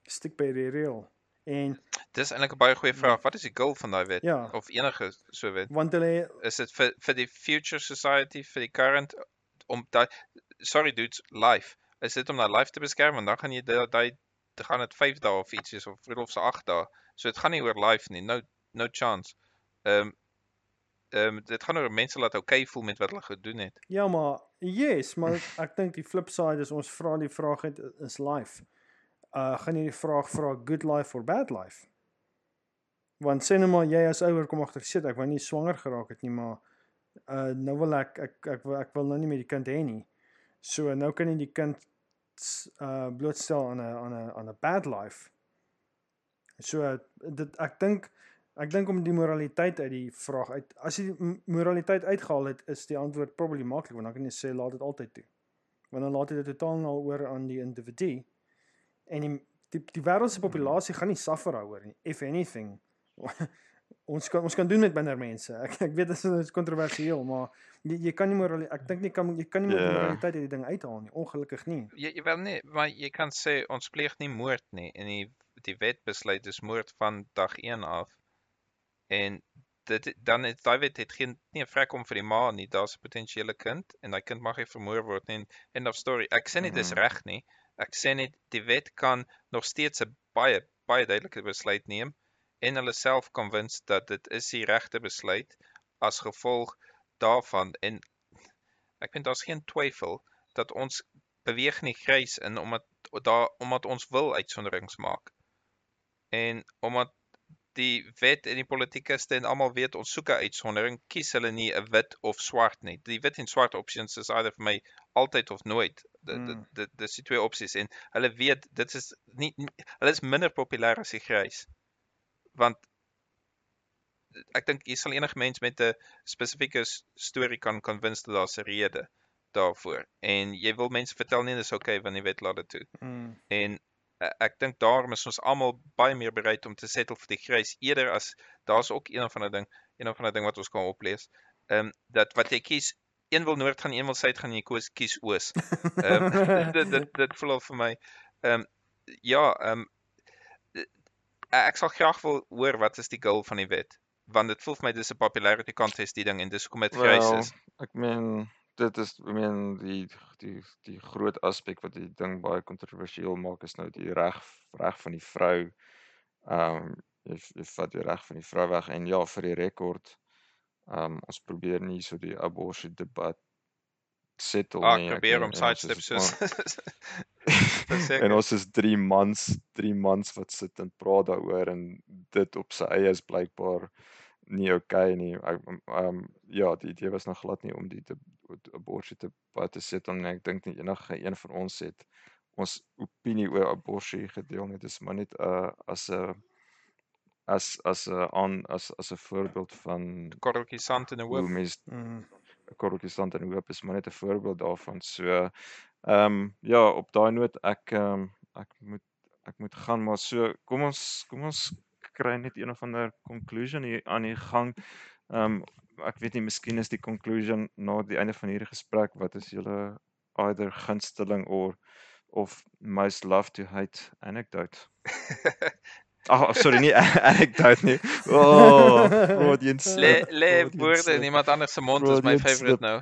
Stik by die reël. En Dis eintlik 'n baie goeie vraag. Wat is die goal van daai wet ja, of enige so wet? want hulle Is dit vir vir die future society, vir die current om daai sorry dudes, life. Is dit om daai life te beskerm want dan gaan jy daai dan gaan dit 5 dae of iets of Rudolf se 8 dae. So dit gaan nie oor life nie. No no chance. Ehm um, ehm um, dit gaan oor mense laat okay voel met wat hulle gedoen het. ja, maar yes, maar ek dink die flip side is ons vra die vraag het is life. Uh gaan jy die vraag vra good life or bad life? Want sê nou maar jy as ouer kom agter shit, ek wou nie swanger geraak het nie, maar uh nou wil ek ek ek wil ek wil nou nie met die kind hê nie. So nou kan jy die kind uh blootstel aan 'n aan 'n aan 'n bad life. So uh, dit ek dink ek dink om die moraliteit uit die vraag uit as jy moraliteit uitgehaal het, is die antwoord probably maklik want dan kan jy sê laat dit altyd toe. Want dan laat jy dit totaal nou oor aan die individu. En die die, die wêreld se populasie gaan nie suffer daaroor nie. If anything. Ons kan ons kan doen met minder mense. Ek ek weet dit is kontroversieel, maar jy jy kan nie moraliteit ek dink nie kan jy kan nie met Ja. moraliteit uit die ding uithaal nie. Ongelukkig nie. Jy jy wel nee, maar jy kan sê ons pleeg nie moord nie en die die wet besluit dis moord van dag 1 af. En dit dan is daai wet het geen nie 'n vrek om vir die ma nie. Daar's 'n potensiële kind en daai kind mag nie vermoor word nie. en End of story. Ek sê nie dis Mhm. reg nie. Ek sê net die wet kan nog steeds 'n baie baie duidelike besluit neem en hulle self convince dat dit is die regte besluit as gevolg daarvan en ek vind daar's geen twyfel dat ons beweeg nie grys in omdat daar omdat ons wil uitsonderings maak. En omdat die wet en die politikuste en almal weet ons soek 'n uitsondering, kies hulle nie 'n wit of swart nie. Die wit en swart options is either vir my altyd of nooit. Dit dit dis die twee opsies en hulle weet dit is nie, nie hulle is minder populêr as die grys. Want ek dink jy sal enige mens met 'n spesifieke storie kan convince dat daar's 'n rede daarvoor. En jy wil mense vertel nie dis okay want die wet laat dit toe. Mm. En uh, ek dink daarom is ons almal baie meer bereid om te settle vir die grys eerder as daar's ook een of ander ding, een of ander ding wat ons kan oplees. Ehm um, dat wat jy kies, een wil noord gaan, een wil suid gaan, jy koes kies oos. Ehm [laughs] dit dit dit voel al vir my. Ehm um, ja, ehm um, ek sal graag wil hoor wat is die goal van die wet want dit voel vir my dis 'n popularity contest die ding en dis hoekom dit grys Wel, is. ek meen dit is ek meen die die die groot aspek wat die ding baie kontroversieel maak is nou die reg reg van die vrou. Ehm um, jy, jy vat die reg van die vrou weg en ja vir die rekord ehm um, ons probeer nie so die abortus debat settle Ah, nie. ek probeer om sidestep soos. [laughs] [laughs] en ons is 3 mans, 3 mans wat sit en praat daaroor en dit op sy eie is blykbaar nie okay nie. Ek um, ja, die idee was nog glad nie om die abortus debat te sit en ek dink nie enige een van ons het ons opinie oor abortus gedeel nie. Dis maar net 'n uh, as 'n as as 'n aan as as 'n voorbeeld van korreltjie sand in 'n hoe mense Mm. 'n korreltjie stand in hoop is maar net 'n voorbeeld daarvan. So ehm um, ja, op daai noot ek ehm um, ek moet ek moet gaan maar so kom ons kom ons kry net een of ander conclusion hier aan die gang. Ehm um, ek weet nie miskien is die conclusion na die einde van hierdie gesprek wat is julle either gunsteling or of most love to hate anecdote. [laughs] Ag oh, sorry nie anecdote nie. Oh, Freudian slip. lê Freudian woorde in iemand anders se mond is my Freudian favorite slip. nou.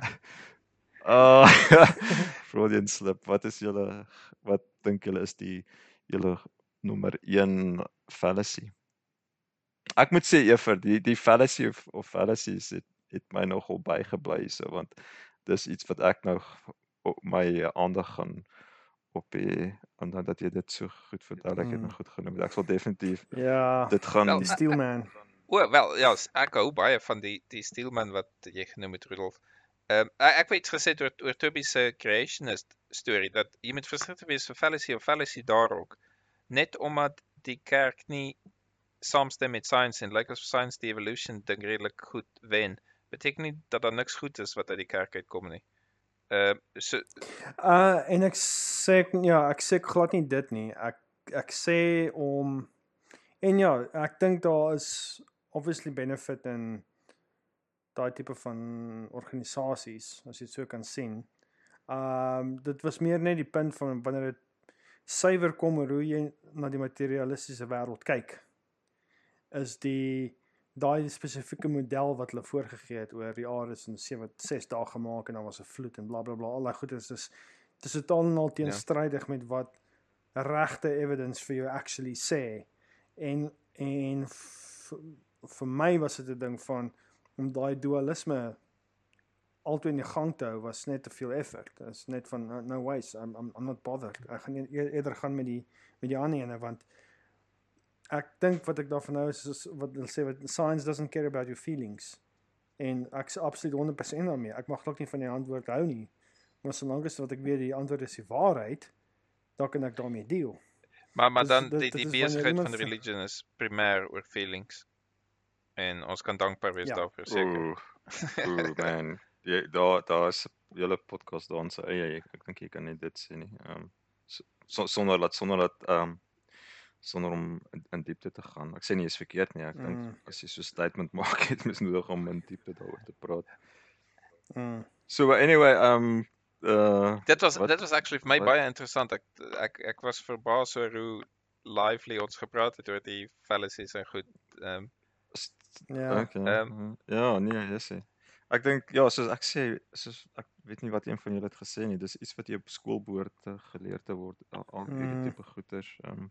Ah, [laughs] Freudian slip. Wat is julle wat dink julle is die julle nommer 1 fallacy? Ek moet sê Ever, die die fallacy of, of fallacies het het my nogal bygebly hierso want dis iets wat ek nou op my aandag gaan op die en dan dat jy dit so goed verduidelik het en Mm. goed genoem. het. Ek sal definitief Ja, dit gaan Wel, die Steelman. O, wel, ja, ek hou baie van die die Steelman wat jy genoem het Rudolf. Ehm um, ek iets gesê het oor oor Toby se creationist storie dat jy moet versigtig wees vir fallacy of fallacy daar ook. Net omdat die kerk nie saamstem met science en like as science die evolution ding redelik goed wen, beteken nie dat daar niks goed is wat uit die kerk uitkom nie. Ehm uh, so Uh en ek sê ja, ek sê glad nie dit nie. Ek ek sê om en ja, ek dink daar is obviously benefit in daai tipe van organisasies as jy dit so kan sien. Um dit was meer net die punt van wanneer dit suiwer kom oor hoe jy na die materialistiese wêreld kyk. Is die daai spesifieke model wat hulle voorgegee het oor die aarde is in 7 6 dae gemaak en dan was 'n vloed en blablabla bla, bla, al daai goed is dis dis totaal en al teenstrydig ja. met wat regte evidence vir jou actually sê. En en vir my was dit 'n ding van om daai dualisme altyd in die gang te hou was net te veel effort. Dit is net van no, ways I'm, I'm I'm not bothered. Ek gaan e- eerder gaan met die met die ander ene want ek dink wat ek daarvan hou is, is wat hulle sê wat science doesn't care about your feelings. En ek is absoluut 100% daarmee. Ek mag glad nie van die antwoord hou nie. Maar solank as wat ek weet die antwoord is die waarheid, dan kan ek daarmee deel. maar maar Dis- dan die dit die wanneer besigheid van religion is primêr oor feelings. En ons kan dankbaar wees Ja. daarvoor seker. Ooh, ooh [laughs] man. Jy daar daar is 'n hele podcast daar in sy eie. Ek, ek dink jy kan net dit sê nie. Ehm um, so, sonder dat sonder dat ehm um, sonder om in, in diepte te gaan. Ek sê nie is verkeerd nie. Ek dink Mm. as jy so 'n statement [laughs] maak, het mens nodig om in diepte daaroor te praat. Mm. So anyway, ehm um, uh Dit was Wat- dit was actually vir my wat- baie interessant. Ek ek ek was verbaas oor hoe lively ons gepraat het oor die fallacies en goed. Ehm um, Ja. Okay. Ehm, mhm. ja, nee, jy sê. Ek dink ja, soos ek sê, soos ek weet nie wat een van julle het gesê nie. Dis iets wat jy op skool behoort te geleer te word. Al, al hierdie Mm. tipe goeters. Ehm um,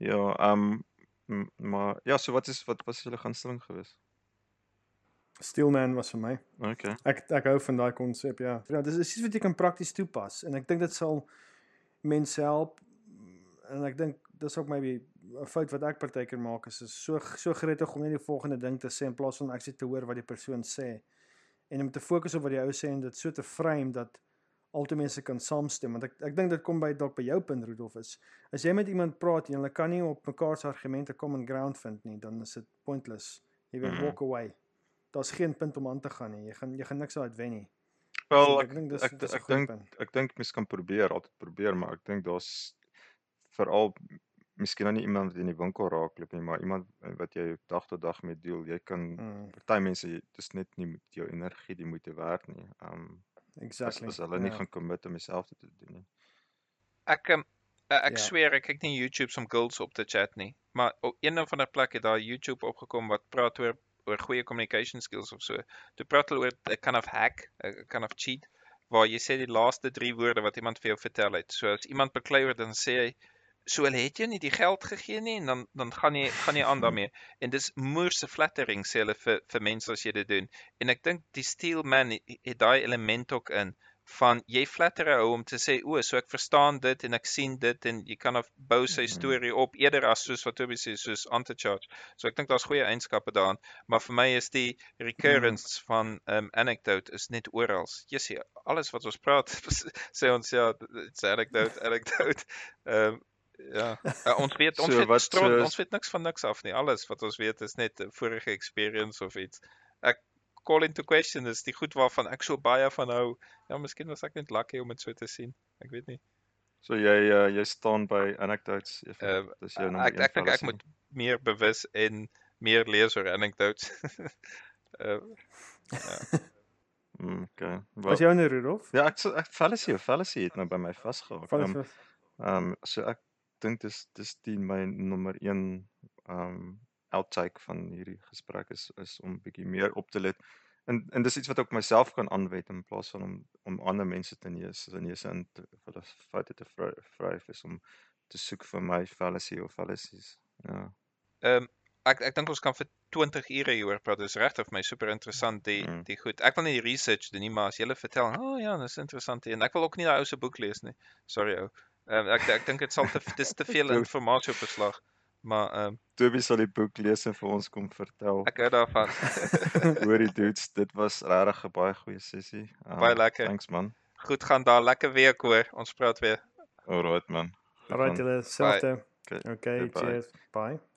ja, ehm um, maar ja, so wat is wat was julle gunsteling geweest? Steelman was vir my. Okay. Ek ek hou van daai konsep, ja. Ja, dis is iets wat jy kan prakties toepas en ek dink dit sal mense help en ek dink dis ook maybe 'n fout wat ek partykeer maak is, is so so gretig om net die volgende ding te sê in plaas van ek sit te hoor wat die persoon sê. En om te fokus op wat die ou sê en dit so te frame dat altyd mense kan saamstem want ek ek dink dit kom by dalk by jou punt Rudolf is as jy met iemand praat en hulle kan nie op mekaar se argumente common ground vind nie dan is dit pointless. Jy weet Mhm. walk away. Daar's geen punt om aan te gaan nie. Jy gaan jy gaan niks uit wen nie. Wel So ek dink dis ek ek dink ek dink mens kan probeer, altyd probeer, maar ek dink daar's veral miskien nou nie iemand wat in die winkel raakloop nie, maar iemand wat jy dag tot dag mee deel. Jy kan mm, party mense jy- dis net nie met jou energie die moeite werd nie. Um exactly as, as hulle nie ja. gaan commit om dieselfde te doen nie. Ek um, uh, ek Ja. sweer ek kyk nie YouTube's om girls op te chat nie. Maar op een of ander plek het daar YouTube opgekom wat praat oor oor goeie communication skills of so. Toe praat hulle oor 'n kind of hack, 'n kind of cheat waar jy sê die laaste 3 woorde wat iemand vir jou vertel het. So as iemand beklei word dan sê hy so hulle het jou nie die geld gegee nie en dan dan gaan jy gaan jy aan [laughs] daarmee. En dis moerse flattering sê hulle vir vir mense as jy dit doen. En ek dink die steel man het, daai element ook in van jy flatter 'n ou om te sê o, so ek verstaan dit en ek sien dit en jy kan of bou sy Mhm. storie op eerder as soos wat Toby sê soos anti-charge. So ek dink daar's goeie eienskappe daarin, maar vir my is die recurrence mm. van um, anecdote is net oral. Jessie, alles wat ons praat [laughs] sê ons ja, it's anecdote, anecdote. [laughs] Um, ja, uh, [laughs] ons weet ons So weet wat stront, so- ons weet niks van niks af nie. Alles wat ons weet is net 'n vorige experience of iets. Ek call into question is die goed waarvan ek so baie van hou. Ja, miskien was ek net lucky om dit so te sien. Ek weet nie. So jy uh, jy staan by anecdotes. Ehm Ehm, dis jou nommer Ek 1 ek dink ek moet meer bewus en meer lees oor anecdotes. uh, [laughs] Mm, [laughs] okay. Was Wel, jou nou Rudolf? ja, ek ek fallacy fallacy het nou by my vasgehak. Van Ehm um, so ek dink dis dis die my nommer 1 um outtake van hierdie gesprek is is om bietjie meer op te let. En en dis iets wat ek myself kan aanwend in plaas van om om ander mense te neus in neus in te hulle foute te vry vryf is om te soek vir my fallacy of fallacies. Ja. Ehm um, ek ek dink ons kan vir 20 ure hieroor praat. Dit is regtig vir my super interessant die Mm. die goed. Ek wil nie die research doen nie, maar as jy hulle vertel, "O oh, ja, dis interessant." En ek wil ook nie daai ou se boek lees nie. Sorry ou. Ehm um, ek ek dink dit sal te dis te veel [laughs] inligting op 'n slag. Maar ehm um, Toby sal die boek lees en vir ons kom vertel. ek hou daarvan. [laughs] Hoorie dudes, dit was regtig 'n baie goeie sessie. Um, Baie lekker. Thanks man. Goed gaan daar lekker week hoor. Ons praat weer. Alright man. Goed Alright, man. julle selfde. Okay, Okay, goodbye. cheers. Bye.